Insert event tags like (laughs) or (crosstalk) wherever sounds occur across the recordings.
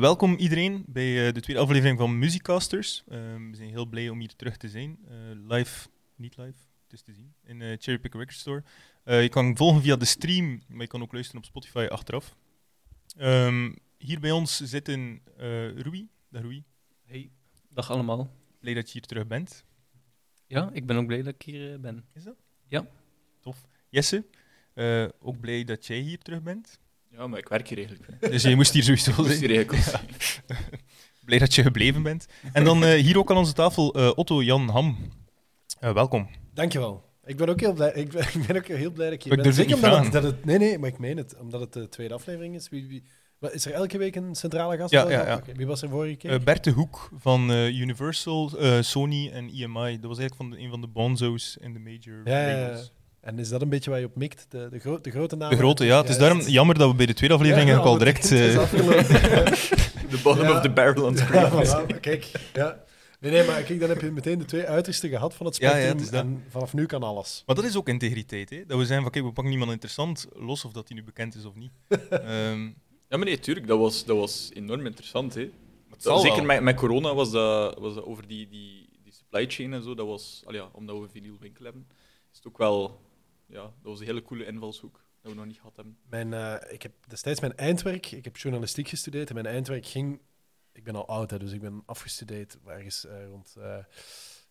Welkom iedereen bij eh, de tweede aflevering van Musicasters. Ehm, we zijn heel blij om hier terug te zijn. Eh, live, niet live, het is te zien, in uh, Cherry Pick Record Store. je kan volgen via de stream, maar je kan ook luisteren op Spotify achteraf. Ehm, hier bij ons zitten Rui. Dag Rui. Hey, dag allemaal. Blij dat je hier terug bent. Ja, ik ben ook blij dat ik hier ben. Is dat? Ja. Tof. Jesse, ook blij dat jij hier terug bent. Ja, maar ik werk hier eigenlijk. Dus je moest hier sowieso zijn. Moest hier eigenlijk (laughs) ja. Blij dat je gebleven bent. En dan uh, hier ook aan onze tafel uh, Otto Jan Ham. Uh, welkom. Dankjewel. Ik ben ook heel blij, ik ben, (laughs) ik ben ook heel blij dat ik hier ben. Zeker omdat het, dat het, nee, nee, maar ik meen het. Omdat het de tweede aflevering is. Wie, wie, is er elke week een centrale gast? Ja, ja, ja. Okay. Wie was er vorige keer? Bert de Hoek van Universal, Sony en EMI. Dat was eigenlijk van de, een van de bonzo's in de major ja, labels. En is dat een beetje waar je op mikt? De, de, gro de grote naam? De grote, ja. Het is daarom jammer dat we bij de tweede aflevering ja, ja, al direct... (laughs) De (laughs) bottom of the barrel on screen. Ja, kijk, ja. Nee, nee, maar kijk, dan heb je meteen de twee uitersten gehad van het spectrum. Ja, ja, en vanaf nu kan alles. Maar dat is ook integriteit, hè? Dat we zijn van, kijk, we pakken niemand interessant, los of dat hij nu bekend is of niet. um, (laughs) ja, maar nee, tuurlijk, dat was, dat was enorm interessant, hè. Zeker met, met corona was dat, was dat over die, die, die supply chain en zo, dat was, al ja, omdat we een vinylwinkel hebben, is het ook wel ja, dat was een hele coole invalshoek dat we nog niet gehad hebben. Mijn, uh, ik heb destijds mijn eindwerk, ik heb journalistiek gestudeerd en mijn eindwerk ging, ik ben al oud, hè, dus ik ben afgestudeerd ergens uh, rond uh, eh,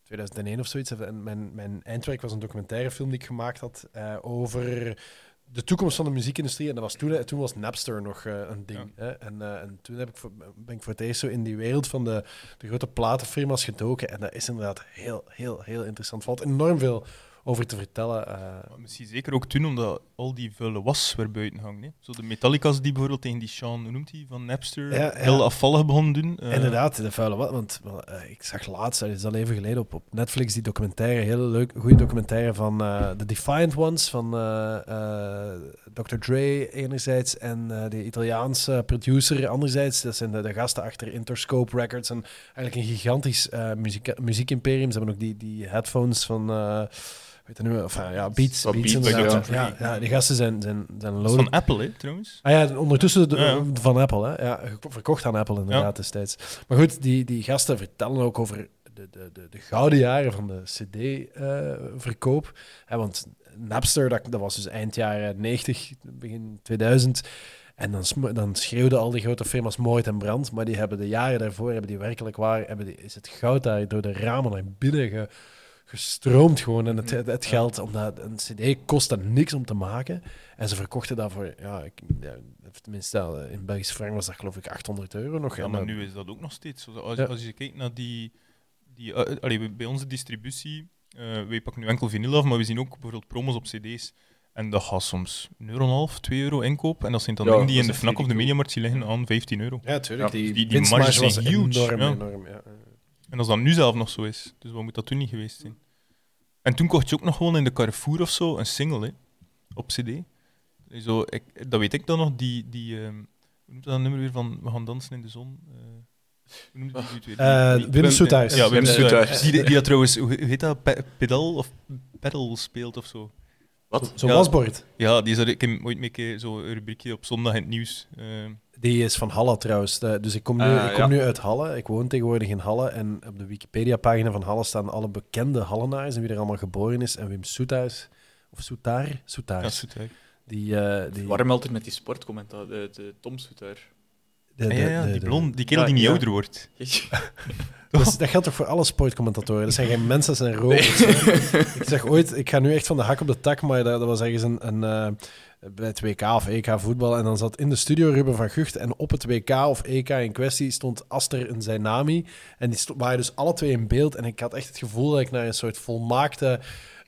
2001 of zoiets. En mijn, mijn eindwerk was een documentairefilm die ik gemaakt had over de toekomst van de muziekindustrie. En dat was toen, toen was Napster nog een ding. Hè? En, en, toen heb ik voor, ben ik voor het eerst zo in die wereld van de, de grote platenfirma's gedoken. En dat is inderdaad heel, heel, heel interessant. valt enorm veel over te vertellen. Uh... Misschien zeker ook toen, omdat al die vuile was weer buiten hangen. Hè. Zo de Metallica's die bijvoorbeeld tegen die Sean, hoe noemt hij, van Napster, ja, heel afvallig begonnen doen. Uh... Inderdaad, de vuile was. Want uh, ik zag laatst, dat is al even geleden, op, op Netflix die documentaire, hele leuk, goede documentaire van The Defiant Ones, van Dr. Dre enerzijds en de Italiaanse producer anderzijds. Dat zijn de, de, gasten achter Interscope Records en eigenlijk een gigantisch muziek, muziekimperium. Ze hebben ook die, die headphones van weet nu, of ja, Beats. beats, beats ja. ja, die gasten zijn, zijn, zijn loaded. Van Apple, hè, trouwens. Ah ja, ondertussen de, van Apple, hè. Ja, verkocht aan Apple inderdaad destijds. Maar goed, die, die gasten vertellen ook over de, de, de, de gouden jaren van de CD-verkoop. Uh, want Napster, dat, dat was dus eind jaren 90, begin 2000. En dan, dan schreeuwden al die grote firma's mooi en brand. Maar die hebben de jaren daarvoor, hebben die werkelijk waar, hebben die, is het goud daar door de ramen naar binnen ge, gestroomd gewoon. En het, het geld, omdat een cd kostte niks om te maken. En ze verkochten daarvoor, ja, ik, ja tenminste in Belgische frank was dat geloof ik 800 euro nog. Ja, maar nu is dat ook nog steeds. Als, als je kijkt naar die, die uh, allee, bij onze distributie, uh, wij pakken nu enkel vinyl af, maar we zien ook bijvoorbeeld promos op cd's. En dat gaat soms een euro en half, 2 euro inkoop. En dat zijn dan dingen die in de FNAC of de Mediamarkt liggen aan 15 euro. Ja, tuurlijk. die, die, die marges zijn huge. Enorm, enorm, ja. En als dat nu zelf nog zo is, dus wat moet dat toen niet geweest zijn? En toen kocht je ook nog gewoon in de Carrefour of zo een single hè, op CD. Zo, ik, dat weet ik dan nog, die, die uh, hoe noemt dat nummer weer van We gaan dansen in de zon? Uh, hoe noemt het weer? Uh, Wim Soethuis. Ja, Wim Soethuis. Die, die dat trouwens, hoe heet dat, pedal of pedal speelt of zo. Wat? Zo'n ja, wasbord? Ja, die is er, ik heb ooit een zo'n rubriekje op zondag in het nieuws. Uh, die is van Halle trouwens. Dus ik kom, nu, uh, ik kom nu uit Halle. Ik woon tegenwoordig in Halle. En op de Wikipedia-pagina van Halle staan alle bekende Hallenaars en wie er allemaal geboren is. En Wim Soethuis, of Soetaar? Soetaar. Ja, Soetaar. Die, uh, die... Waarom altijd met die sportcommentaar, de, de Tom Soetaar? De, de, ja, ja, die, blond, die kerel die niet ouder wordt. (laughs) Dus (laughs) dat geldt toch voor alle sportcommentatoren? Dat zijn geen mensen, dat zijn robots. ik zeg ooit, ik ga nu echt van de hak op de tak, maar dat, dat was ergens een, een, uh, bij het WK of EK voetbal. En dan zat in de studio Ruben van Gucht. En op het WK of EK in kwestie stond Aster en Zainami. En die waren dus alle twee in beeld. En ik had echt het gevoel dat ik naar een soort volmaakte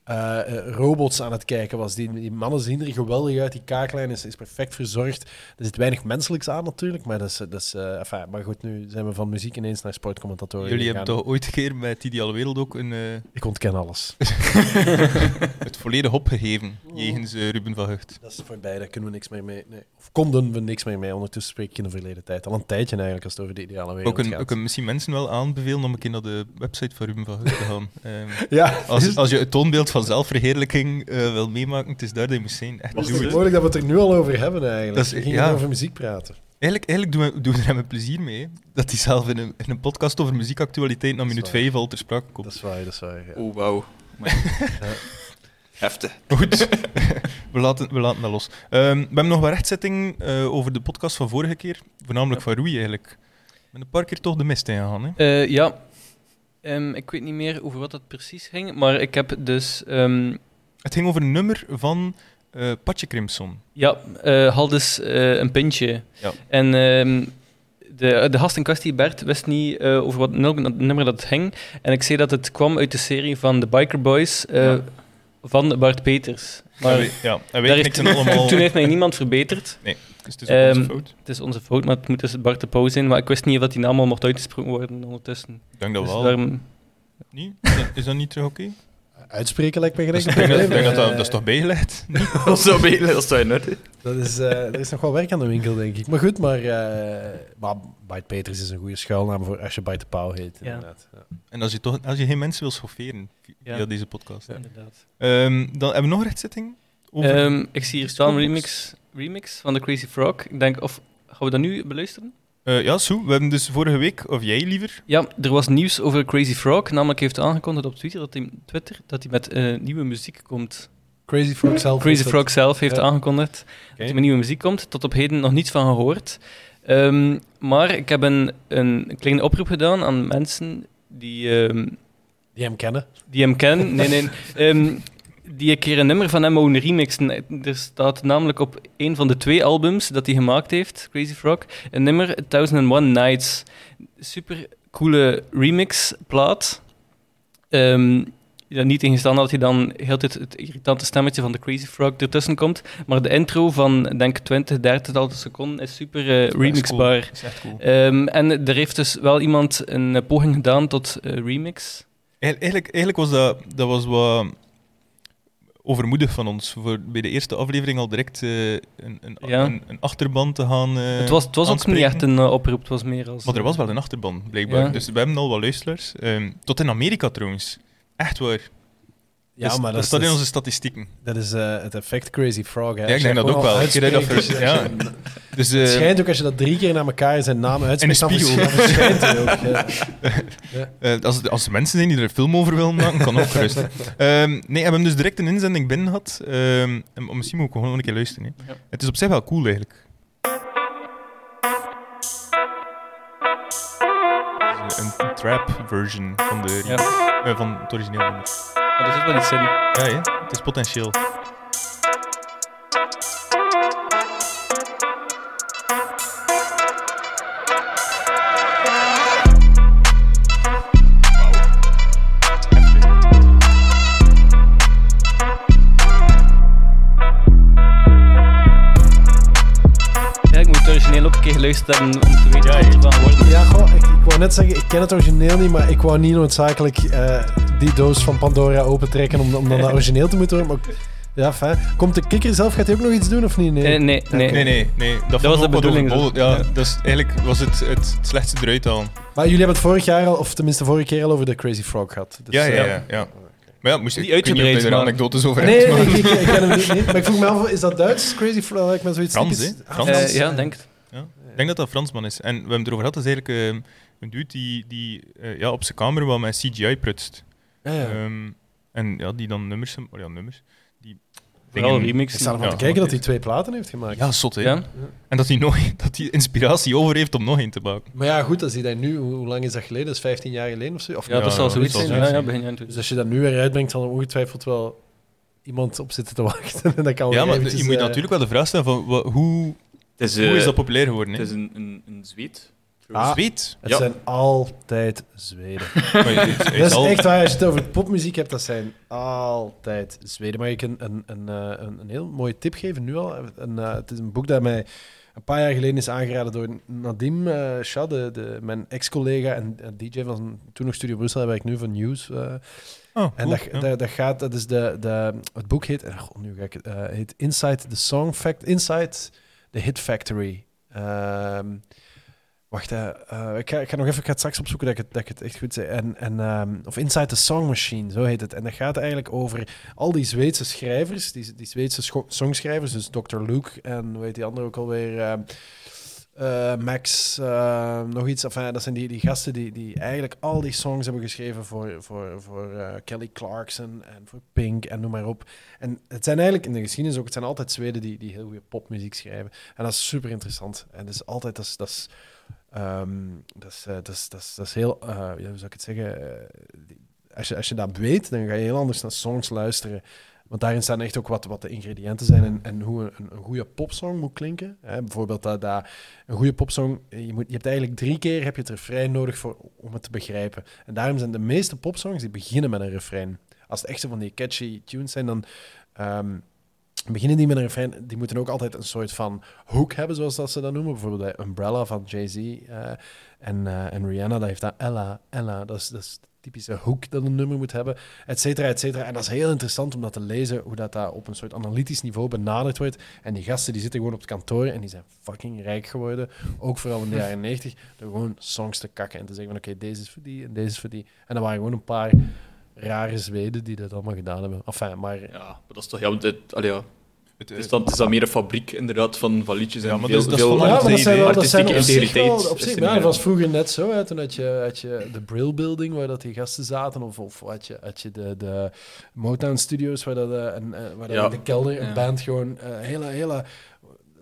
uh, robots aan het kijken was. Die, die mannen zien er geweldig uit. Die kaaklijn is, is perfect verzorgd. Er zit weinig menselijks aan natuurlijk. Maar, dat is, dat is, uh, enfin, maar goed, nu zijn we van muziek ineens naar sportcommentatoren Jullie hebben toch ooit een keer met Ideale Wereld ook een... Uh... Ik ontken alles. (laughs) het volledig opgegeven jegens Ruben van Hucht. Dat is voorbij, daar kunnen we niks meer mee. Nee. Of konden we niks meer mee. Ondertussen spreek ik in de verleden tijd. Al een tijdje eigenlijk als het over de Ideale Wereld ook een, gaat. Ook een, misschien mensen wel aanbevelen om een keer naar de website van Ruben van Hucht te gaan. um, (laughs) ja. Als, als je het toonbeeld van zelfverheerlijking uh, wil meemaken, het is daar dat je moet zijn. Echt het is mogelijk dat we het er nu al over hebben eigenlijk. Dat is, we gingen ja. over muziek praten. Eigenlijk, eigenlijk doen we, doen we er hem plezier mee. hè. Dat hij zelf in een, in een podcast over muziekactualiteit na minuut waar. 5 al ter sprake komt. Dat is waar, dat is waar. ja. Oh, wauw. (laughs) Heftig. Goed, (laughs) we laten, we laten dat los. Ehm, we hebben nog wat rechtzetting eh, over de podcast van vorige keer. Voornamelijk van Roei eigenlijk. Ik ben een paar keer toch de mist ingegaan. Hè? Eh, ja. Ehm, ik weet niet meer over wat dat precies ging, maar ik heb dus... ehm, Het ging over een nummer van eh Patje Crimson. ja, eh had dus eh, een pintje. Ja. En ehm, de, de gast in kwestie, Bert, wist niet over wat nummer dat ging. En ik zei dat het kwam uit de serie van The Biker Boys Ja. van Bart Peters. Maar en ja, en daar knikten heeft, allemaal... (laughs) toen heeft mij niemand verbeterd. Dus het is ook onze Ehm, fout. Het is onze fout, maar het moet dus Bart de Pauw zijn. Maar ik wist niet of dat die naam al mocht uitgesproken worden ondertussen. Ik denk dat Dus wel. daarom- Niet? Is dat, is dat niet terug oké? Uitspreken lijkt me Ik geen denk, enkel dat, ik denk dat, dat, dat is toch bijgelegd? Dat is (laughs) zo beter, dat is toch in orde. Dat is, eh, er is nog wel werk aan de winkel, denk ik. Maar goed, maar, eh maar Bite Peters is een goede schuilnaam voor als je Bite de Pauw heet. Ja. Inderdaad. Ja. En als je, toch, als je geen mensen wil schofferen via Ja. deze podcast. Inderdaad. Ehm, dan hebben we nog rechtzetting? Over... Ehm, ik zie hier staan een Scorebox. remix, remix van The Crazy Frog. Ik denk, of gaan we dat nu beluisteren? Eh, ja, Sue, we hebben dus vorige week, of jij liever, Ja, er was nieuws over Crazy Frog. Namelijk heeft hij aangekondigd op Twitter dat hij, Twitter, dat hij met eh, nieuwe muziek komt. Crazy Frog zelf. Crazy dat- Frog zelf heeft Ja. aangekondigd dat hij met nieuwe muziek komt. Tot op heden nog niets van gehoord. Ehm, maar ik heb een, een kleine oproep gedaan aan mensen die, ehm, Die hem kennen. die hem kennen. Nee, nee. (laughs) ehm, die een keer een nummer van hem mogen remixen. Er staat namelijk op een van de twee albums dat hij gemaakt heeft, Crazy Frog, een nummer 1001 Nights. Super coole remix-plaat. Ehm ja, niet ingesteld dat hij dan heel tijd het irritante stemmetje van de Crazy Frog ertussen komt. Maar de intro van, denk 20, 30 seconden is super eh, remixbaar. Dat is echt cool. Ehm, en er heeft dus wel iemand een eh, poging gedaan tot eh, remix. Eig- Eigenlijk, eigenlijk was dat, dat was wat overmoedig van ons. Voor bij de eerste aflevering al direct eh, een, een, Ja. een, een achterban te gaan. eh, het was, het was ook niet echt een eh, oproep, het was meer als... Maar er was wel een achterban, blijkbaar. Ja. Dus we hebben al wat luisteraars. Ehm, tot in Amerika trouwens. Echt waar. Ja, Dus maar dat, staat is, in onze statistieken. dat is eh, het effect Crazy Frog. Hè. Ja, ik denk dat ook wel. Ik dat ja. (laughs) Dus, eh, Het schijnt ook als je dat drie keer naar elkaar zijn naam uitspreekt, dan spiegel. vers- dan verschijnt hij ook. (laughs) ja. eh, als, als er mensen zijn die er een film over willen maken, kan ook gerust. Ehm, nee, we hebben dus direct een inzending binnen gehad. Ehm, en misschien moet ik gewoon een keer luisteren. Hè. Het is op zich wel cool eigenlijk. Een, trap version van, de, Ja. eh, van het origineel nummer. Maar er zit wel iets in. Ja, hè? het is potentieel. Om te weten Ja, wat goh, ik, ik wou net zeggen, ik ken het origineel niet, maar ik wou niet noodzakelijk eh, die doos van Pandora opentrekken om, om dan dat (laughs) origineel te moeten horen. Maar, ja, fijn. Komt de kikker zelf, gaat hij ook nog iets doen of niet? Nee. Eh, nee, nee. Nee, nee, nee. Dat, was de bedoeling, dus. Ja, is, eigenlijk was het het slechtste eruit halen. Maar jullie hebben het vorig jaar al, of tenminste vorige keer al over de Crazy Frog gehad. Dus, ja, ja, eh, ja, ja. Maar ja, moest je uitgebreid, er anekdotes over Nee, nee, maar- ik, ik, ik ken hem niet, niet. Maar ik vroeg me af, is dat Duits? Crazy Frog? Ik ben zoiets Frans, typisch-? Ah, Frans. Ja, denk het. Ik denk dat dat Fransman is. En we hebben het erover gehad, dat is eigenlijk ehm, een dude die, die eh, ja, op zijn kamer wel met CGI prutst. Ja, ja. Ehm, en ja, die dan nummers... oh ja, nummers. Die Vooral remix. ik sta ervan Ja, te kijken dat hij twee platen heeft gemaakt. Ja, zot, hè. Ja? En dat hij, nog, (laughs) dat hij inspiratie over heeft om nog een te maken. Maar ja, goed, als hij dat nu, hoe hoe lang is dat geleden? Dat is 15 jaar geleden of zo? Of Ja, Ja, dat zal zoiets zijn. Ja, ja, begin Dus als je dat nu weer uitbrengt, zal er ongetwijfeld wel iemand op zitten te wachten. (laughs) en dat kan Ja, maar eventjes, je moet eh, natuurlijk wel de vraag stellen van hoe, is, hoe eh, is dat populair geworden? Het is een, een, een zweet. Ah. Zweet. Het Ja. zijn altijd Zweden. (laughs) Maar je- Dat is echt waar, als je het over popmuziek hebt, dat zijn altijd Zweden. Maar ik een, een, een, eh, een, een heel mooie tip geven nu al. Een, eh, het is een boek dat mij een paar jaar geleden is aangeraden door Nadim eh Shah, de, de, mijn ex-collega en eh, DJ van toen nog Studio Brussel, hij werkt nu van News. eh. Oh, en dat, ja. dat, dat gaat, dat is de, de, het boek heet, eh, god, nu ga ik het, eh, heet Inside the Song Fact, Inside the Hit Factory. Ehm, wacht, eh, ik, ga, ik ga nog even, ik ga het straks opzoeken dat ik het, dat ik het echt goed zeg. En, en, ehm, of Inside the Song Machine, zo heet het. En dat gaat eigenlijk over al die Zweedse schrijvers, die, die Zweedse songschrijvers, dus Dr. Luke en hoe heet die andere ook alweer? Ehm, uh, Max, uh, nog iets. Enfin, dat zijn die, die gasten die, die eigenlijk al die songs hebben geschreven voor, voor, voor uh, Kelly Clarkson en voor Pink en noem maar op. En het zijn eigenlijk in de geschiedenis ook, het zijn altijd Zweden die, die heel goede popmuziek schrijven. En dat is super interessant. En dat is altijd, dat is, dat is, um, dat is, dat is, dat heel, hoe zou ik het zeggen? als, je, als je dat weet, dan ga je heel anders naar songs luisteren. Want daarin staan echt ook wat, wat de ingrediënten zijn en, en hoe een, een goede popsong moet klinken. Hè, bijvoorbeeld dat, een goede popsong, je, moet, je hebt eigenlijk drie keer heb je het refrein nodig voor, om het te begrijpen. En daarom zijn de meeste popsongs die beginnen met een refrein. Als het echt zo van die catchy tunes zijn, dan um, beginnen die met een refrein. Die moeten ook altijd een soort van hook hebben, zoals dat ze dat noemen. Bijvoorbeeld bij Umbrella van Jay-Z uh, en, uh, en Rihanna, dat heeft dat Ella, Ella. Dat is, dat is typische hoek dat een nummer moet hebben, et cetera, et cetera. En dat is heel interessant om dat te lezen, hoe dat, dat op een soort analytisch niveau benaderd wordt. En die gasten die zitten gewoon op het kantoor en die zijn fucking rijk geworden, ook vooral in de jaren 90, door gewoon songs te kakken en te zeggen van oké, deze is voor die en deze is voor die. En er waren gewoon een paar rare Zweden die dat allemaal gedaan hebben. Enfin, maar... Ja, maar dat is toch... Ja, het, allee, ja het, is, dan, het is dan meer een fabriek inderdaad van, van liedjes ja, maar veel, dat, veel ja, maar dat zijn wel, dat zijn op zich wel, op zich, ja, dat was vroeger net zo. Hè. Toen had je, had je de Brill Building, waar dat die gasten zaten, of, of had je, had je de, de Motown Studios, waar, dat, uh, en, uh, waar dat ja. in de kelder een band gewoon uh, hele, hele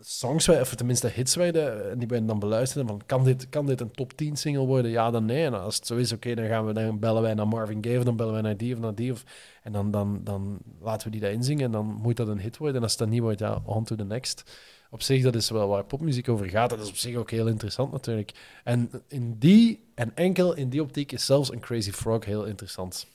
songs, of tenminste hits werden, die wij dan beluisteren. Van, kan, dit, kan dit een top 10 single worden? Ja, dan nee. En als het zo is, oké, dan gaan we dan bellen wij naar Marvin Gaye, of dan bellen wij naar die of naar die. Of, en dan, dan, dan laten we die daarin zingen en dan moet dat een hit worden. En als het dan niet wordt, ja, on to the next. Op zich, dat is wel waar popmuziek over gaat. Dat is op zich ook heel interessant natuurlijk. En in die, en enkel in die optiek, is zelfs een Crazy Frog heel interessant.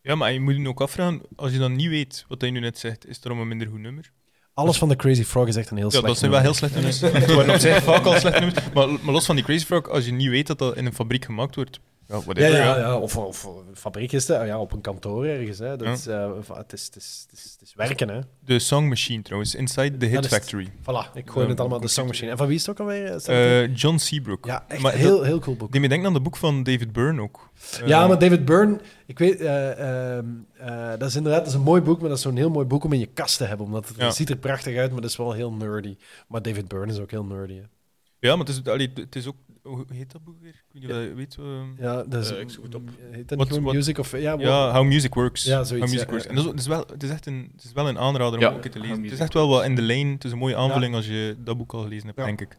Ja, maar je moet je ook afvragen, als je dan niet weet wat hij nu net zegt, is het dan een minder goed nummer? Alles van de Crazy Frog is echt een heel slecht Ja, dat zijn wel heel slechte nummers. (laughs) Het worden op zich vaak al slechte nummers. Maar, maar los van die Crazy Frog, als je niet weet dat dat in een fabriek gemaakt wordt, ja, ja, ja. Of, of, fabriek is het, ja, op een kantoor ergens. Hè. Dat is, uh, het, is, het, is, het, is, het is werken. Hè. De Song Machine trouwens, Inside the Hit Factory. Voilà, ik gooi het allemaal de Song Machine. En van wie is het ook alweer? Uh, John Seabrook. Ja, echt maar heel, heel cool boek. Die me denkt aan het boek van David Byrne ook. Ja, maar David Byrne, ik weet, uh, dat is inderdaad dat is een mooi boek, maar dat is zo'n heel mooi boek om in je kast te hebben. Omdat het, ja. ziet er prachtig uit, maar dat is wel heel nerdy. Maar David Byrne is ook heel nerdy. Hè. Ja, maar het is, allee, het is ook hoe heet dat boek weer? Ik weet niet ja. weet uh, Ja, dat is, uh, ik zoek het op. Heet dat what, what, Music of... Ja, ja, How Music Works. Ja, zoiets. How music ja, works. En dat is, het, is wel, het, is echt een, het is wel een aanrader om ook te lezen. Het is echt wel wat in de lijn. Het is een mooie aanvulling als je dat boek al gelezen hebt, denk ik.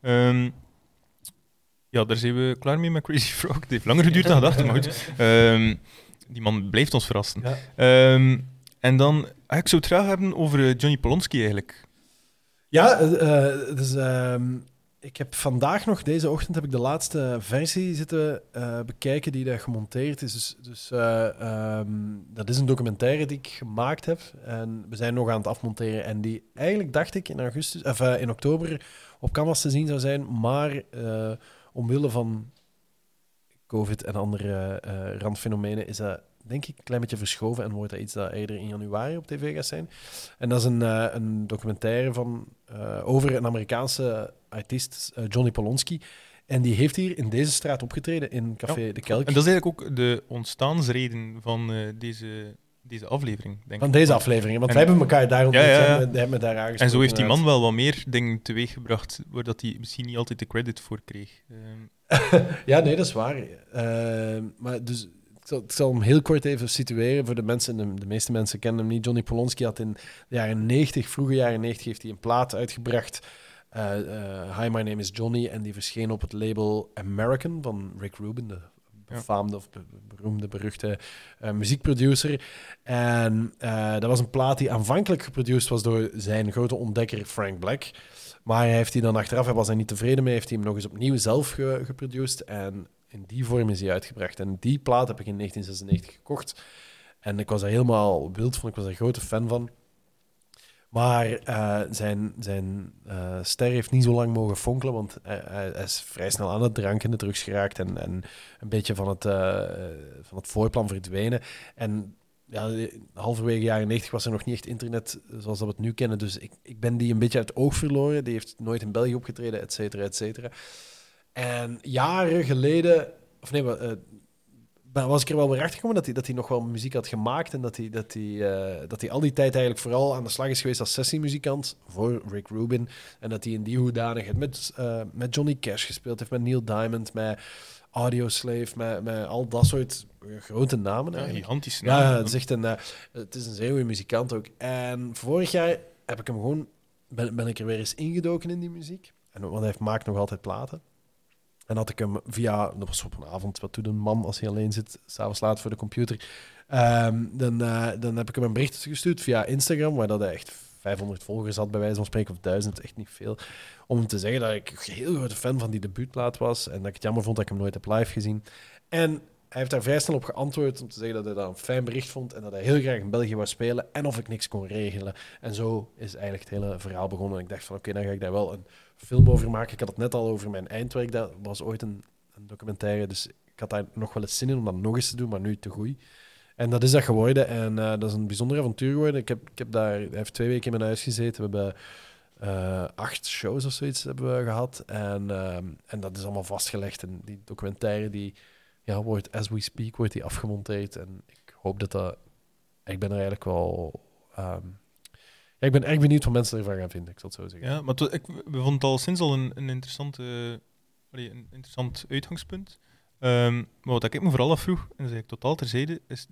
Um, ja, daar zijn we klaar mee met Crazy Frog. Het heeft langer geduurd dan gedacht, maar goed. (laughs) Um, die man blijft ons verrassen. Um, en dan, ah, ik zou het graag hebben over eh, Johnny Polonsky eigenlijk. Ja, uh, dus... Um ik heb vandaag nog, deze ochtend, heb ik de laatste versie zitten uh, bekijken die daar gemonteerd is. Dus, dus uh, um, dat is een documentaire die ik gemaakt heb. En we zijn nog aan het afmonteren. En die eigenlijk dacht ik in, augustus, of, uh, in oktober op Canvas te zien zou zijn. Maar omwille van COVID en andere randfenomenen is dat denk ik, een klein beetje verschoven en wordt dat iets dat eerder in januari op tv gaat zijn. En dat is een, uh, een documentaire van, uh, over een Amerikaanse artiest, uh, Johnny Polonsky. En die heeft hier in deze straat opgetreden, in Café De Kelk. En dat is eigenlijk ook de ontstaansreden van deze, deze aflevering, denk Van deze aflevering, want en, wij hebben elkaar daar ontmoet ja, ja, ja. hebben daar En zo heeft die man wel wat meer dingen teweeggebracht, waar dat hij misschien niet altijd de credit voor kreeg. (laughs) ja, nee, dat is waar. maar dus ik zal, hem heel kort even situeren voor de mensen. De, de, meeste mensen kennen hem niet. Johnny Polonsky had in de jaren 90, vroege jaren 90, heeft hij een plaat uitgebracht. Uh, uh, Hi, my name is Johnny. En die verscheen op het label American van Rick Rubin, de befaamde of beroemde, beruchte uh, muziekproducer. En dat was een plaat die aanvankelijk geproduceerd was door zijn grote ontdekker Frank Black. Maar hij heeft hij dan achteraf, hij was hij niet tevreden mee, heeft hij hem nog eens opnieuw zelf ge geproduceerd. En in die vorm is hij uitgebracht. En die plaat heb ik in 1996 gekocht. En ik was er helemaal wild van. Ik was een grote fan van. Maar uh, zijn, zijn uh, ster heeft niet zo lang mogen fonkelen, want hij, is vrij snel aan het drank en de drugs geraakt en, en een beetje van het, uh, van het voorplan verdwenen. En ja, halverwege jaren 90 was er nog niet echt internet zoals dat we het nu kennen. Dus ik, ik ben die een beetje uit het oog verloren. Die heeft nooit in België opgetreden, et cetera, et cetera. En jaren geleden, of nee, uh, was ik er wel weer achter gekomen dat hij, dat hij nog wel muziek had gemaakt en dat hij, dat, hij, uh, dat hij al die tijd eigenlijk vooral aan de slag is geweest als sessiemuzikant voor Rick Rubin. En dat hij in die hoedanigheid met, uh, met Johnny Cash gespeeld heeft, met Neil Diamond, met Audioslave, met, met al dat soort grote namen. Ja, gigantische namen. Ja, het is, echt een, uh, het is een zeer goede muzikant ook. En vorig jaar heb ik hem gewoon, ben, ben ik er weer eens ingedoken in die muziek. En, want hij maakt nog altijd platen. En had ik hem via, dat was op een avond, wat doet een man als hij alleen zit, s'avonds laat voor de computer. Um, dan, uh, dan heb ik hem een bericht gestuurd via Instagram, waar dat hij echt 500 volgers had, bij wijze van spreken, of 1000, echt niet veel. Om te zeggen dat ik een heel grote fan van die debuutplaat was en dat ik het jammer vond dat ik hem nooit heb live gezien. En hij heeft daar vrij snel op geantwoord om te zeggen dat hij dat een fijn bericht vond en dat hij heel graag in België wou spelen en of ik niks kon regelen. En zo is eigenlijk het hele verhaal begonnen. En ik dacht van oké, dan ga ik daar wel een film over maken. Ik had het net al over mijn eindwerk. Dat was ooit een, een documentaire. Dus ik had daar nog wel eens zin in om dat nog eens te doen, maar nu te goed. En dat is dat geworden. En uh, dat is een bijzonder avontuur geworden. Ik heb, ik heb daar, heeft twee weken in mijn huis gezeten. We hebben uh, acht shows of zoiets hebben we gehad. En, uh, en dat is allemaal vastgelegd. En die documentaire die ja, wordt, as we speak, wordt die afgemonteerd. En ik hoop dat dat... Ik ben er eigenlijk wel... Um, ik ben erg benieuwd wat mensen ervan gaan vinden, ik zal het zo zeggen. Ja, maar ik, we vonden het al sinds al een, een, interessante, een interessant uitgangspunt. Um, maar wat ik me vooral afvroeg, en dat is ik totaal terzijde, is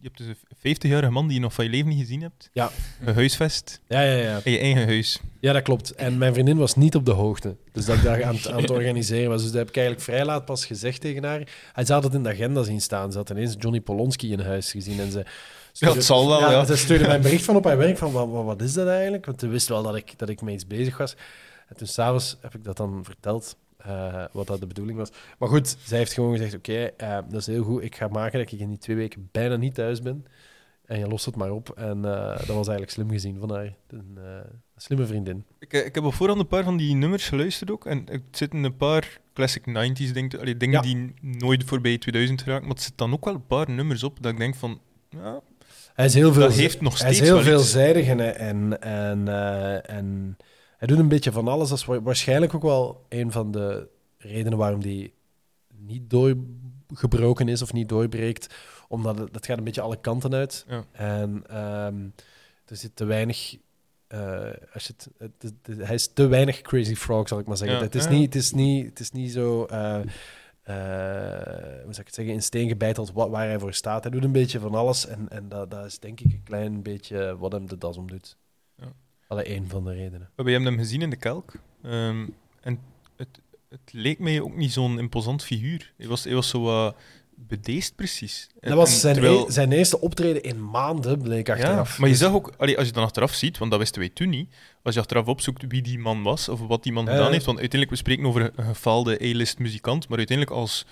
je hebt dus een 50-jarige man die je nog van je leven niet gezien hebt. Ja. Een huisvest. Ja, ja, ja. In je eigen huis. Ja, dat klopt. En mijn vriendin was niet op de hoogte. Dus dat ik daar aan, aan het organiseren was. Dus dat heb ik eigenlijk vrij laat pas gezegd tegen haar. Hij had het in de agenda zien staan. Ze had ineens Johnny Polonski in huis gezien. En ze ja, het zal wel, ja. Ze stuurde mij een bericht van op haar werk van, wat, wat, wat is dat eigenlijk? Want ze wist wel dat ik, dat ik mee iets bezig was. En toen s'avonds heb ik dat dan verteld. Uh, wat dat de bedoeling was. Maar goed, zij heeft gewoon gezegd: Oké, okay, uh, eh, dat is heel goed. Ik ga maken dat ik in die twee weken bijna niet thuis ben. En je lost het maar op. En uh, dat was eigenlijk slim gezien van haar. Een, slimme vriendin. Ik, ik heb op voorhand een paar van die nummers geluisterd ook. En er zitten een paar classic 90s denk, allee, dingen ja. die nooit voorbij 2000 geraken. Maar er zitten dan ook wel een paar nummers op dat ik denk van. Ja, hij is heel, veel, dat heeft nog steeds hij is heel veelzijdig en, en, en, en hij doet een beetje van alles. Dat is waarschijnlijk ook wel een van de redenen waarom hij niet doorgebroken is of niet doorbreekt. Omdat het, dat gaat een beetje alle kanten uit. Ja. En um, er zit te weinig... Uh, als je het, hij is te weinig Crazy Frog, zal ik maar zeggen. Ja. Het, is niet, het, is niet, het is niet zo... Uh, hoe zou ik het zeggen, in steen gebeiteld wat, waar hij voor staat. Hij doet een beetje van alles en, en dat, dat is denk ik een klein beetje wat hem de das om doet. Alle één van de redenen. We hebben hem gezien in de kelk. Um, en het, het leek mij ook niet zo'n imposant figuur. Hij was, hij was zo bedeesd precies. Dat was zijn, terwijl... e zijn eerste optreden in maanden, bleek achteraf. Ja, maar je zag ook, allee, als je dan achteraf ziet, want dat wisten wij toen niet, als je achteraf opzoekt wie die man was, of wat die man ja, gedaan heeft, want uiteindelijk, we spreken over een gefaalde A-list muzikant, maar uiteindelijk als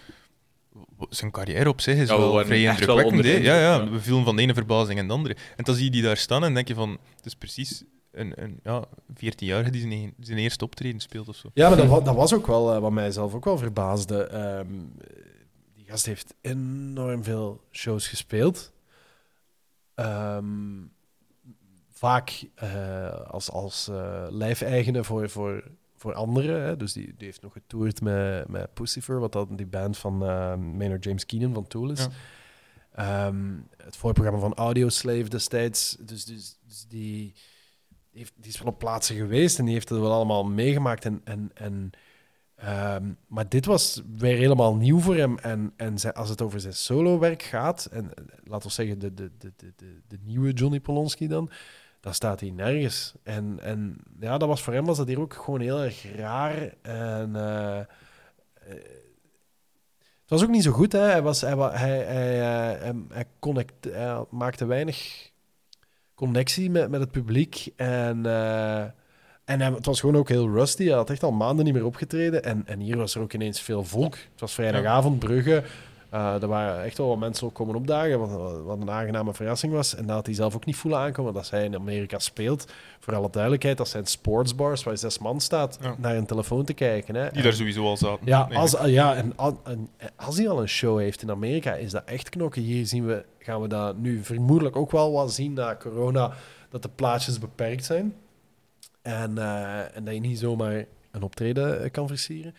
zijn carrière op zich is ja, wel vrij indrukwekkend. Ja, ja, we vielen van de ene verbazing en de andere. En dan zie je die daar staan en denk je van, het is precies een, een ja, 14-jarige die zijn, zijn, eerste optreden speelt of zo. Ja, maar dat, dat was ook wel uh, wat mij zelf ook wel verbaasde. Um, die gast heeft enorm veel shows gespeeld. Um, vaak uh, als, als uh, lijfeigene voor, voor, voor anderen. Hè. Dus die, die heeft nog getoerd met, met Pussifer, wat dan die band van uh, Maynard James Keenan van Tool is. Ja. Um, het voorprogramma van Audioslave destijds. Dus, dus, dus die heeft, die is wel op plaatsen geweest en die heeft het wel allemaal meegemaakt. En, en, en, um, maar dit was weer helemaal nieuw voor hem. En, en als het over zijn solo-werk gaat, en laten we zeggen de, de, de, de, de nieuwe Johnny Polonski dan, dan staat hij nergens. En, en ja, dat was voor hem was dat hier ook gewoon heel erg raar. En uh, het was ook niet zo goed. Hè. Hij, was, hij, hij, hij, hij, connect, maakte weinig connectie met, met het publiek. En, en het was gewoon ook heel rusty. Hij had echt al maanden niet meer opgetreden. En, en hier was er ook ineens veel volk. Het was vrijdagavond, Brugge. Uh, er waren echt wel wat mensen ook komen opdagen, wat, wat een aangename verrassing was. En dat had hij zelf ook niet voelen aankomen, dat hij in Amerika speelt. Voor alle duidelijkheid, dat zijn sportsbars waar zes man staat ja. naar een telefoon te kijken. Hè. Die en, daar sowieso al zaten. Ja, als, ja en, en, als hij al een show heeft in Amerika, is dat echt knokken. Hier zien we, gaan we dat nu vermoedelijk ook wel wat zien na corona, dat de plaatjes beperkt zijn. En, uh, en dat je niet zomaar een optreden kan versieren.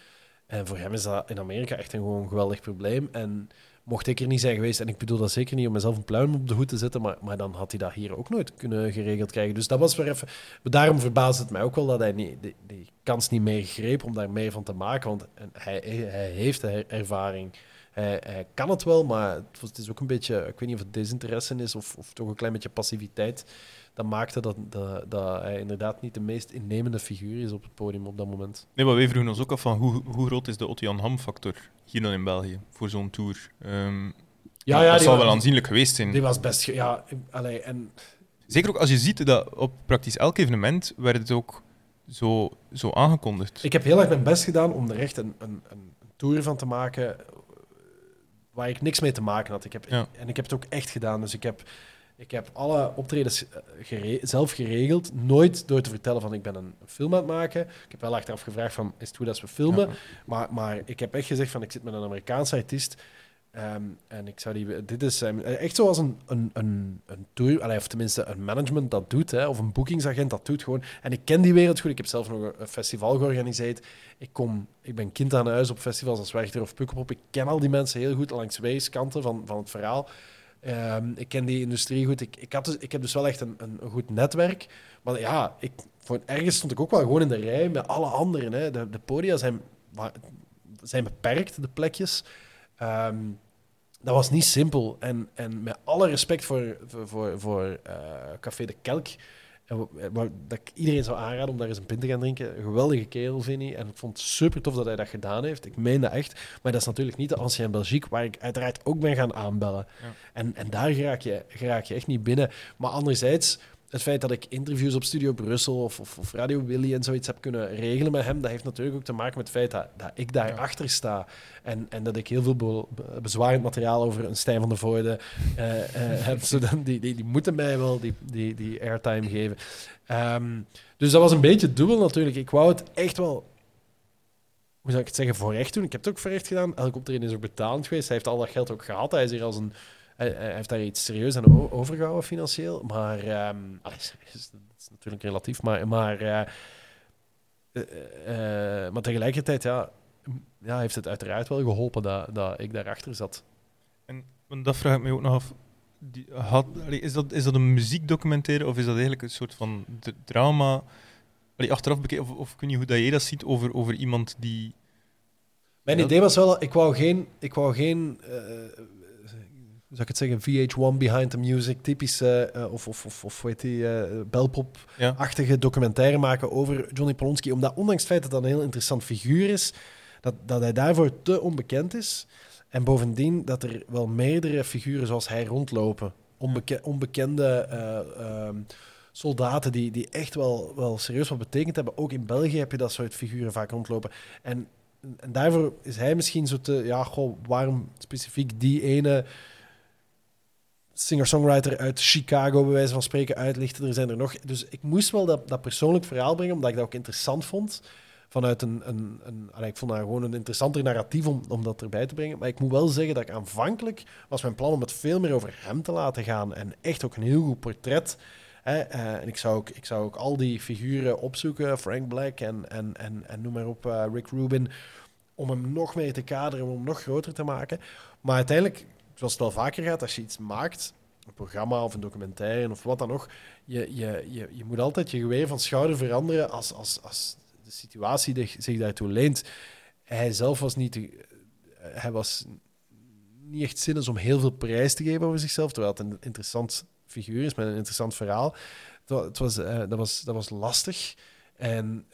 En voor hem is dat in Amerika echt een gewoon geweldig probleem. En mocht ik er niet zijn geweest, en ik bedoel dat zeker niet om mezelf een pluim op de hoed te zetten, maar, maar dan had hij dat hier ook nooit kunnen geregeld krijgen. Dus dat was weer even... Daarom verbaast het mij ook wel dat hij niet, die, kans niet meer greep om daar meer van te maken, want hij, hij heeft de ervaring. Hij, hij, kan het wel, maar het is ook een beetje... Ik weet niet of het desinteresse is of, of toch een klein beetje passiviteit dat maakte dat, dat, dat, hij inderdaad niet de meest innemende figuur is op het podium op dat moment. Nee, maar wij vroegen ons ook af van hoe, hoe groot is de Ottian Ham-factor hier dan in België voor zo'n tour? Um, ja, ja, dat zal wel aanzienlijk geweest zijn. Die was best... Ja, allee, en... Zeker ook als je ziet dat op praktisch elk evenement werd het ook zo, zo aangekondigd. Ik heb heel erg mijn best gedaan om er echt een, een, een tour van te maken waar ik niks mee te maken had. Ik heb, En ik heb het ook echt gedaan. Dus ik heb ik heb alle optredens eh, zelf geregeld. Nooit door te vertellen van ik ben een film aan het maken. Ik heb wel achteraf gevraagd van is het goed als we filmen? Maar, maar ik heb echt gezegd van ik zit met een Amerikaanse artiest. Ehm, en ik zou die... Dit is um, echt zoals een, een, een, een tour... of tenminste een management dat doet. Hè, of een boekingsagent dat doet gewoon. En ik ken die wereld goed. Ik heb zelf nog een festival georganiseerd. Ik, kom, ik ben kind aan huis op festivals als Werchter of Pukkelpop. Ik ken al die mensen heel goed langs weeskanten van, van het verhaal. Ehm, ik ken die industrie goed. Ik, ik, had dus, ik heb dus wel echt een, een, goed netwerk. Maar ja, ik, voor, ergens stond ik ook wel gewoon in de rij met alle anderen. Hè. De, de podia zijn, zijn beperkt, de plekjes. Ehm, dat was niet simpel. En, en met alle respect voor, voor, voor, voor uh, Café de Kelk dat ik iedereen zou aanraden om daar eens een pint te gaan drinken. Een geweldige kerel, vind ik. En ik vond het super tof dat hij dat gedaan heeft. Ik meen dat echt. Maar dat is natuurlijk niet de Ancien Belgique, waar ik uiteraard ook ben gaan aanbellen. Ja. En, en daar raak je, raak je echt niet binnen. Maar anderzijds het feit dat ik interviews op Studio Brussel of, of, of, Radio Willy en zoiets heb kunnen regelen met hem, dat heeft natuurlijk ook te maken met het feit dat, dat ik daarachter achter sta. En, en dat ik heel veel bezwarend materiaal over een Stijn van de Voorde uh, uh, heb. Zodat die, die, die moeten mij wel die, die, die airtime geven. Um, dus dat was een beetje dubbel natuurlijk. Ik wou het echt wel hoe zou ik het zeggen, voor recht doen. Ik heb het ook voor recht gedaan. Elke optreden is ook betalend geweest. Hij heeft al dat geld ook gehad. Hij is hier als een hij, heeft daar iets serieus aan overgehouden financieel. Maar um, dat is natuurlijk relatief. Maar, maar, uh, uh, maar tegelijkertijd ja, ja, heeft het uiteraard wel geholpen dat, dat ik daarachter zat. En dat vraag ik me ook nog af. Die, had, is, dat, is dat een muziekdocumentaire of is dat eigenlijk een soort van drama? Allee, achteraf bekeken, of, of kun je hoe dat jij dat ziet over, over iemand die. Mijn idee was wel, ik wou geen, ik wou geen uh, zou ik het zeggen, VH1 Behind the Music, typische, uh, of, of, of, of weet die, uh, belpop-achtige documentaire maken over Johnny Polonsky. Omdat ondanks het feit dat dat een heel interessant figuur is, dat, dat hij daarvoor te onbekend is. En bovendien dat er wel meerdere figuren zoals hij rondlopen. Onbeke onbekende uh, soldaten die, die echt wel, wel serieus wat betekend hebben. Ook in België heb je dat soort figuren vaak rondlopen. En, en daarvoor is hij misschien zo te... Ja, goh, waarom specifiek die ene singer-songwriter uit Chicago, bij wijze van spreken, uitlichten. Er zijn er nog. Dus ik moest wel dat, dat persoonlijk verhaal brengen, omdat ik dat ook interessant vond. Vanuit een. een, een ik vond dat gewoon een interessanter narratief om, om dat erbij te brengen. Maar ik moet wel zeggen dat ik aanvankelijk was mijn plan om het veel meer over hem te laten gaan. En echt ook een heel goed portret. Hè. Uh, en ik zou, ook, ik zou ook al die figuren opzoeken, Frank Black en, en, en, en noem maar op, uh, Rick Rubin, om hem nog meer te kaderen, om hem nog groter te maken. Maar uiteindelijk zoals het wel vaker gaat, als je iets maakt, een programma of een documentaire of wat dan ook, je, je, je, je moet altijd je geweer van schouder veranderen als, als, als de situatie zich daartoe leent. Hij zelf was niet, hij was niet echt zinnig om heel veel prijs te geven over zichzelf, terwijl het een interessant figuur is met een interessant verhaal. Het was, uh, dat, was, dat was lastig en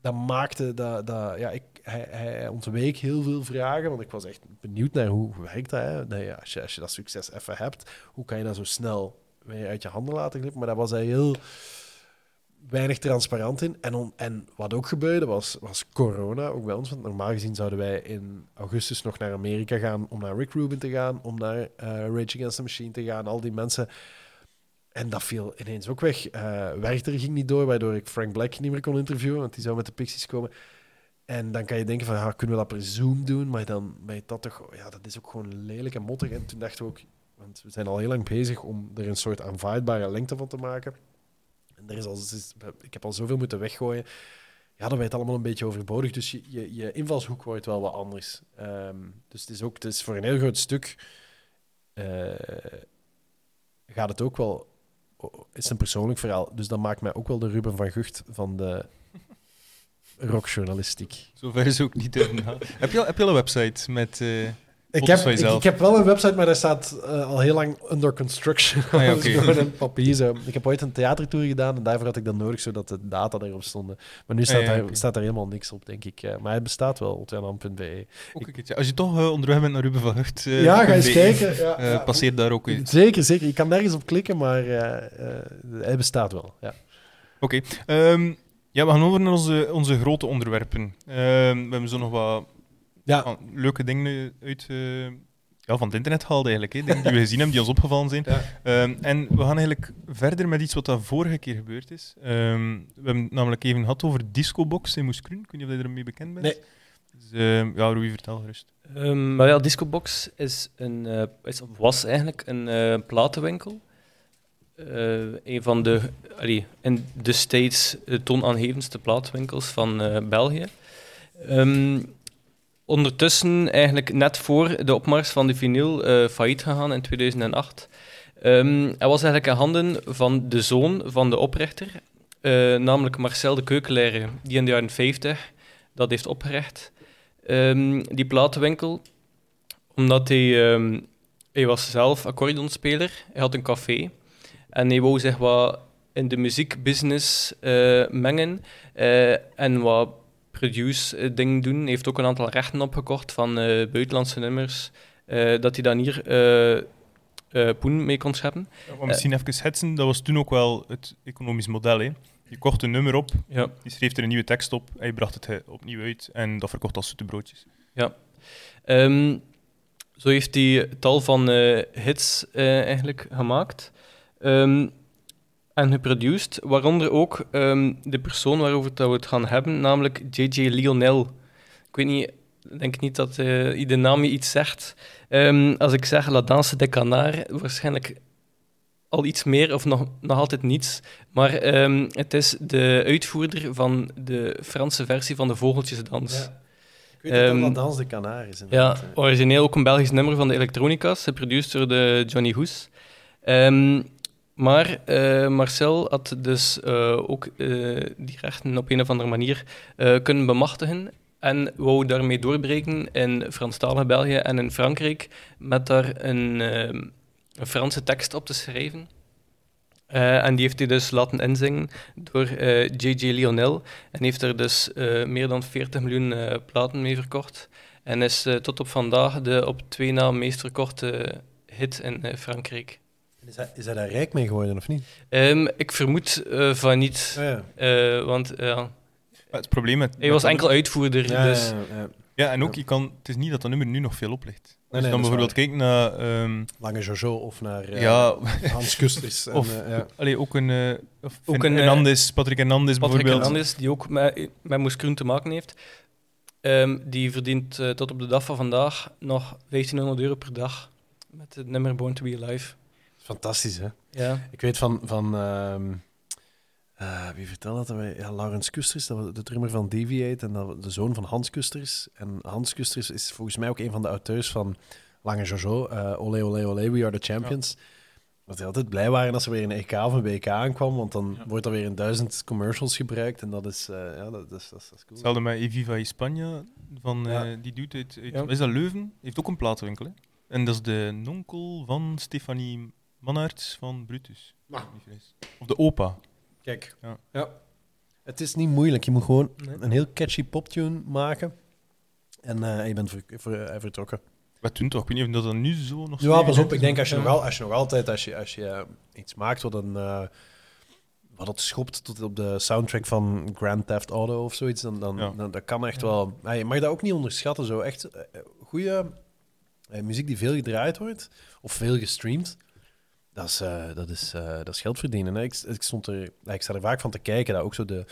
dat maakte dat, dat ja, ik, hij, ontweek heel veel vragen, want ik was echt benieuwd naar hoe, werkt dat. Je, als, je, als je dat succes even hebt, hoe kan je dat zo snel weer uit je handen laten glippen? Maar daar was hij heel weinig transparant in. En, en wat ook gebeurde was, was corona, ook bij ons. Want normaal gezien zouden wij in augustus nog naar Amerika gaan om naar Rick Rubin te gaan, om naar uh, Rage Against the Machine te gaan. Al die mensen en dat viel ineens ook weg. Uh, Werchter ging niet door, waardoor ik Frank Black niet meer kon interviewen, want die zou met de Pixies komen. En dan kan je denken van, ja, kunnen we dat per Zoom doen? Maar dan je dat toch... Ja, dat is ook gewoon lelijk en mottig. En toen dachten we ook... Want we zijn al heel lang bezig om er een soort aanvaardbare lengte van te maken. En er is al, ik heb al zoveel moeten weggooien. ja, dan werd het allemaal een beetje overbodig. Dus je, je, invalshoek wordt wel wat anders. Ehm, dus het is ook het is voor een heel groot stuk uh, gaat het ook wel. Is een persoonlijk verhaal. Dus dat maakt mij ook wel de Ruben van Gucht van de rockjournalistiek. Zover is ook niet (laughs) heb, je al, heb je al een website met. Uh ik heb, ik, ik, heb wel een website, maar daar staat uh, al heel lang under construction. Ah, ja, (laughs) okay. gewoon een papier. Zo. Ik heb ooit een theatertour gedaan en daarvoor had ik dat nodig, zodat de data erop stonden. Maar nu staat, ah, ja, daar, okay. staat daar helemaal niks op, denk ik. Uh, maar het bestaat wel, otjanam.be. Als je toch uh, onderweg bent naar Ruben van Hucht, ja, ga eens kijken. Ja, ja, passeer daar ook eens. Zeker, zeker. Je kan nergens op klikken, maar hij bestaat wel. Ja. Oké. Okay. Um, ja, we gaan over naar onze, onze grote onderwerpen. Um, we hebben zo nog wat ja. leuke dingen uit, uh, ja, van het internet gehaald, eigenlijk. Hè. Dingen die we gezien hebben, die ons opgevallen zijn. Ja. Um, en we gaan eigenlijk verder met iets wat dat vorige keer gebeurd is. Um, we hebben het namelijk even gehad over Discobox in Moeskroen. Ik weet niet of je ermee bekend bent. Nee. Dus, uh, ja, Rui, vertel gerust. Um, maar ja, Discobox is een, uh, is, was eigenlijk een uh, een van de, allee, in de States toonaangevendste platenwinkels van België. Um, ondertussen, eigenlijk net voor de opmars van de vinyl, failliet gegaan in 2008. Um, hij was eigenlijk in handen van de zoon van de oprichter, namelijk Marcel de Keukelaire, die in de jaren 50 dat heeft opgericht. Um, die platenwinkel, omdat hij, hij was zelf accordeonspeler, hij had een café en hij wou zich wat in de muziekbusiness uh, mengen en wat produce-ding eh, doen. Hij heeft ook een aantal rechten opgekocht van buitenlandse nummers, dat hij dan hier poen mee kon scheppen. Ja, misschien even schetsen, dat was toen ook wel het economisch model. Hè? Je kocht een nummer op, ja. die schreef er een nieuwe tekst op, hij bracht het opnieuw uit en dat verkocht als zoete broodjes. Ja. Um, zo heeft hij tal van hits eigenlijk gemaakt. Um, en geproduced, waaronder ook um, de persoon waarover we het gaan hebben, namelijk J.J. Lionel. Ik weet niet, ik denk niet dat uh, de naam je iets zegt. Um, als ik zeg La Danse de Canard, waarschijnlijk al iets meer of nog, nog altijd niets. Maar um, het is de uitvoerder van de Franse versie van de Vogeltjesdans. Ja. Ik weet dat La Danse de Canard is. Ja, origineel ook een Belgisch nummer van de elektronica's, geproduceerd door de Johnny Hoes. Um, maar uh, Marcel had dus uh, ook uh, die rechten op een of andere manier kunnen bemachtigen en wou daarmee doorbreken in Franstalige België en in Frankrijk met daar een, een Franse tekst op te schrijven. en die heeft hij dus laten inzingen door J.J. Lionel en heeft er dus meer dan 40 miljoen platen mee verkocht. En is tot op vandaag de op twee na meest verkochte hit in Frankrijk. Is hij, is hij daar rijk mee geworden of niet? Um, ik vermoed uh, van niet. Oh, ja. uh, want ja. het probleem met. Hij was enkel uitvoerder. Ja, dus. ja, ja, en ook, je kan, het is niet dat dat nummer nu nog veel oplicht. Nee, dus dan bijvoorbeeld kijken naar... Um, Lange Jojo of naar uh, ja. Hans Kusters. (laughs) of en, ja. allee, ook een... Uh, of ook een Hernandez, Patrick Hernandez Patrick bijvoorbeeld. Hernandez, die ook met, met Moeskroen te maken heeft. Um, die verdient uh, tot op de dag van vandaag nog 1500 euro per dag met het nummer Born to be Alive. Fantastisch, hè? Ja. Ik weet van... van uh, uh, wie vertelde dat? Ja, Laurens Kusters, dat was de drummer van Deviate en dat de zoon van Hans Kusters. En Hans Kusters is volgens mij ook een van de auteurs van Lange Jojo, uh, Ole Ole Ole, We Are The Champions. Ja. Dat die altijd blij waren als er weer een EK of een WK aankwam, want dan ja. wordt er weer in duizend commercials gebruikt en dat is, uh, ja, dat, dat, is, dat, is cool. Hetzelfde met Eviva Spanje, van, ja. die doet uit, uit is dat Leuven? Heeft ook een platenwinkel, hè? En dat is de nonkel van Stefanie Mannaerts van Brutus. Ah. Of de opa. Kijk. Ja. ja. Het is niet moeilijk. Je moet gewoon nee. een heel catchy poptune maken. En uh, je bent ver, ver, uh, vertrokken. Wat doen toch? Ik weet niet of dat nu zo nog Ja, pas op. Ik denk als je, ja. nog, al, als je nog altijd, als je, als je uh, iets maakt wat een... wat het schopt tot op de soundtrack van Grand Theft Auto of zoiets, dan, dan, ja. dan dat kan echt wel... je mag dat ook niet onderschatten. Zo echt goede muziek die veel gedraaid wordt, of veel gestreamd, dat is, uh, dat is, uh, dat is geld verdienen. Hè. Ik, ik, stond er, ik sta er vaak van te kijken. Dat ook zo de,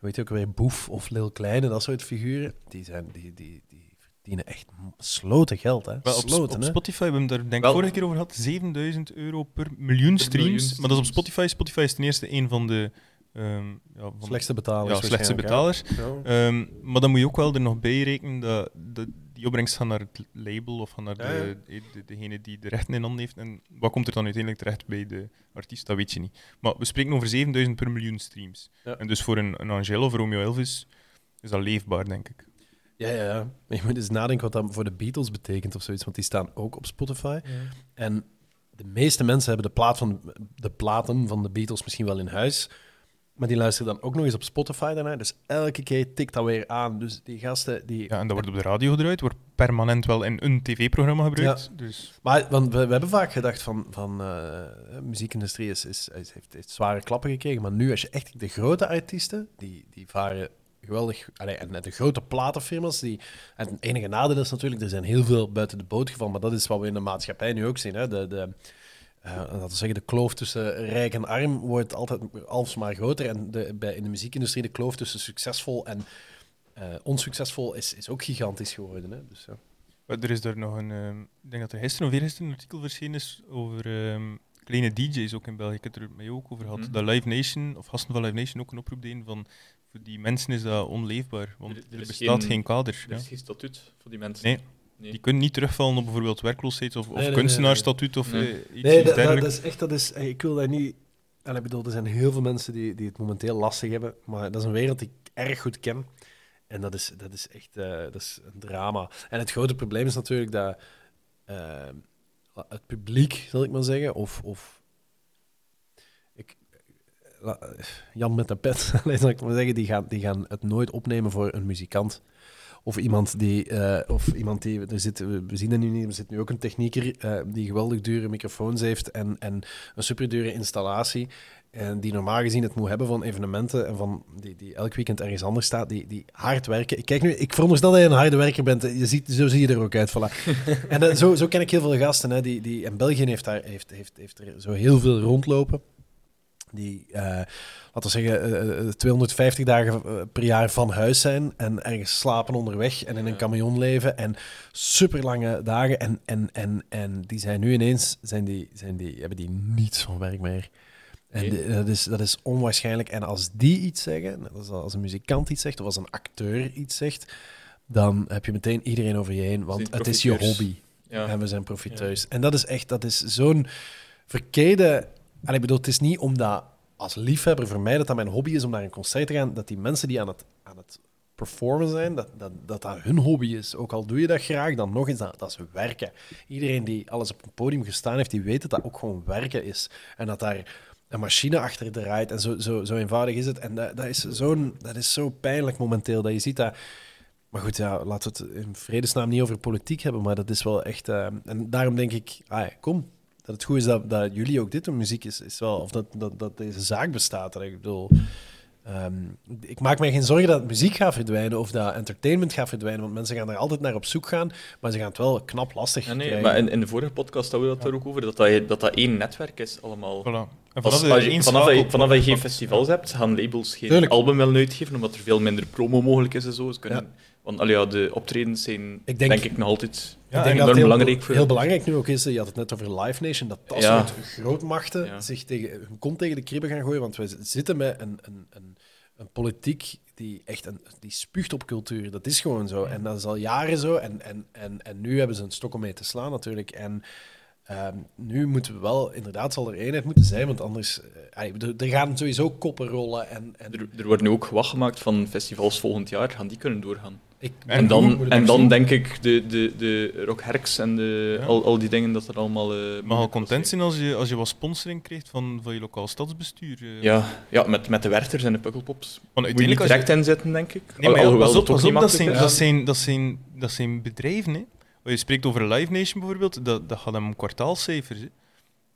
weet je ook weer, Boef of Lil Kleine, dat soort figuren. Die, zijn, die, die, die verdienen echt sloten geld. Hè. Wel, sloten, op, op Spotify, we hebben daar denk ik vorige keer over gehad, 7000 euro per miljoen streams. Maar dat is op Spotify. Spotify is ten eerste een van de Um, ja, van, slechtste betalers. Ja, slechtste betalers. Um, maar dan moet je ook wel er nog bij rekenen dat, dat die opbrengst gaat naar het label of gaat naar de, de, degene die de rechten in handen heeft. En wat komt er dan uiteindelijk terecht bij de artiest, dat weet je niet. Maar we spreken over 7000 per miljoen streams. En dus voor een, een Angel of Romeo Elvis is dat leefbaar, denk ik. Ja, ja, ja. Je moet eens nadenken wat dat voor de Beatles betekent of zoiets, want die staan ook op Spotify. En de meeste mensen hebben de, plaat van, de platen van de Beatles misschien wel in huis. Maar die luisteren dan ook nog eens op Spotify daarna. Dus elke keer tikt dat weer aan. Dus die gasten... Die... Ja, en dat wordt op de radio gedraaid. Wordt permanent wel in een tv-programma gebruikt. Ja. Dus... Maar want we, we, hebben vaak gedacht van... van uh, muziekindustrie is, is, heeft, heeft zware klappen gekregen. Maar nu, als je echt de grote artiesten... Die, die varen geweldig... Allee, en de grote platenfirma's... Die, en het enige nadeel is natuurlijk... Er zijn heel veel buiten de boot gevallen. Maar dat is wat we in de maatschappij nu ook zien. Hè? De... de uh, dat we zeggen, de kloof tussen rijk en arm wordt altijd alsmaar groter. En de, bij, in de muziekindustrie de kloof tussen succesvol en uh, onsuccesvol is, is ook gigantisch geworden. Hè? Dus, ja. Er is daar nog een, uh, ik denk dat er gisteren of eergisteren een artikel verschenen is over um, kleine DJ's ook in België. Ik heb het er mij ook over gehad. Mm -hmm. Dat Live Nation, of gasten van Live Nation, ook een oproep deden van voor die mensen is dat onleefbaar, want er, er, er bestaat geen, geen kader. Er is geen statuut voor die mensen. Nee. Die kunnen niet terugvallen op bijvoorbeeld werkloosheid of, of kunstenaarsstatuut of nee. Uh, iets, nee, dat, dat, is echt, dat is, ik wil dat niet... En ik bedoel, er zijn heel veel mensen die, die het momenteel lastig hebben, maar dat is een wereld die ik erg goed ken. En dat is, dat is echt uh, dat is een drama. En het grote probleem is natuurlijk dat uh, het publiek, zal ik maar zeggen, of, of ik, Jan met de pet, (laughs) zal ik maar zeggen, die gaan, die gaan het nooit opnemen voor een muzikant. Of iemand die, uh, of iemand die er zit, we zien het nu niet, er zit nu ook een technieker uh, die geweldig dure microfoons heeft en, en een superdure installatie. En die normaal gezien het moet hebben van evenementen en van die, die elk weekend ergens anders staat, die, die hard werken. Ik, kijk nu, ik veronderstel dat je een harde werker bent. Je ziet, zo zie je er ook uit. Voilà. (laughs) en uh, zo, zo ken ik heel veel gasten. Hè, die, die, en België heeft, daar, heeft, heeft, heeft er zo heel veel rondlopen. Die laten we zeggen, 250 eh, eh, dagen eh, per jaar van huis zijn en ergens slapen onderweg en in een camion leven en super lange dagen. En, en, en, en die zijn nu ineens, zijn die, zijn die, hebben die niets van werk meer. En dat, is, dat is onwaarschijnlijk. En als die iets zeggen, als, een muzikant iets zegt of als een acteur iets zegt, dan heb je meteen iedereen over je heen, want het is je hobby. Ja. En we zijn profiteurs. En dat is echt, dat is zo'n verkeerde... En ik bedoel, het is niet omdat als liefhebber voor mij dat dat mijn hobby is om naar een concert te gaan, dat die mensen die aan het, aan het performen zijn, dat, dat, dat dat hun hobby is. Ook al doe je dat graag, dan nog eens, dat, dat is werken. Iedereen die alles op een podium gestaan heeft, die weet dat dat ook gewoon werken is. En dat daar een machine achter draait. En zo, zo, zo eenvoudig is het. En dat, dat, is zo'n, dat is zo pijnlijk momenteel, dat je ziet dat... Maar goed, ja, laten we het in vredesnaam niet over politiek hebben, maar dat is wel echt... Uh, en daarom denk ik, ah, kom, dat het goed is dat, dat jullie ook dit doen. Muziek is, is wel, of dat, dat, dat deze zaak bestaat. Ik bedoel, um, ik maak me geen zorgen dat muziek gaat verdwijnen of dat entertainment gaat verdwijnen, want mensen gaan er altijd naar op zoek gaan, maar ze gaan het wel knap lastig ja, nee, Maar in, in de vorige podcast hadden we dat ja. er ook over, dat dat, dat dat één netwerk is allemaal. Voilà. En vanaf, als, als je, vanaf, dat je, vanaf dat je geen festivals hebt, gaan labels geen Tuurlijk. album wel uitgeven, omdat er veel minder promo mogelijk is en zo. Ze kunnen, want allee, ja, de optredens zijn, ik denk, denk, ik, nog altijd ik denk dat heel, belangrijk. Voor heel belangrijk nu ook is, je had het net over Live Nation, dat dat ja. soort grootmachten ja. zich tegen, hun kont tegen de kribben gaan gooien, want wij zitten met een, een, een, een politiek die echt een, die spuugt op cultuur. Dat is gewoon zo. En dat is al jaren zo. En, en, en, en nu hebben ze een stok om mee te slaan natuurlijk. En Um, nu moeten we wel, inderdaad, zal er eenheid moeten zijn, want anders. Uh, er gaan sowieso koppen rollen. En, en... Er, er wordt nu ook wacht gemaakt van festivals volgend jaar, gaan die kunnen doorgaan? Ik, en, dan, en dan denk ik de, de, de Rock Herks en de, ja. al, al die dingen dat er allemaal. Uh, Mag al content zijn als je, als je wat sponsoring krijgt van, van je lokaal stadsbestuur. Uh. Ja, ja met, met de Werters en de Pukkelpops. Want uiteindelijk direct je... inzetten, denk ik. Nee, maar ja, pas op, pas op, dat, zijn, dat, zijn, dat, zijn, dat zijn bedrijven. Hè. Je spreekt over Live Nation bijvoorbeeld, dat, dat gaat om kwartaalcijfers. Hè.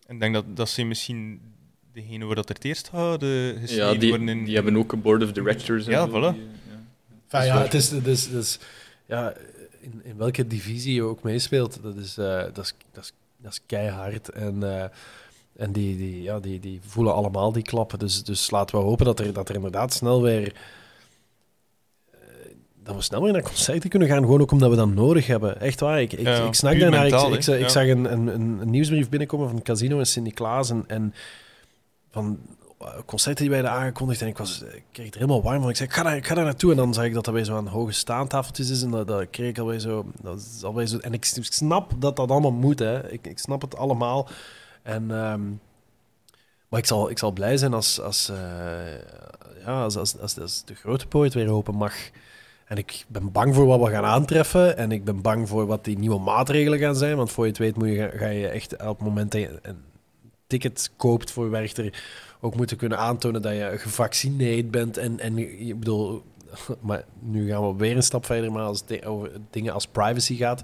En ik denk dat, dat zijn misschien degene waar dat er het eerst gaat uh, Ja, die, in... die hebben ook een board of directors. Ja, voilà. Die. Enfin, ja, het is, het is, het is, ja, in, in welke divisie je ook meespeelt, dat is, uh, dat is, dat is, dat is keihard. En, uh, en die, die, ja, die, die voelen allemaal die klappen. Dus, dus laten we hopen dat er, dat er inderdaad snel weer dat we snel weer naar concerten kunnen gaan, gewoon ook omdat we dat nodig hebben. Echt waar, ik, ik, ja, ik snak daarnaar. Mentaal, ik, ik, ik, zag een, een, een, nieuwsbrief binnenkomen van Casino en Sint-Niklaas en, en van concerten die werden aangekondigd en ik, was, kreeg er helemaal warm van. Ik zei, ik ga, daar, ga daar naartoe. En dan zag ik dat dat weer zo aan hoge staantafeltjes is. En dat, dat kreeg ik alweer zo, dat is alweer zo... En ik, snap dat dat allemaal moet, hè. Ik, ik snap het allemaal. En... Ehm, maar ik zal, ik zal blij zijn als, als, uh, ja, als, als, als, als de grote poort weer open mag. En ik ben bang voor wat we gaan aantreffen. En ik ben bang voor wat die nieuwe maatregelen gaan zijn. Want voor je het weet moet je, ga je echt op het moment dat je een ticket koopt voor Werchter ook moeten kunnen aantonen dat je gevaccineerd bent. En, en ik bedoel, (laughs) maar nu gaan we weer een stap verder. Maar als het over dingen als privacy gaat,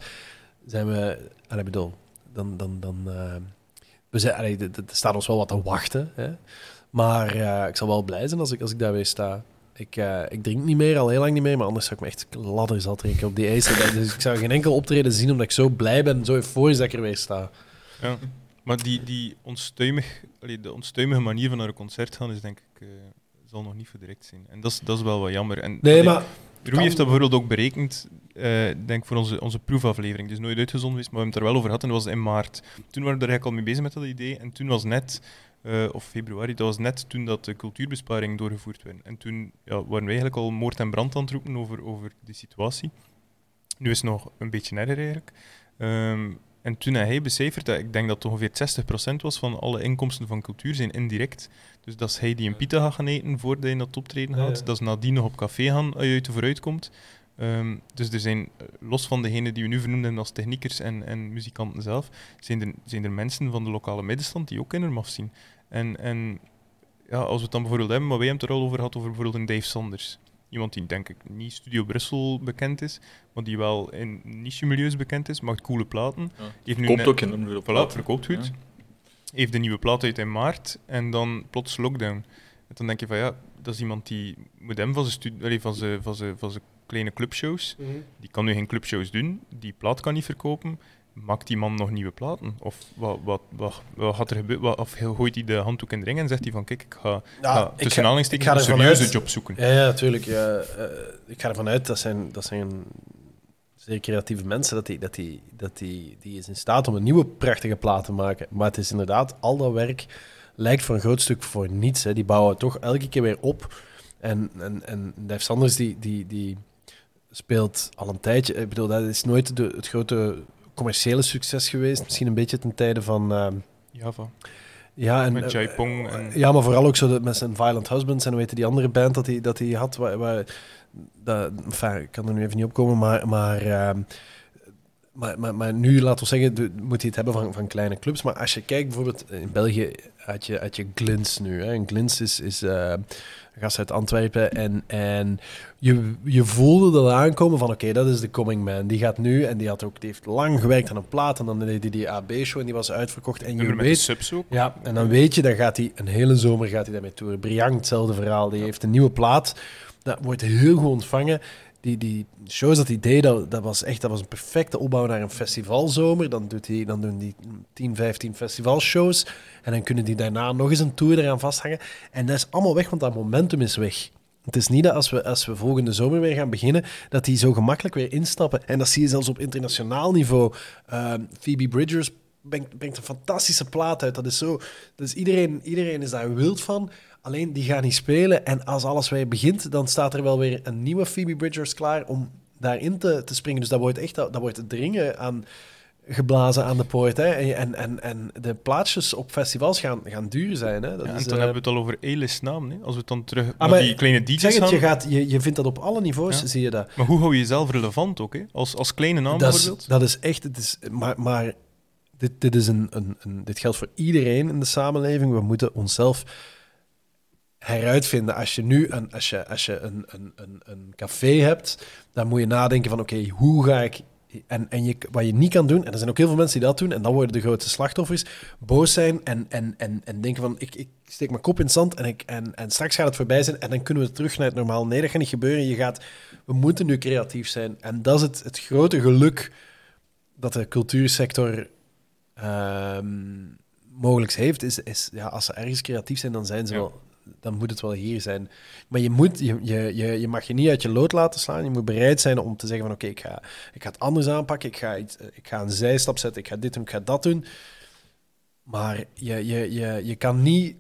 zijn we. Ik bedoel, dan. dan, dan uh, we zijn, allee, er staat ons wel wat te wachten. Hè? Maar uh, ik zal wel blij zijn als ik, als ik daar weer sta. Ik, uh, ik drink niet meer, al heel lang niet meer, maar anders zou ik me echt ladder zal drinken op die ijzer. Dus ik zou geen enkel optreden zien omdat ik zo blij ben, zo euforisch dat ik er weer sta. Ja, maar die, die onstuimig, allee, de onstuimige manier van naar een concert gaan is denk ik, uh, zal nog niet voor direct zijn. En dat is, dat is wel wat jammer. En, nee, maar... Rui heeft dat bijvoorbeeld ook berekend, uh, denk voor onze, onze proefaflevering. Is nooit uitgezonden geweest, maar we hebben het er wel over gehad en dat was in maart. Toen waren we er eigenlijk al mee bezig met dat idee en toen was net uh, of februari, dat was net toen dat de cultuurbesparing doorgevoerd werd. En toen ja, waren we eigenlijk al moord en brand aan het roepen over, over die situatie. Nu is het nog een beetje erger eigenlijk. Um, en toen had hij becijferd dat ik denk dat het ongeveer 60% was van alle inkomsten van cultuur zijn indirect. Dus dat is hij die een pita gaat gaan eten voordat hij naar het optreden gaat. Dat is nadien nog op café gaan als je uit de vooruit komt. Um, dus er zijn, eh, los van degenen die we nu vernoemden als techniekers en, en muzikanten zelf, zijn er, zijn er mensen van de lokale middenstand die ook kinderen afzien. En, en ja, als we het dan bijvoorbeeld hebben, maar wij hebben het er al over gehad, over bijvoorbeeld een Dave Sanders. Iemand die denk ik niet Studio Brussel bekend is, maar die wel in niche-milieus bekend is, maakt coole platen. Ja. Heeft nu Komt ook in een plaat. verkoopt goed. Ja. Heeft een nieuwe plaat uit in maart en dan plots lockdown. En dan denk je van ja, dat is iemand die moet hem van zijn, van zijn, van zijn, van zijn kleine clubshows. Mhm. Die kan nu geen clubshows doen, die plaat kan niet verkopen. Maakt die man nog nieuwe platen? Of wat, wat, wat, wat gaat er gebeuren? Of gooit hij de handdoek in de ring en zegt hij van kijk, ik ga, ja, ga tussen aanhalingstekens een serieuze job zoeken? Ja, ja natuurlijk. Ja, uh, ik ga ervan uit dat zijn, dat zijn zeer creatieve mensen, dat die, dat, die, dat die, die is in staat om een nieuwe prachtige plaat te maken. Maar het is inderdaad, al dat werk lijkt voor een groot stuk voor niets. Hè. Die bouwen toch elke keer weer op. En, en, en Dave Sanders die, die, die speelt al een tijdje. Ik bedoel, dat is nooit de, het grote commerciële succes geweest. Misschien een beetje ten tijde van... Uh, Java. Ja, en, met Jaipong. Eh, en... Ja, maar vooral ook zo met zijn Violent Husbands en weten die andere band dat hij dat hij had. Waar, waar, dat, enfin, ik kan er nu even niet opkomen, maar, maar, uh, maar, maar, maar, nu, laten we zeggen, moet hij het hebben van, van kleine clubs. Maar als je kijkt, bijvoorbeeld in België had je, had je Glins nu. Hè. En Glins is, is uh, gast uit Antwerpen. En, en je, je voelde dat aankomen van oké, dat is de coming man. Die gaat nu, en die, had ook, die heeft lang gewerkt aan een plaat. En dan deed hij die AB-show en die was uitverkocht. En je weet, subs ook. Ja, en dan weet je, dan gaat hij een hele zomer gaat hij daarmee toeren. Briang, hetzelfde verhaal. Die heeft een nieuwe plaat. Dat wordt heel goed ontvangen die, die shows dat hij deed, dat, dat, was echt dat was een perfecte opbouw naar een festivalzomer. Dan, doet hij, dan doen die 10, 15 festivalshows. En dan kunnen die daarna nog eens een tour eraan vasthangen. En dat is allemaal weg, want dat momentum is weg. Het is niet dat als we, als we volgende zomer weer gaan beginnen, dat die zo gemakkelijk weer instappen. En dat zie je zelfs op internationaal niveau. Uh, Phoebe Bridgers brengt, brengt, een fantastische plaat uit. Dat is zo. Dus iedereen, iedereen is daar wild van. Alleen die gaan niet spelen. En als alles weer begint, dan staat er wel weer een nieuwe Phoebe Bridgers klaar om daarin te, te springen. Dus dat wordt echt dat wordt dringen aan geblazen aan de poort. Hè. En, en, en de plaatsjes op festivals gaan, gaan duur zijn. Hè. Dat ja, is, en dan uh, hebben we het al over A-list naam. Hè. Als we het dan terug ah, naar die kleine DJ's zeg het, je, gaat, je, je vindt dat op alle niveaus, zie je dat. Maar hoe hou je jezelf relevant ook? Hè? Als, als kleine naam dat bijvoorbeeld? Is, dat is echt... Het is, maar maar dit, dit, is een, een, een, dit geldt voor iedereen in de samenleving. We moeten onszelf heruitvinden. Als je nu een, als je, als je een, een, een, een café hebt, dan moet je nadenken van oké, hoe ga ik... En, en je, wat je niet kan doen, en er zijn ook heel veel mensen die dat doen, en dan worden de grootste slachtoffers, boos zijn en, en, en, en denken van ik, ik steek mijn kop in het zand en, ik, en, en straks gaat het voorbij zijn en dan kunnen we terug naar het normaal. Nee, dat gaat niet gebeuren. Je gaat, we moeten nu creatief zijn. En dat is het, het grote geluk dat de cultuursector um, mogelijk heeft, is, is ja, als ze ergens creatief zijn, dan zijn ze wel dan moet het wel hier zijn. Maar je, moet, je, je, je, je mag je niet uit je lood laten slaan. Je moet bereid zijn om te zeggen van oké, ik, ga, ik ga het anders aanpakken. Ik ga, iets, ik ga een zijstap zetten. Ik ga dit doen, ik ga dat doen. Maar je, je, je, je kan niet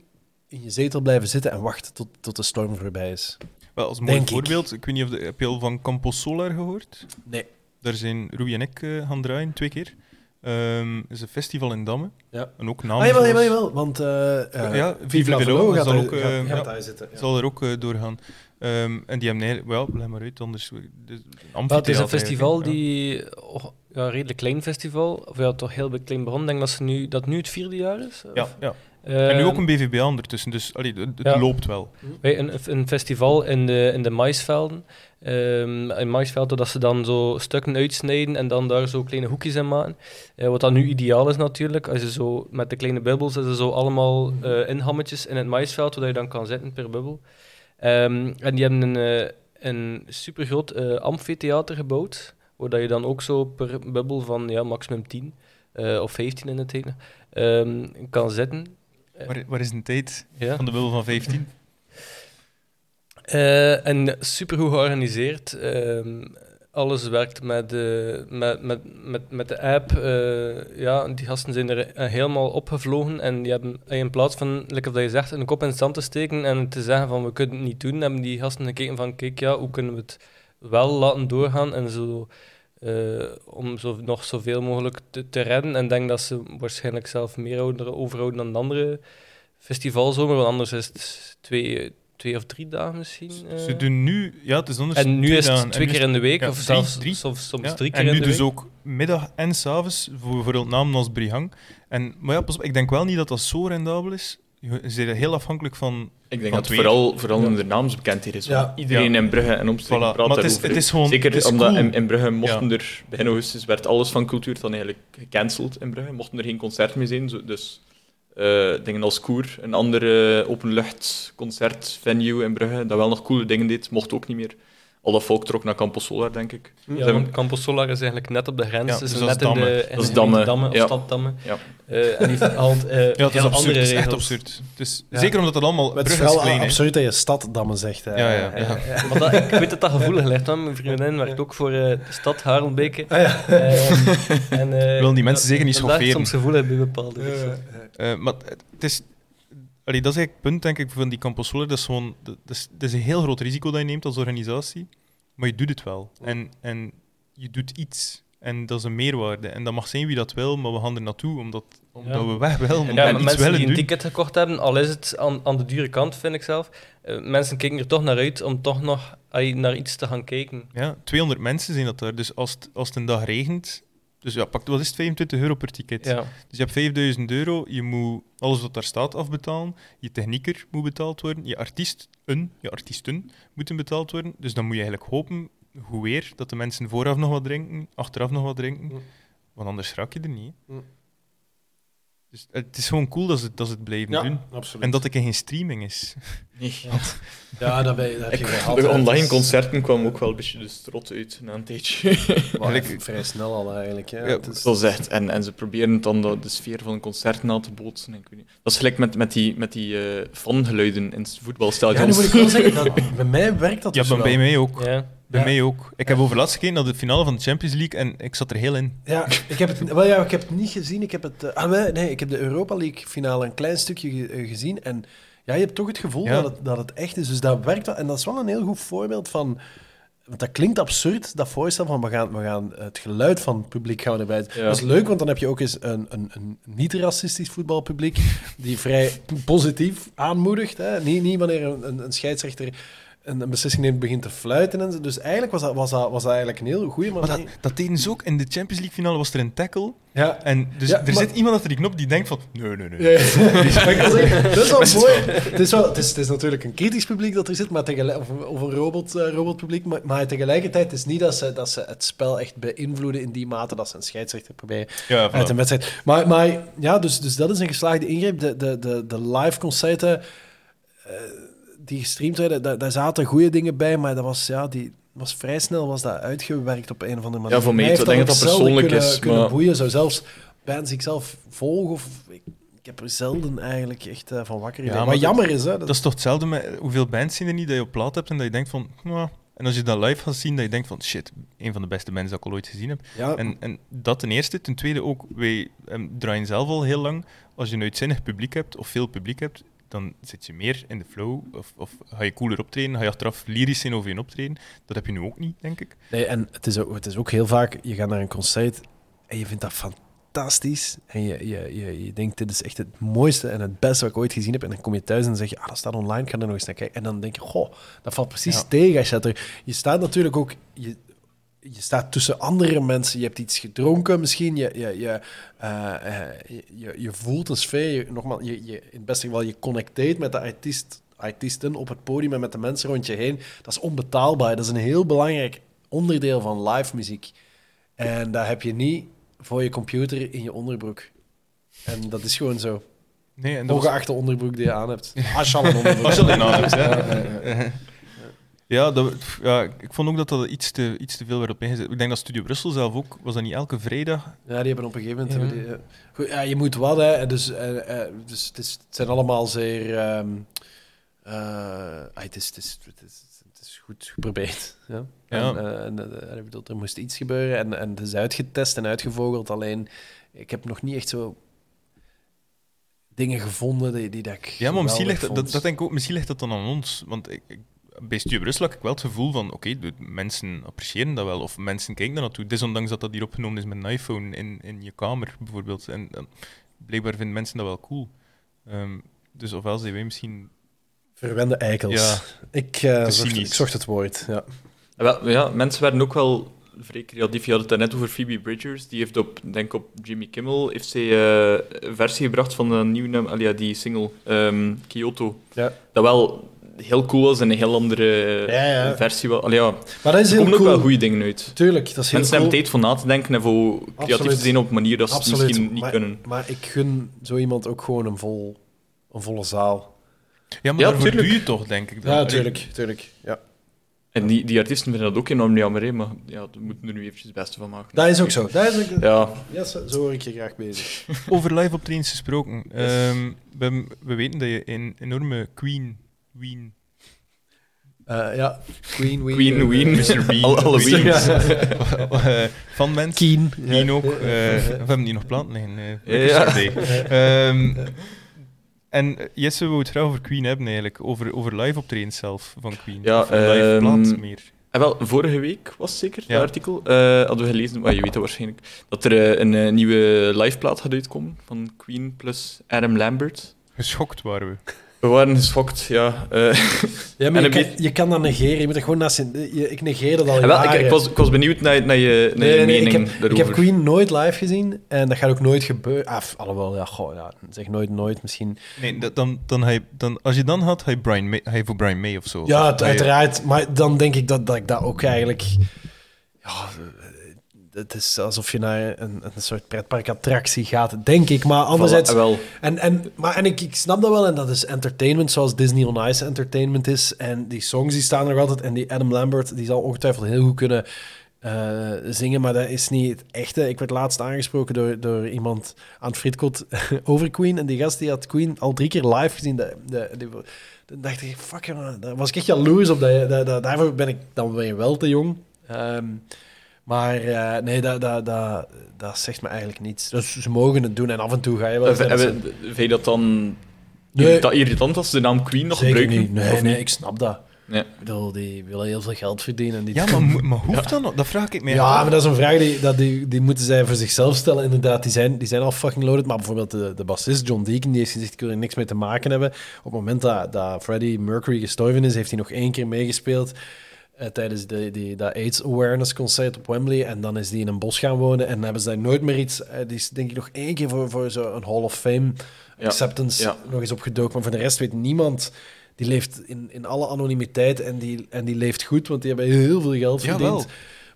in je zetel blijven zitten en wachten tot, tot de storm voorbij is. Wel, als mooi voorbeeld, ik. weet niet of de, heb je al van Campos Solar gehoord? Nee. Daar zijn Ruby en ik uh, gaan draaien, twee keer. Um, is een festival in Damme. Ja. En ook naam. Ah, jawel, jawel, jawel, want uh, uh, ja, Vive Velo gaat, zal er, ook, uh, gaat, ja, gaat daar zitten. Ja. Zal er ook uh, doorgaan. Um, en die hebben nee, wel, blijf maar uit, anders. Dus, het is een festival die oh, ja, redelijk klein festival, of ja, toch heel klein begonnen. Ik denk dat, ze nu, dat nu het vierde jaar is. Ja, ja. En nu ook een BVB ondertussen, dus allee, het, ja. loopt wel. Bij een, een festival in de, in de maisvelden. Um, in maisvelden dat ze dan zo stukken uitsnijden en dan daar zo kleine hoekjes in maken. Uh, wat dan nu ideaal is natuurlijk, als je zo met de kleine bubbels, is er zo allemaal uh, inhammetjes in het maisveld, waar je dan kan zitten per bubbel. Um, en die hebben een, een supergroot amfitheater gebouwd, waar je dan ook zo per bubbel van ja, maximum 10 of 15 in het hele um, kan zitten. Waar, waar, is de tijd ja. van de bubbel van 15? Uh, (laughs) en supergoed georganiseerd. Uh, alles werkt met, uh, met, met, met, met de app. Uh, ja, die gasten zijn er helemaal opgevlogen. En die hebben in plaats van, lekker dat je zegt, een kop in het zand te steken en te zeggen van we kunnen het niet doen, hebben die gasten gekeken van kijk, ja, hoe kunnen we het wel laten doorgaan en zo... Uh, om zo, nog zoveel mogelijk te, te redden. En denk dat ze waarschijnlijk zelf meer overhouden dan de andere festivalzomer, want anders is het twee, twee of drie dagen misschien. Uh. Ze doen nu, ja, het is anders. En nu is het dagen. twee keer in de week, ja, of drie, zelfs drie. Soms, soms ja. drie keer en in nu de dus week. ook middag en s'avonds, voor bijvoorbeeld namen als Brihang. En, maar ja, pas op, ik denk wel niet dat dat zo rendabel is. Je bent heel afhankelijk van. Ik denk van dat het vooral, vooral in de naamsbekendheid is. Ja. Iedereen Ja. in Brugge en omstreken Voilà. praat Maar het is, daarover. het is gewoon. Zeker het is omdat cool. in, in Brugge mochten er, begin augustus werd alles van cultuur dan eigenlijk gecanceld in Brugge. Mochten er geen concert meer zijn, dus eh, dingen als Koer, een andere openlucht concertvenue in Brugge, dat wel nog coole dingen deed, mocht ook niet meer. Al dat volk trok naar Campos Solar, denk ik. Ja, Campos Solar is eigenlijk net op de grens. Ja, is dus net dat is in de, Damme. in Dat is de Damme, Damme of ja. Staddammen. Ja. Eh, en die haalt eh Ja, het is heel absurd. andere Het is echt absurd. Is, Ja. Zeker omdat het allemaal. Het is is wel klein, hè. absurd dat je staddammen zegt. hè. Ja, ja, ja. Eh, Maar dat, ik weet dat dat gevoelig ligt. want Mijn vriendin werkt ook voor de stad Harelbeke. Ah, ja. Eh, en, eh, (laughs) Willen die mensen zeker niet dat- dat schofferen. soms gevoelig bij bepaalde. Eh, maar het is. Allee, dat is eigenlijk het punt, denk ik, van die Campus Solar. Dat is, gewoon, dat is, dat is een heel groot risico dat je neemt als organisatie. Maar je doet het wel. En, en je doet iets. En dat is een meerwaarde. En dat mag zijn wie dat wil, maar we gaan er naartoe omdat, omdat Ja. we weg willen. Omdat Ja, we mensen willen die een doen. ticket gekocht hebben, al is het aan, aan de dure kant, vind ik zelf. eh, mensen kijken er toch naar uit om toch nog naar iets te gaan kijken. Ja, 200 mensen zijn dat daar. Dus als het, als het een dag regent. Dus ja, pak, wat is het? 25 euro per ticket. Ja. Dus je hebt 5000 euro, je moet alles wat daar staat afbetalen. Je technieker moet betaald worden. Je artiest, een, je artiesten moeten betaald worden. Dus dan moet je eigenlijk hopen, hoe weer, dat de mensen vooraf nog wat drinken, achteraf nog wat drinken. Mm. Want anders raak je er niet. Mm. Dus het is gewoon cool dat ze, dat ze het blijven Ja, doen. absoluut. En dat er geen streaming is. Nee. (laughs) Ja, dat, ben je, dat heb je Ik, gehad, de online concerten kwam ook wel een beetje de strot uit na een tijdje. (laughs) Maar Eigenlijk- vrij snel al eigenlijk. Ja. Ja, Het is- Zoals echt. En, en ze proberen dan de, de sfeer van een concert na te bootsen. Ik weet niet. Dat is gelijk met, met die, met die eh fangeluiden in ja, voetbalstadions. nu moet ik wel zeggen, (laughs) dat, bij mij werkt dat Ja, dus bij mij ook. Ja. Bij Ja. mij ook. Ik heb overlaatst gekeken naar de finale van de Champions League en ik zat er heel in. Ja, ik heb het, wel, ja, ik heb het niet gezien. Ik heb, het, eh, ah, nee, ik heb de Europa League finale een klein stukje ge- eh, gezien. En ja, je hebt toch het gevoel Ja. dat, het, dat het echt is. Dus dat werkt wel. En dat is wel een heel goed voorbeeld van... Want dat klinkt absurd, dat voorstel van we gaan, we gaan het geluid van het publiek gaan erbij. Ja. Dat is leuk, want dan heb je ook eens een, een, een niet-racistisch voetbalpubliek die vrij positief aanmoedigt. Hè? Niet, niet wanneer een, een scheidsrechter een, een beslissing neemt, begint te fluiten. En zo. Dus eigenlijk was dat, was, dat, was dat eigenlijk een heel goede Maar dat, dat deden ze ook. In de Champions League finale was er een tackle. Ja, En dus Ja, er maar- zit iemand achter die knop die denkt van... Nee, nee, nee. Ja, zeggen, (laughs) (laughs) dat is wel (laughs) mooi. Het is, wel, het, is, het is natuurlijk een kritisch publiek dat er zit, maar tegelijk, of, een- of een robot, eh, robotpubliek. Maar, maar tegelijkertijd het is niet dat ze, dat ze het spel echt beïnvloeden in die mate dat ze een scheidsrechter proberen Ja, uit een wedstrijd. Maar, maar ja, dus, dus dat is een geslaagde ingreep. De, de, de, de live concerten eh, die gestreamd werden, daar, daar zaten goede dingen bij, maar dat was, ja, die, was vrij snel was dat uitgewerkt op een of andere manier. Ja, voor mij, ik denk dat dat persoonlijk kunnen, is, Kunnen maar- boeien, zou zelfs bands ik zelf volg, of ik, ik heb er zelden eigenlijk echt eh, van wakker Ja, maar Wat dat- jammer is, hè. Dat is toch hetzelfde met hoeveel bands zijn er niet dat je op plaat hebt en dat je denkt van... "Mwah." En als je dat live gaat zien, dat je denkt van... Shit, een van de beste bands dat ik al ooit gezien heb. ja, En, en dat ten eerste. Ten tweede ook, wij em, draaien zelf al heel lang. Als je een uitzinnig publiek hebt, of veel publiek hebt, dan zit je meer in de flow. Of, of ga je cooler optreden, ga je achteraf lyrisch zijn over je optreden. Dat heb je nu ook niet, denk ik. Nee, en het is ook, het is ook heel vaak, je gaat naar een concert en je vindt dat fantastisch. En je, je, je, je denkt, dit is echt het mooiste en het beste wat ik ooit gezien heb. En dan kom je thuis en zeg je, ah, dat staat online, ik ga er nog eens naar kijken. En dan denk je, goh, dat valt precies Ja. tegen. Als je, dat er, je staat natuurlijk ook... Je, je staat tussen andere mensen, je hebt iets gedronken misschien, je, je, je, eh, eh, je, je, voelt een sfeer, je, nogmaals, je, je, in het beste geval, je connecteert met de artiest, artiesten op het podium en met de mensen rond je heen. Dat is onbetaalbaar, dat is een heel belangrijk onderdeel van live muziek. En dat heb je niet voor je computer in je onderbroek. En dat is gewoon zo. Nee, en dat was- Ongeacht de onderbroek die je aan hebt. Als je al een onderbroek aan hebt. Ja, dat, ja, ik vond ook dat dat iets te, iets te veel werd op ingezet. Ik denk dat Studio Brussel zelf ook, was dat niet elke vrijdag? Ja, die hebben op een gegeven moment... Die, eh, goed, ja, je moet wat, hè. Dus, eh, eh, dus het, is, het zijn allemaal zeer... ehm, eh, ah, het, is, het, is, het, is, het is goed geprobeerd. Ja. Ja. En, bedoel, er moest iets gebeuren en, en het is uitgetest en uitgevogeld. Alleen, ik heb nog niet echt zo dingen gevonden die, die dat ik Ja, maar misschien ligt, geweldig dat, dat, vond. dat denk ik ook, misschien ligt dat dan aan ons. Want ik, ik- bij Studio Brussel had ik wel het gevoel van, oké, de mensen appreciëren dat wel, of mensen kijken daar naartoe. Desondanks dat dat hier opgenomen is met een iPhone in, in je kamer, bijvoorbeeld. En dan, blijkbaar vinden mensen dat wel cool. Ehm, dus ofwel zijn wij misschien... Verwende eikels. Ja, Ik, eh, zocht, ik zocht het woord, ja. Ja, wel, ja, mensen werden ook wel vrij creatief. Je had het net over Phoebe Bridgers. Die heeft op, denk op Jimmy Kimmel heeft zij, eh, een versie gebracht van een nieuwe nummer, ja, die single ehm, Kyoto. Ja. Dat wel heel cool was en een heel andere Ja, ja. versie. was. Allee, ja, Maar dat is er heel komen ook wel goede dingen uit. Tuurlijk, dat is heel Mensen cool. hebben tijd voor na te denken en voor creatief Absoluut. te zijn op een manier dat ze het misschien niet maar, kunnen. Maar ik gun zo iemand ook gewoon een, vol, een volle zaal. Ja, maar Ja, daarvoor tuurlijk. doe je toch, denk ik. dan. Ja, tuurlijk, tuurlijk. Ja. En die, die artiesten vinden dat ook enorm jammer, hè, maar ja, we moeten er nu eventjes het beste van maken. Dat is ook zo. Dat is ook, Ja, ja, zo, zo hoor ik je graag bezig. Over live optredens gesproken. Ehm, we, we weten dat je een enorme Queen, Ween, Eh, ja, Queen, Ween. Queen, eh, Ween, Mr. Ween, alle, alle Queen. (laughs) Weens. eh, van bent. Keen. Queen ook. Eh, we hebben die nog planten liggen. Ja. Ehm, en Jesse wou het graag over Queen hebben eigenlijk. Over, over live optredens zelf van Queen. Ja, of een live ehm, plaat meer. En wel, vorige week was het zeker, Ja. dat artikel, eh, hadden we gelezen, maar je weet dat waarschijnlijk, dat er een eh, nieuwe liveplaat gaat uitkomen van Queen plus Adam Lambert. Geschokt waren we. We waren geschokt, ja. eh. Ja, maar En je kan, beetje- je kan dat negeren. Je moet er gewoon naast je- Ik negeer dat al En wel, ik, ik, was, ik was benieuwd naar, naar je, naar Nee, je nee, ik mening heb, ik heb Queen nooit live gezien en dat gaat ook nooit gebeuren. Af, alhoewel, ja, goh, ja, zeg nooit, nooit misschien. Nee, dan, dan hij, dan, als je dan had, hij Brian May, hij voor Brian May of zo. Ja, Of het- hij- uiteraard. Maar dan denk ik dat, dat ik dat ook eigenlijk. Ja, het is alsof je naar een, een soort pretparkattractie gaat, denk ik. Maar anderzijds. Voilà, wel. En, en, maar, en ik, ik snap dat wel, en dat is entertainment zoals Disney on Ice entertainment is. En die songs die staan er altijd. En die Adam Lambert die zal ongetwijfeld heel goed kunnen eh, zingen, maar dat is niet het echte. Ik werd laatst aangesproken door, door iemand aan het (laughs) over Queen. En die gast die had Queen al drie keer live gezien. De, de, dan dacht ik, fuck, jongen, daar was ik echt jaloers op. Dat dat, dat- daarvoor ben ik, dan ben je wel te jong. Ehm, maar eh, nee, dat, dat, dat, dat zegt me eigenlijk niets. Dus ze mogen het doen en af en toe ga je wel... Eens hebben- Vind je dat dan Nee. dat irritant als ze de naam Queen nog Zeker gebruiken? niet. Nee, ik snap dat. Nee. Ik bedoel, die willen heel veel geld verdienen. en Die Ja, maar, maar hoeft dat nog? Dat vraag ik me Ja, af. maar dat is een vraag die, dat die, die moeten zij voor zichzelf stellen. Inderdaad, die zijn, die zijn al fucking loaded. Maar bijvoorbeeld de, de bassist John Deacon, die heeft gezegd, ik wil er niks mee te maken hebben. Op het moment dat, dat Freddie Mercury gestorven is, heeft hij nog één keer meegespeeld eh, tijdens de, die, dat AIDS Awareness concert op Wembley. En dan is die in een bos gaan wonen en hebben ze daar nooit meer iets... eh, die is denk ik nog één keer voor, voor zo'n Hall of Fame Ja, acceptance ja. nog eens opgedoken. Maar voor de rest weet niemand... Die leeft in, in alle anonimiteit en die, en die leeft goed, want die hebben heel veel geld verdiend. Jawel.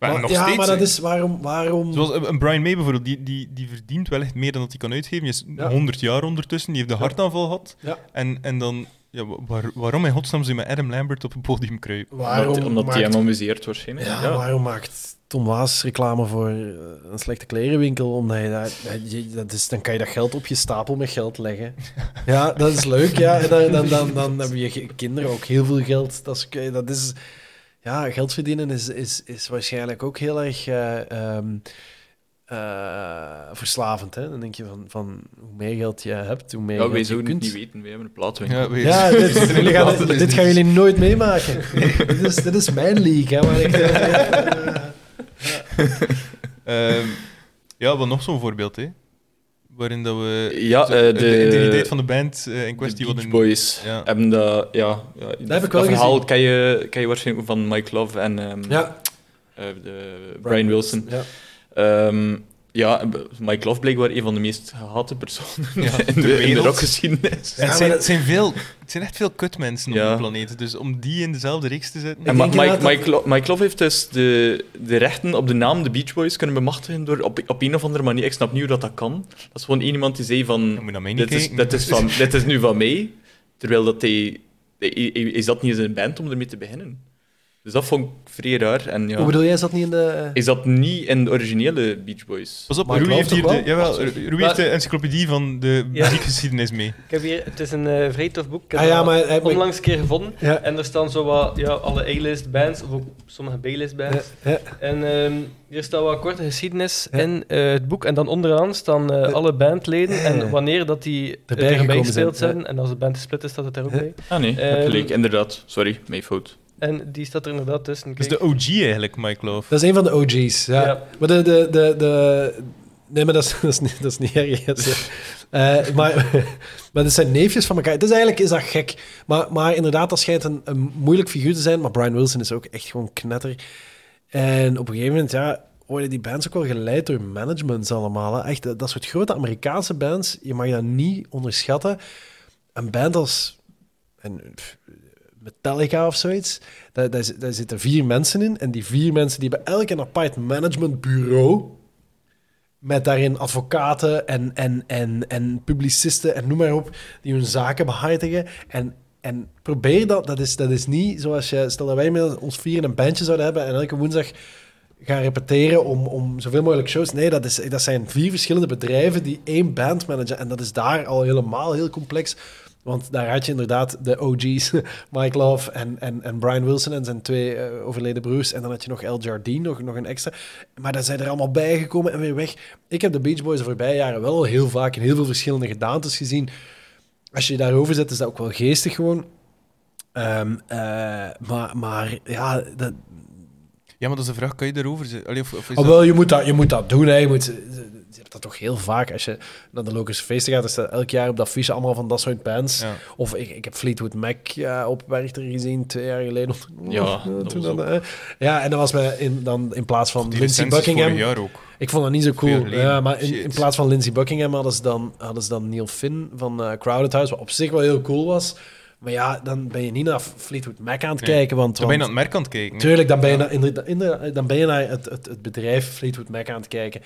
Maar, Maar- nog ja, steeds, maar dat is waarom... waarom... Zoals een- een Brian May bijvoorbeeld, die, die, die verdient wel echt meer dan dat hij kan uitgeven. Die is Ja. 100 jaar ondertussen, die heeft de hartaanval gehad. Ja. En, en dan, ja, wa- waar- waarom in godsnaam je met Adam Lambert op een podium kruipen? waarom omdat hij hem amuseert waarschijnlijk. ja, waarom maakt Tom Waas reclame voor eh, een slechte klerenwinkel? Omdat je daar, je- dat is, dan kan je dat geld op je stapel met geld leggen. (laughs) Ja, dat is leuk. Ja. En dan, dan, dan, dan hebben je kinderen ook heel veel geld. Dat is, dat is, ja, geld verdienen is, is, is waarschijnlijk ook heel erg eh, ehm, eh, verslavend. Hè? Dan denk je van, van hoe meer geld je hebt, hoe meer Ja, geld je kunt. niet weten. Wij hebben een plaatwinkel. Ja, Ja, (laughs) dit, jullie gaan, dit gaan jullie nooit meemaken. (laughs) dit, is, dit is mijn league. Hè, waar ik, (laughs) eh, Ehm, ja, wat nog zo'n voorbeeld, hè? Waarin dat we Ja, zo- eh, de, de- identiteit van de band eh, in kwestie de Beach Boys ja. hebben dat... Ja, ja, dat, heb ik wel verhaal gezien. ken je, ken je waarschijnlijk van Mike Love en ehm, ja, eh, de Brian Wilson. Ja. Ehm, ja, Mike Love blijkbaar een van de meest gehate personen Ja, (laughs) in, de, in de wereld. rockgeschiedenis. Ja, het, zijn, dat- het, zijn veel, het zijn echt veel kutmensen op Ja. de planeet. Dus om die in dezelfde reeks te zetten... En Ma- Mike, inderdaad dat- Mike, Lo- Mike Love heeft dus de, de rechten op de naam de Beach Boys kunnen bemachtigen door op, op een of andere manier. Ik snap niet hoe dat, dat kan. Dat is gewoon één iemand die zei van... Dit, is, dit, is van, (laughs) dit is nu van mij. Terwijl dat hij- Is dat niet eens een band om ermee te beginnen? Dus dat vond ik vrij raar. En ja, Hoe bedoel jij, zat niet in de... is dat niet in de originele Beach Boys? Pas op, Rui Love heeft hier de, wel? jawel, Rui heeft de encyclopedie van de Ja. muziekgeschiedenis mee. Ik heb hier, het is een eh vrij tof boek. Ik heb Ah ja, dat maar... onlangs een keer gevonden. Ja, En er staan zo wat, ja, alle A-list bands, of ook sommige B-list bands. ja, ja. En ehm, hier staat wat korte geschiedenis Ja. in eh, het boek. En dan onderaan staan eh, Ja. alle bandleden en wanneer dat die Erbij erbij gespeeld zijn. En als de band split is, staat het er ook Ja. bij. Ah nee, hebt Ehm, gelijk. Inderdaad. Sorry, mijn fout. En die staat er inderdaad tussen. Dus Kijk. de OG eigenlijk, Mike Love. Dat is een van de OG's, ja. Ja. Maar de... de, de, de nee, maar dat is, (laughs) dat is, niet, dat is niet erg. Dat is, eh, maar, (laughs) maar dat zijn neefjes van elkaar. Het is eigenlijk is dat gek. Maar, maar inderdaad, dat schijnt een, een moeilijk figuur te zijn. Maar Brian Wilson is ook echt gewoon knetter. En op een gegeven moment, ja, worden die bands ook wel geleid door managements allemaal. Hè. Echt, dat dat soort grote Amerikaanse bands, je mag dat niet onderschatten. Een band als en, pff, Metallica of zoiets, daar, daar, zi- daar zitten vier mensen in. En die vier mensen die hebben elk een apart managementbureau. Met daarin advocaten en, en, en, en publicisten en noem maar op, die hun zaken behartigen. En, en probeer dat, dat is, dat is niet zoals je, stel dat wij met ons vier een bandje zouden hebben en elke woensdag gaan repeteren om, om zoveel mogelijk shows. Nee, dat, is, dat zijn vier verschillende bedrijven die één band managen. En dat is daar al helemaal heel complex. Want daar had je inderdaad de OG's, (laughs) Mike Love en, en, en Brian Wilson en zijn twee eh, overleden broers. En dan had je nog El Jardine, nog, nog een extra. Maar daar zijn er allemaal bijgekomen en weer weg. Ik heb de Beach Boys de voorbije jaren wel heel vaak in heel veel verschillende gedaantes gezien. Als je je daarover zet, is dat ook wel geestig gewoon. Ehm, eh, maar, maar ja, dat, Ja, maar dat is de vraag, kan je daarover zeggen? Allee, of, of is Oh, dat- wel, je moet dat, je moet dat doen. Hè. Je, moet, dat toch heel vaak. Als je naar de Locus Feesten gaat, is dat elk jaar op dat affiche allemaal van dat soort bands. Ja. Of ik, ik heb Fleetwood Mac ja, op Werchter gezien, twee jaar geleden. Ja, toen dan, ja en dat was bij, in, dan in plaats van Lindsey Buckingham. jaar ook. Ik vond dat niet zo cool. Ja, maar in, in plaats van Lindsey Buckingham hadden ze dan, hadden ze dan Neil Finn van eh, Crowded House, wat op zich wel heel cool was. Maar ja, dan ben je niet naar Fleetwood Mac aan het Nee. kijken. Want, Dan ben je naar het merk aan het kijken. Tuurlijk, dan ben je Ja. naar, inderdaad- inderdaad- dan ben je naar het, het, het bedrijf Fleetwood Mac aan het kijken.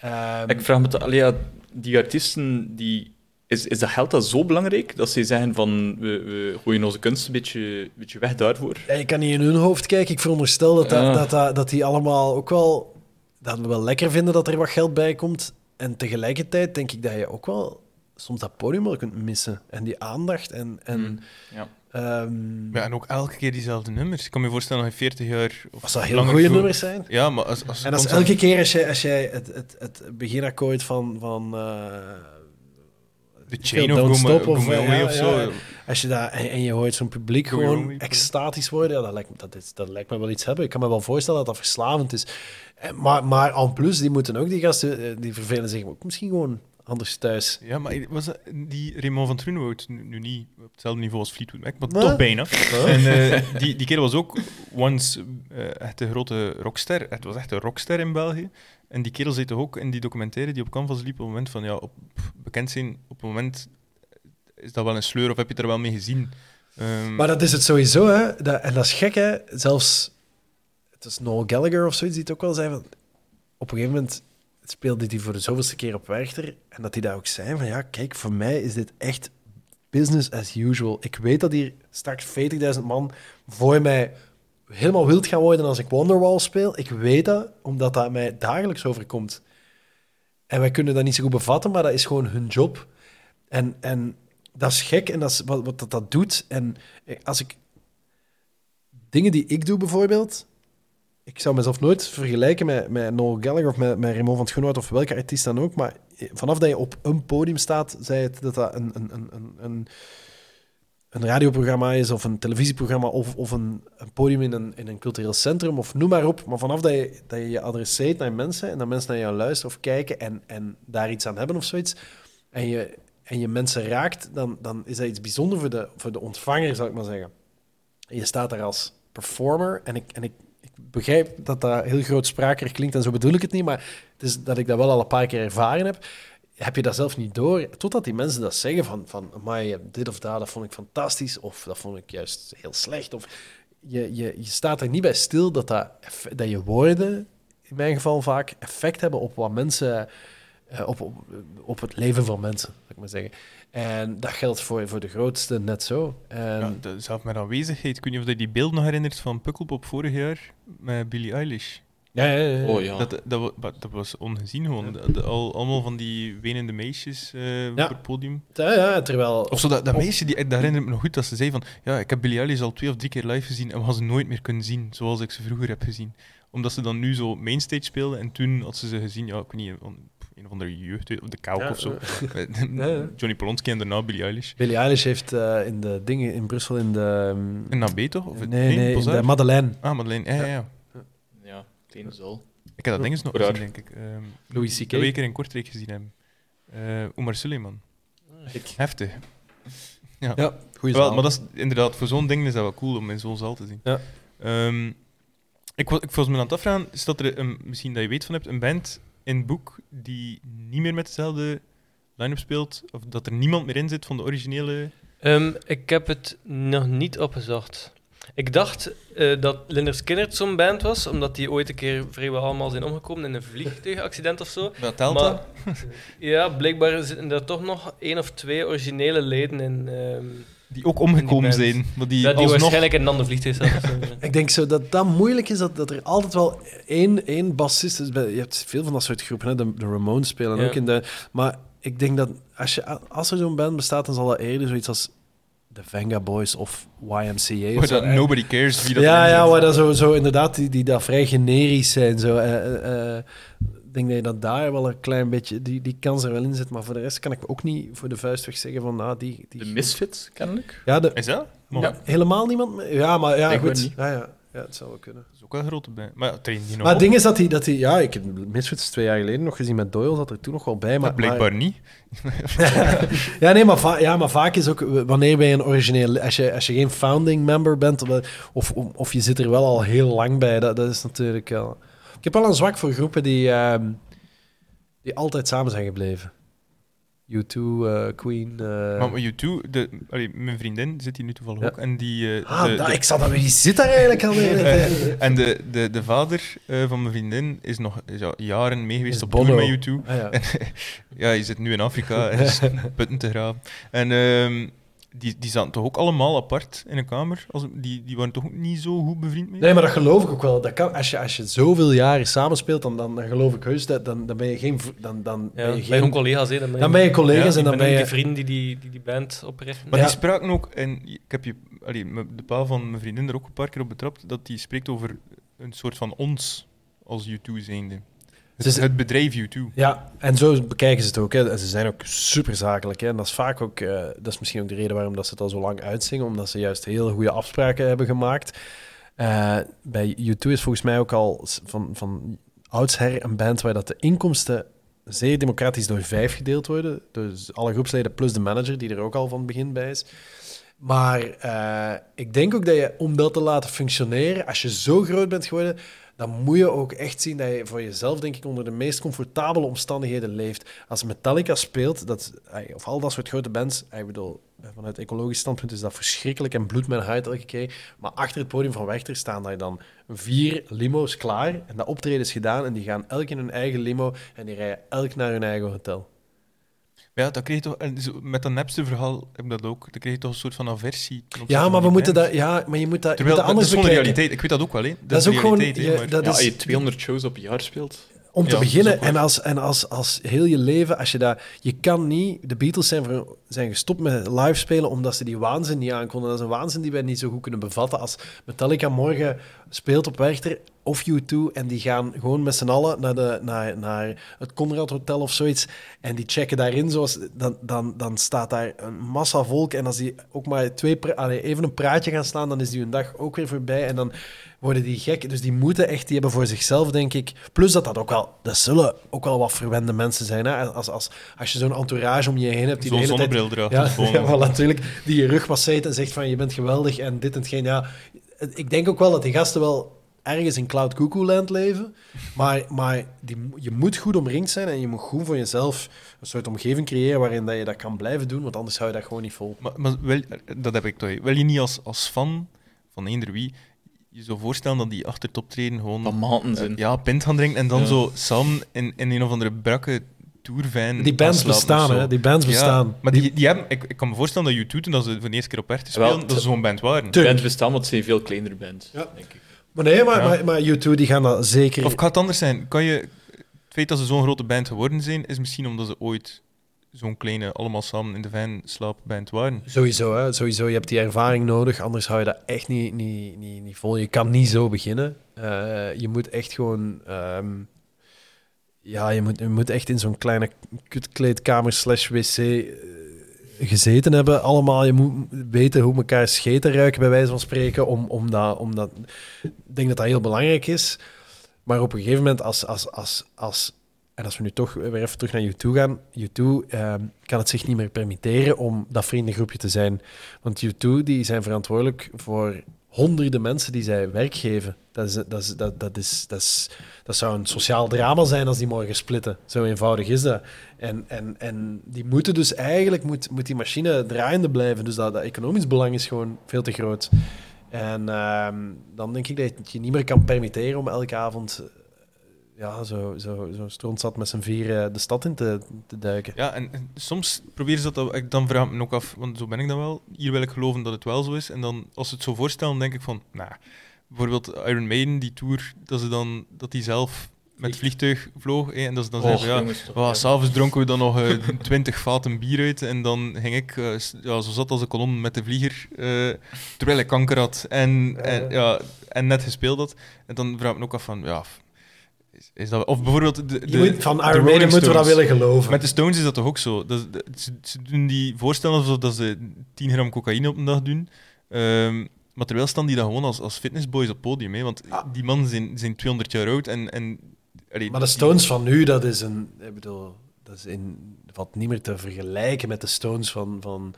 Ehm, Ik vraag me allee, ja, die artiesten, die, is, is dat geld dat zo belangrijk dat ze zeggen van we, we gooien onze kunst een beetje, een beetje weg daarvoor? ja, je kan niet in hun hoofd kijken. Ik veronderstel dat, dat, Ja. dat, dat, dat die allemaal ook wel, dat we wel lekker vinden dat er wat geld bij komt. En tegelijkertijd denk ik dat je ook wel soms dat podium wel kunt missen. En die aandacht. En, en, Mm, ja. Ehm, Ja, en ook elke keer diezelfde nummers. Ik kan me voorstellen dat je 40 jaar... Of als dat heel goede voor- nummers zijn. Ja, maar als, als En als constant- elke keer als jij, als jij het, het, het beginakkoord van, van eh, De Chain of Stop of, eh, ja, zo. ja. Als je daar en, en je hoort zo'n publiek Go gewoon extatisch worden, ja, dat, lijkt, me- dat, is, dat lijkt me wel iets hebben. Ik kan me wel voorstellen dat dat verslavend is. En, maar, maar en plus, die moeten ook, die gasten, eh, die vervelen zich ook misschien gewoon anders thuis. Ja, maar was dat, die Raymond van Truenwoud, nu, nu niet op hetzelfde niveau als Fleetwood Mac, maar Nee. toch bijna. En eh, die, die kerel was ook once eh, echt een grote rockster. Het was echt een rockster in België. En die kerel zei toch ook in die documentaire die op Canvas liep, op het moment van, ja, op, bekend zijn, op het moment is dat wel een sleur of heb je het er wel mee gezien? Ehm, Maar dat is het sowieso, hè. Dat, en dat is gek, hè. Zelfs, het is Noel Gallagher of zoiets die het ook wel zei, van, op een gegeven moment speelde hij voor de zoveelste keer op Werchter. En dat hij daar ook zei van, ja, kijk, voor mij is dit echt business as usual. Ik weet dat hier straks 40.000 man voor mij helemaal wild gaan worden als ik Wonderwall speel. Ik weet dat, omdat dat mij dagelijks overkomt. En wij kunnen dat niet zo goed bevatten, maar dat is gewoon hun job. En, en dat is gek en dat is wat, wat dat, dat doet. En als ik... Dingen die ik doe bijvoorbeeld... ik zou mezelf nooit vergelijken met, met Noel Gallagher of met, met Raymond van het Groenwoud of welke artiest dan ook. Maar vanaf dat je op een podium staat, zei het dat dat een, een, een, een, een radioprogramma is of een televisieprogramma of, of een, een podium in een, in een cultureel centrum of noem maar op. Maar vanaf dat je dat je, je adresseert naar mensen en dat mensen naar jou luisteren of kijken en, en daar iets aan hebben of zoiets, en je, en je mensen raakt, dan, dan is dat iets bijzonders voor de, voor de ontvanger, zou ik maar zeggen. En je staat daar als performer en ik, en ik begrijp dat dat heel grootsprakerig klinkt en zo bedoel ik het niet, maar het is dat ik dat wel al een paar keer ervaren heb. Heb je dat zelf niet door, totdat die mensen dat zeggen van, van amai, dit of dat, dat vond ik fantastisch, of dat vond ik juist heel slecht. Of je, je, je staat er niet bij stil dat, dat, dat je woorden, in mijn geval vaak, effect hebben op wat mensen, eh, op, op, op het leven van mensen, zou ik maar zeggen. En dat geldt voor, voor de grootste net zo. En... Ja, zelf met aanwezigheid. Ik weet niet of je die beeld nog herinnert van Pukkelpop vorig jaar met Billie Eilish. Ja, ja, ja. Oh, ja. Dat, dat, dat, was ongezien gewoon. Al, allemaal van die wenende meisjes uh, ja. op het podium. Ja, ja, terwijl... Of zo, dat, dat meisje, die, dat herinner ik me nog goed, dat ze zei van ja, ik heb Billie Eilish al twee of drie keer live gezien en we gaan ze nooit meer kunnen zien zoals ik ze vroeger heb gezien. Omdat ze dan nu zo mainstage speelde en toen had ze ze gezien, ja, ik weet niet, een of andere jeugd, of de Kalk ja, of zo. (laughs) ja, (laughs) Johnny Polonsky en daarna Billie Eilish. Billie Eilish heeft uh, in de dingen in Brussel in de... Um, in AB toch? Of nee, nee, in de Madeleine. Ah, Madeleine, ja, ja. Ja, ja kleine zool. Ik heb dat ding eens nog gezien, denk ik. Um, Louis C.K. Twee keer in Kortrijk gezien hebben. Uh, Omar Suleiman. Heftig. (laughs) Ja, ja goeie Wel, Maar dat is inderdaad, voor zo'n ding is dat wel cool om in zo'n zaal te zien. Ja. Um, ik, ik was me aan het afvragen, is dat er, een, misschien dat je weet van hebt, een band in het boek die niet meer met dezelfde line-up speelt? Of dat er niemand meer in zit van de originele... Um, ik heb het nog niet opgezocht. Ik dacht uh, dat Linder Skinner zo'n band was, omdat die ooit een keer vrijwel allemaal zijn omgekomen in een vliegtuigaccident of zo. Dat telt maar, Ja, blijkbaar zitten er toch nog één of twee originele leden in. Um, die ook omgekomen zijn. Maar die, ja, die waarschijnlijk in een ander vliegtuig zaten. (laughs) ik denk zo dat dat moeilijk is, dat, dat er altijd wel één, één bassist is. Je hebt veel van dat soort groepen, hè? De, de Ramones spelen ja. ook in de... Maar ik denk dat als, je, als er zo'n band bestaat, dan zal dat eerder zoiets als de Venga Boys of YMCA. Of dat nobody cares wie dat Ja, ja waar dat zo, zo inderdaad, die, die daar vrij generisch zijn. Zo, uh, uh, ik denk dat je dat daar wel een klein beetje, die, die kans er wel in zit. Maar voor de rest kan ik ook niet voor de vuist weg zeggen van, nou, die... die de Misfits, kennelijk? Ja, de, is dat? Ja, helemaal niemand? Ja, maar ja, goed. Ja, ja, ja, het zou wel kunnen. Dat is ook wel een grote bij. Maar ja, die nog Maar het ding is dat hij, dat hij... Ja, ik heb Misfits twee jaar geleden nog gezien met Doyle, zat er toen nog wel bij. Maar, blijkbaar niet. (laughs) ja, nee, maar, ja, maar vaak is ook... Wanneer ben je een origineel... Als je, als je geen founding member bent, of, of, of je zit er wel al heel lang bij, dat, dat is natuurlijk wel... Ik heb wel een zwak voor groepen die, uh, die altijd samen zijn gebleven. U2, uh, Queen. Uh... Maar U2, de, allee, mijn vriendin zit hier nu toevallig ja. ook. En die, uh, ah, de, da, de, ik zat dan wie zit daar eigenlijk al (laughs) En de, de, de vader van mijn vriendin is nog is ja, jaren mee geweest op tour met U2. Ah, ja. (laughs) Ja, je zit nu in Afrika (laughs) en is putten te graven. En um, die, die zaten toch ook allemaal apart in een kamer? Als, die, die waren toch niet zo goed bevriend mee? Nee, maar dat geloof ik ook wel. Dat kan, als, je, als je zoveel jaren samenspeelt, dan, dan, dan geloof ik heus dat dan, dan ben je geen... Dan, dan ja, ben je geen collega's. Dan, ben je, dan ben je collega's en dan ben je... die vrienden die die, die, die band oprichten. Maar die spraken ook... En ik heb je, allee, de pa van mijn vriendin er ook een paar keer op betrapt, dat die spreekt over een soort van ons als U2 zijnde. Het, het bedrijf U2. Ja, en zo bekijken ze het ook. Hè. Ze zijn ook super zakelijk. Hè. En dat is vaak ook, uh, dat is misschien ook de reden waarom dat ze het al zo lang uitzingen, omdat ze juist heel goede afspraken hebben gemaakt. Uh, bij U2 is volgens mij ook al van, van oudsher een band waar dat de inkomsten zeer democratisch door vijf gedeeld worden. Dus alle groepsleden plus de manager, die er ook al van het begin bij is. Maar uh, ik denk ook dat je, om dat te laten functioneren, als je zo groot bent geworden, dan moet je ook echt zien dat je voor jezelf, denk ik, onder de meest comfortabele omstandigheden leeft. Als Metallica speelt, dat, of al dat soort grote bands, ik bedoel, vanuit ecologisch standpunt is dat verschrikkelijk en bloed mijn huid elke keer. Maar achter het podium van Wechter staan je dan vier limo's klaar en dat optreden is gedaan en die gaan elk in hun eigen limo en die rijden elk naar hun eigen hotel. Ja, dat kreeg je toch, met dat Napster-verhaal heb ik dat ook. Dan kreeg je toch een soort van aversie. Ja, maar we moeten dat, ja, maar je moet dat, Terwijl, je moet dat anders dat is realiteit. Ik weet dat ook wel, hè. Dat, dat is, ook gewoon. Je, dat ja, is, je 200 shows op een jaar speelt. Om te ja, beginnen, en, als, en als, als heel je leven, als je dat... Je kan niet... De Beatles zijn, voor, zijn gestopt met live spelen omdat ze die waanzin niet aankonden. Dat is een waanzin die wij niet zo goed kunnen bevatten. Als Metallica morgen speelt op Werchter of U2 en die gaan gewoon met z'n allen naar, de, naar, naar het Conrad Hotel of zoiets en die checken daarin, zoals, dan, dan, dan staat daar een massa volk en als die ook maar twee, allee, even een praatje gaan slaan, dan is die hun dag ook weer voorbij en dan worden die gek. Dus die moeten echt, die hebben voor zichzelf, denk ik. Plus dat dat ook wel, dat zullen ook wel wat verwende mensen zijn. Hè? Als, als, als je zo'n entourage om je heen hebt. Die zo'n zonnebril draagt. Ja, (laughs) ja wel, natuurlijk. Die je rug passeert en zegt van je bent geweldig en dit en geen. Ja, ik denk ook wel dat die gasten wel ergens in Cloud Cuckoo Land leven. Maar, maar die, je moet goed omringd zijn en je moet goed voor jezelf een soort omgeving creëren waarin dat je dat kan blijven doen, want anders hou je dat gewoon niet vol. Maar, maar wel, dat heb ik toch. Wil je niet als, als fan van eender wie je zou voorstellen dat die achter optreden gewoon... Van maanden zijn. Uh, ja, pint gaan drinken en dan zo samen in, in een of andere brakke tourfijn Die bands bestaan, hè? Die bands bestaan. Ja, maar die, die hebben... Ik, ik kan me voorstellen dat U2, toen dat ze voor de eerste keer op te spelen, dat ze zo'n band waren. De bands bestaan, want het zijn veel kleinere bands, ja. denk ik. Maar nee, maar, ja. maar, maar U2 die gaan dat zeker... Of gaat het anders zijn? Kan je... Het feit dat ze zo'n grote band geworden zijn, is misschien omdat ze ooit zo'n kleine, allemaal samen in de van slaapband waren. Sowieso, hè? sowieso. Je hebt die ervaring nodig, anders hou je dat echt niet, niet, niet, niet vol. Je kan niet zo beginnen. Uh, je moet echt gewoon... Um, ja, je moet, je moet echt in zo'n kleine kutkleedkamer slash wc uh, gezeten hebben. Allemaal, je moet weten hoe elkaar scheten ruiken, bij wijze van spreken, om, om dat... Om dat ik denk dat dat heel belangrijk is. Maar op een gegeven moment, als, als, als, als en als we nu toch weer even terug naar U2 gaan, U2 uh, kan het zich niet meer permitteren om dat vriendengroepje te zijn. Want U2 die zijn verantwoordelijk voor honderden mensen die zij werk geven. Dat, is, dat, is, dat, dat, is, dat, is, dat zou een sociaal drama zijn als die morgen splitten. Zo eenvoudig is dat. En, en, en die moeten dus eigenlijk, moet, moet die machine draaiende blijven. Dus dat, dat economisch belang is gewoon veel te groot. En uh, dan denk ik dat je het je niet meer kan permitteren om elke avond ja, zo, zo, zo stront zat met z'n vier de stad in te, te duiken. Ja, en, en soms proberen ze dat, ik dan vraag ik me ook af, want zo ben ik dan wel. Hier wil ik geloven dat het wel zo is. En dan, als ze het zo voorstellen, denk ik van, nou, bijvoorbeeld Iron Maiden, die tour, dat ze dan, dat die zelf met het vliegtuig vloog. en dat ze dan zeiden, ja, oh, s'avonds dronken we dan nog (laughs) uh, 20 vaten bier uit. En dan ging ik uh, ja, zo zat als een kolom met de vlieger, uh, terwijl ik kanker had en, en, ja, en net gespeeld had. En dan vraag ik me ook af van, ja, is dat, of bijvoorbeeld de, de, moet, van Iron Maiden moeten we dat willen geloven. Met de Stones is dat toch ook zo? Dat, ze, ze, doen die voorstellen alsof dat ze 10 gram cocaïne op een dag doen. Um, maar terwijl staan die dan gewoon als, als fitnessboys op het podium. Hè? Want ah. die mannen zijn, zijn 200 jaar oud. En, en, allee, maar de Stones van nu, dat is een. Ik bedoel, dat is in, valt niet meer te vergelijken met de Stones van, van,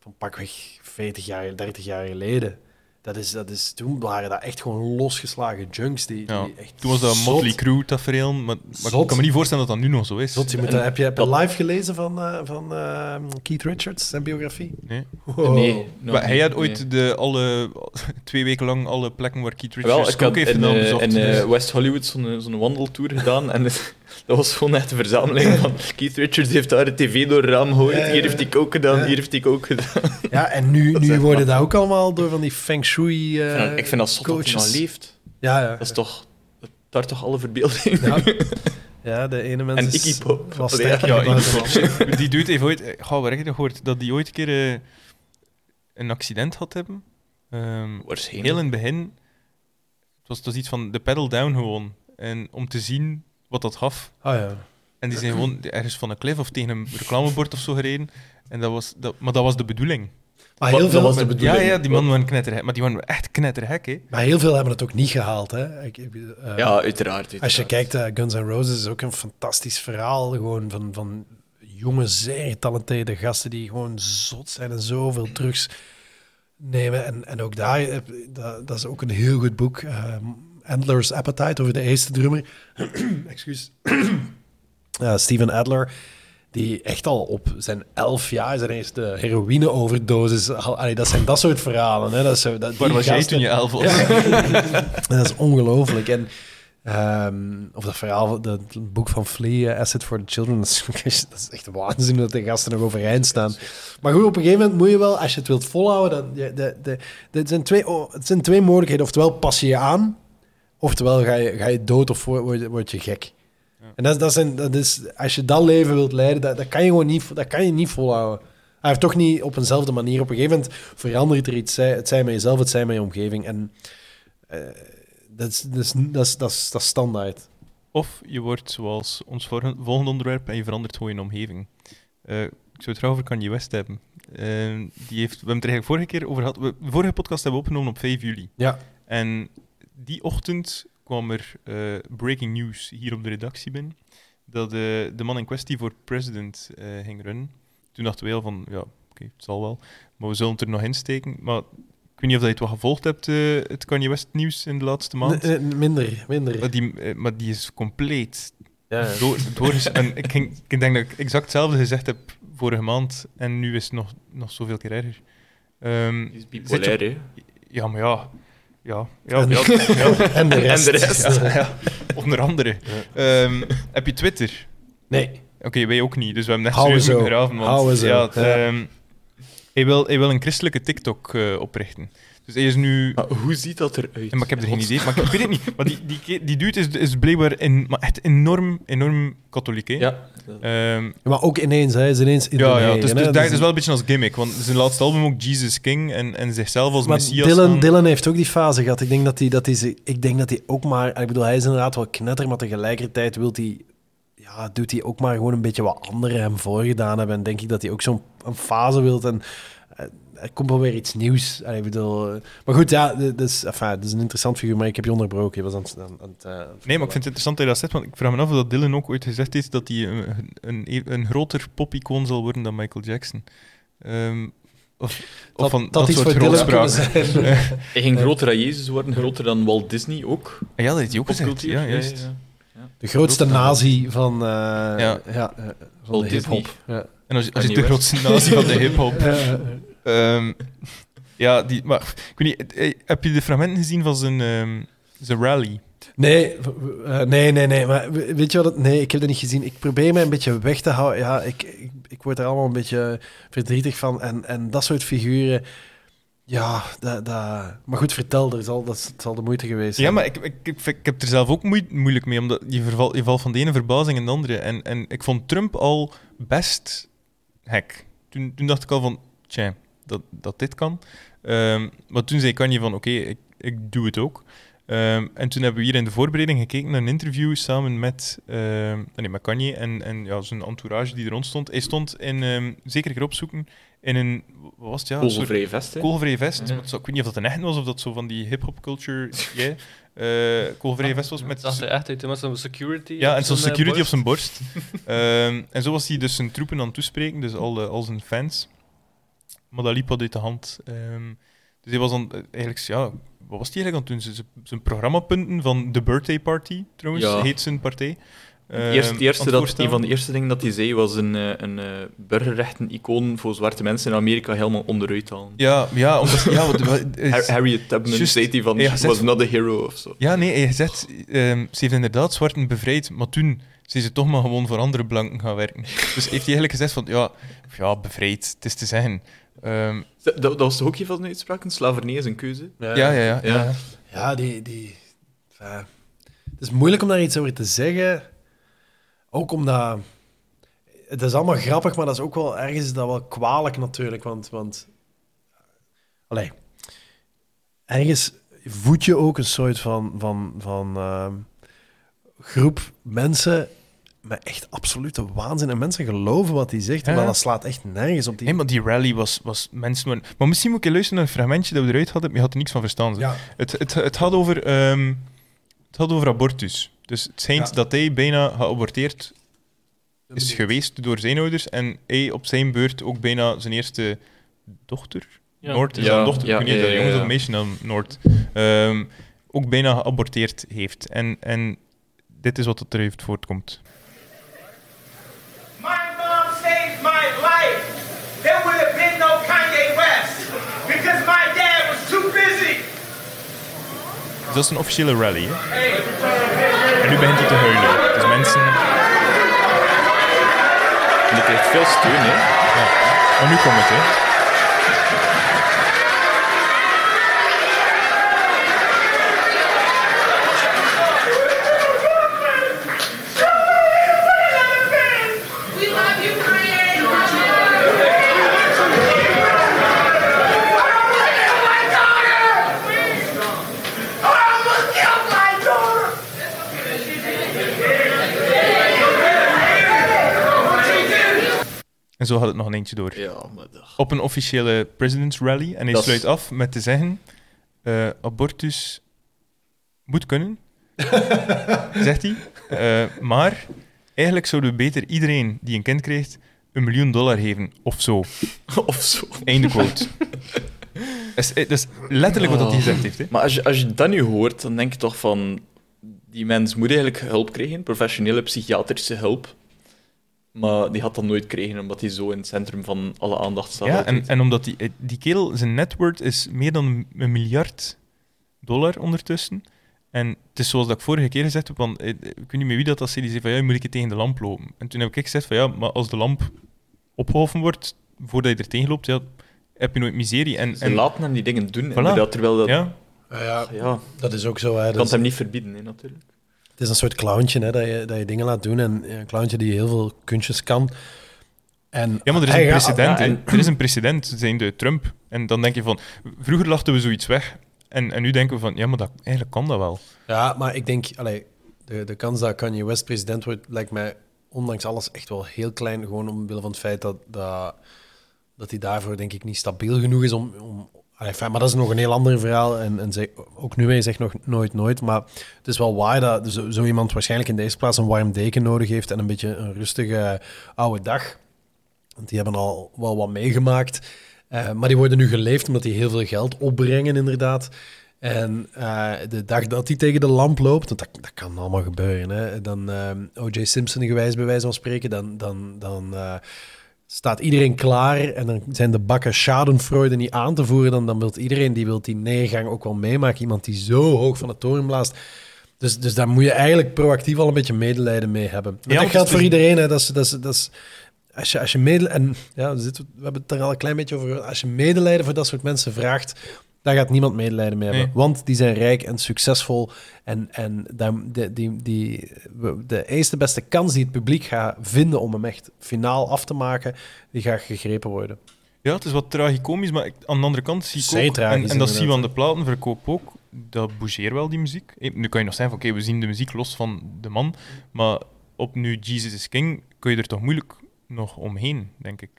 van pakweg 40 jaar, 30 jaar geleden. Dat is, dat is, toen waren dat echt gewoon losgeslagen junks. Die, ja. die echt toen was dat een Motley Crue tafereel, maar, maar ik kan me niet voorstellen dat dat nu nog zo is. Zot, je moet, en, heb je heb live gelezen van, uh, van uh, Keith Richards, zijn biografie? Nee. Wow. nee maar hij had ooit nee. de, alle, (laughs) twee weken lang alle plekken waar Keith Richards Wel, ik ook heeft in, uh, bezocht. in uh, (laughs) West Hollywood zo'n zo wandeltour gedaan en dat was gewoon echt een verzameling (laughs) van Keith Richards heeft daar de tv door het raam gegooid, ja, ja, hier heeft hij ook gedaan, ja. hier heeft hij ook gedaan. Ja, en nu, nu worden dat ook allemaal door van die feng shui uh, ik vind dat zot dat hij nog leeft. Ja, ja. Dat is toch... Daar toch alle verbeelding. Ja. (laughs) ja, de ene mens en is Iggy Pop. was ja, Iggy. (laughs) Die dude heeft ooit... Ga waar heb je dat gehoord? Dat die ooit een keer uh, een accident had hebben. Um, Waarschijnlijk. Heel in het begin... Het was, het was iets van de pedal down gewoon. En om te zien wat dat gaf. Ah ja. En die zijn gewoon ergens van een klif of tegen een reclamebord of zo gereden. En dat was, dat, maar dat was de bedoeling. Maar heel veel was de bedoeling. Ja, ja, die man waren knetterhek. Maar die waren echt knetterhek, hè. Maar heel veel hebben het ook niet gehaald, hè. Ik, uh, ja, uiteraard, uiteraard, Als je kijkt, uh, Guns N' Roses is ook een fantastisch verhaal. Gewoon van, van jonge, zeer getalenteerde gasten die gewoon zot zijn en zoveel drugs nemen. En, en ook daar, uh, dat, dat, is ook een heel goed boek. Adler's Appetite, over de eerste drummer. (clears throat) Excuus. (clears throat) Steven Adler die echt al op zijn elf jaar zijn eerste heroïne-overdosis... Allee, dat zijn dat soort verhalen. Hè. Dat is, dat, Waar was jij toen je elf was? (laughs) dat is ongelooflijk. En, um, of dat verhaal, dat boek van Flea, Asset for the Children, dat is, (laughs) dat is echt waanzin dat de gasten nog overeind staan. Maar goed, op een gegeven moment moet je wel, als je het wilt volhouden, dan, de, de, zijn twee, oh, het zijn twee mogelijkheden. Oftewel pas je je aan, oftewel ga je, ga je dood of word, word je gek. En dat, dat, zijn, dat is, als je dat leven wilt leiden, dat, dat, kan je gewoon niet, dat kan je niet volhouden. Hij heeft toch niet op eenzelfde manier. Op een gegeven moment verandert er iets. Het zij met jezelf, het zij met je omgeving. En uh, Dat is, dat is, dat is, dat is, dat is standaard. Of je wordt zoals ons volgende onderwerp en je verandert gewoon je omgeving. Uh, ik zou het graag over Kanye West hebben. Uh, die heeft, we hebben het er eigenlijk vorige keer over gehad. We, de vorige podcast hebben we opgenomen op 5 juli. Ja. En die ochtend kwam er uh, breaking news hier op de redactie binnen. Dat de man in kwestie voor president ging runnen. Toen dachten we al van, ja, oké, het zal wel. Maar we zullen het er nog insteken. Maar ik weet niet of je het wat gevolgd hebt, uh, het Kanye West nieuws in de laatste maand. Nee, minder, minder. Maar die, uh, maar die is compleet ja. door, door en ik, ging, ik denk dat ik exact hetzelfde gezegd heb vorige maand en nu is het nog, nog zoveel keer erger. Um, is bipolair, hè? Ja, maar ja. Ja, ja, en, ja, ja. (laughs) en de rest. En de rest. Ja, Onder andere. Um, heb je Twitter? Nee. Oké, okay, wij ook niet, dus we hebben net serieus moeten graven. Want, zo. Ja, het, um, hij wil, hij wil een christelijke TikTok uh, oprichten. Dus hij is nu... Maar hoe ziet dat eruit? Ja, maar ik heb er geen idee. Maar ik, weet het niet. Maar die, die, die dude is, is blijkbaar in, maar echt enorm, enorm katholiek. Hè? Ja. Um, maar ook ineens, hij is ineens in Ja, ja. Dus, dus, dat is wel een beetje als gimmick. Want zijn laatste album ook Jesus King en, en zichzelf als maar messias. Dylan, aan... Dylan heeft ook die fase gehad. Ik denk dat hij, dat hij, ik denk dat hij ook maar... Ik bedoel, hij is inderdaad wel knetter, maar tegelijkertijd wil hij ja, doet hij ook maar gewoon een beetje wat anderen hem voorgedaan hebben. En denk ik dat hij ook zo'n fase wilt. En er komt wel weer iets nieuws. ik bedoel, uh, maar goed, ja, dat is, enfin, dat is een interessant figuur, maar ik heb je onderbroken. Je was aan, aan, aan het, uh, nee, maar ik vind het interessant dat je dat zegt, want ik vraag me af of dat Dylan ook ooit gezegd heeft dat hij een, een, een groter pop-icoon zal worden dan Michael Jackson. Um, of, dat, of van dat, dat soort grootspraak. (laughs) Hij ging groter dan Jezus worden, groter dan Walt Disney ook. Ja, dat heeft hij ook gezegd. Ja, juist. Ja, ja. De grootste nazi van, uh, ja. Ja, uh, van de hip-hop. Ja. En als, als je de grootste nazi van de (laughs) hip-hop. Um, ja, die, maar ik weet niet, eh, heb je de fragmenten gezien van zijn, um, zijn rally? Nee, uh, nee, nee, nee. Maar weet je wat? Het, nee, ik heb dat niet gezien. Ik probeer mij een beetje weg te houden. Ja, ik, ik, ik word er allemaal een beetje verdrietig van. En, en dat soort figuren. Ja, dat, dat... maar goed, vertel, er zal, dat zal de moeite geweest zijn. Ja, maar ik, ik, ik, ik heb er zelf ook moe, moeilijk mee, omdat je, verval, je valt van de ene verbazing in de andere. En, en ik vond Trump al best hek. Toen, toen dacht ik al van, tja, dat, dat dit kan. Um, maar toen zei Kanye van, oké, okay, ik, ik doe het ook. Um, en toen hebben we hier in de voorbereiding gekeken naar een interview samen met, uh, nee, met Kanye en, en ja, zijn entourage die er rond stond. Hij stond in, um, zeker keer opzoeken, in een, wat was het? Ja, kogelvrij vest. Kogelvrij vest. Ja. Ik weet niet of dat een echt was of dat zo van die hip-hop culture, (laughs) yeah. Uh, kogelvrij vest was met... Dat er echt uit, met zo'n security Ja, en zo'n security op zijn borst. um, (laughs) en zo was hij dus zijn troepen aan het toespreken, dus al, de, al zijn fans. Maar dat liep wat uit de hand. Um, dus hij was dan eigenlijk, ja, wat was hij eigenlijk aan toen? Zijn, zijn programmapunten van The Birthday Party, trouwens, ja. heet zijn partij. Uh, eerst, eerste dat, een van de eerste dingen dat hij zei was een, een, een burgerrechten-icoon voor zwarte mensen in Amerika helemaal onderuit halen. Ja, ja, omdat, ja wat, (laughs) is, Harriet Tubman just, zei hij van, was not a hero of zo. Ja, nee, hij zegt, um, ze heeft inderdaad zwarten bevrijd, maar toen zijn ze toch maar gewoon voor andere blanken gaan werken. dus heeft hij eigenlijk gezegd van, ja, ja bevrijd, het is te zeggen. Um, dat, dat, was toch ook een van de uitspraken? Slavernij is een keuze? Ja, ja, ja. Ja, ja. ja die... die uh, het is moeilijk om daar iets over te zeggen. Ook omdat... Het is allemaal grappig, maar dat is ook wel ergens dat wel kwalijk natuurlijk. Want... want allee, ergens voed je ook een soort van, van, van uh, groep mensen met echt absolute waanzin. En mensen geloven wat hij zegt, ja. maar dat slaat echt nergens op. Die... Nee, maar die rally was, was mensen... Maar misschien moet ik luisteren naar een fragmentje dat we eruit hadden, maar je had er niks van verstaan. Ja. Het, het, het, had over, um, het had over abortus. Dus het schijnt ja. dat hij bijna geaborteerd is geweest door zijn ouders en hij op zijn beurt ook bijna zijn eerste dochter... Ja. Noord is ja. een dochter, ja, ik weet niet ja, of ja, jongens ja. of meisje dan Noord. Um, ook bijna geaborteerd heeft. En, en dit is wat het eruit voortkomt. Dat is een officiële rally. Hè? En nu begint hij te huilen. Dus mensen. En die krijgt veel steun, hè? Ja. Maar nu komt het, hè? En zo gaat het nog een eentje door. Ja, maar dat... Op een officiële president's rally. En hij Dat is- sluit af met te zeggen: eh, abortus moet kunnen, (laughs) zegt hij. Eh, maar eigenlijk zouden we beter iedereen die een kind krijgt een miljoen dollar geven, of zo. (laughs) of zo. Einde quote. Dat is, dat is letterlijk wat hij gezegd heeft. Hè. Maar als je, als je dat nu hoort, dan denk je toch van... Die mens moet eigenlijk hulp krijgen, professionele psychiatrische hulp. Maar die had dat nooit krijgen, omdat hij zo in het centrum van alle aandacht staat. Ja, en, en omdat die, die kerel, zijn net worth is meer dan een miljard dollar ondertussen. En het is zoals dat ik vorige keer gezegd heb, want eh, ik weet niet meer wie dat was, die zei van ja, moet ik tegen de lamp lopen. En toen heb ik gezegd van ja, maar als de lamp opgehoven wordt, voordat je er tegen loopt, ja, heb je nooit miserie. En, Ze en, laten hem die dingen doen, Voilà. terwijl dat... ja, Ja, ja, Ja, dat is ook zo. Hè. je Dat kan het hem niet verbieden, hè, natuurlijk. Is een soort clowntje, hè, dat, je, dat je dingen laat doen. En een clowntje die heel veel kunstjes kan. En ja, maar er is een precedent. ja, hè. en- Er is een precedent, zijn de Trump. En dan denk je van, vroeger lachten we zoiets weg. En, en nu denken we van, ja, maar dat, eigenlijk kan dat wel. Ja, maar ik denk, allee, de, de kans dat Kanye West president wordt, lijkt mij ondanks alles echt wel heel klein. Gewoon omwille van het feit dat, dat, dat hij daarvoor denk ik niet stabiel genoeg is om... om maar dat is nog een heel ander verhaal. En, en ook nu, hij zegt nog nooit nooit. Maar het is wel waar dat zo, iemand waarschijnlijk in deze plaats een warm deken nodig heeft en een beetje een rustige oude dag. Want die hebben al wel wat meegemaakt. Eh, maar die worden nu geleefd omdat die heel veel geld opbrengen, inderdaad. En eh, de dag dat hij tegen de lamp loopt, want dat, kan allemaal gebeuren, hè, dan eh, O.J. Simpson gewijs bij wijze van spreken, dan, dan, dan staat iedereen klaar en dan zijn de bakken schadenfreude niet aan te voeren. Dan, dan wil iedereen die, wil die neergang ook wel meemaken. Iemand die zo hoog van de toren blaast. Dus, dus daar moet je eigenlijk proactief al een beetje medelijden mee hebben. Ja, dat geldt voor is- iedereen. Hè. Dat is, dat is, dat is, als je, als je medelijden... En ja, we, zitten- we hebben het er al een klein beetje over. Als je medelijden voor dat soort mensen vraagt, daar gaat niemand medelijden mee hebben. Nee. Want die zijn rijk en succesvol. En, en daar- die, die, die, de eerste beste kans die het publiek gaat vinden om hem echt finaal af te maken, die gaat gegrepen worden. Ja, het is wat tragicomisch, maar ik- aan de andere kant zie ik ook... tragisch, en, en dat zien we aan de platenverkoop ook. Dat bougeert wel, die muziek. Eh, Nu kan je nog zeggen van, oké, we zien de muziek los van de man. Maar op nu Jesus is King kun je er toch moeilijk nog omheen, denk ik.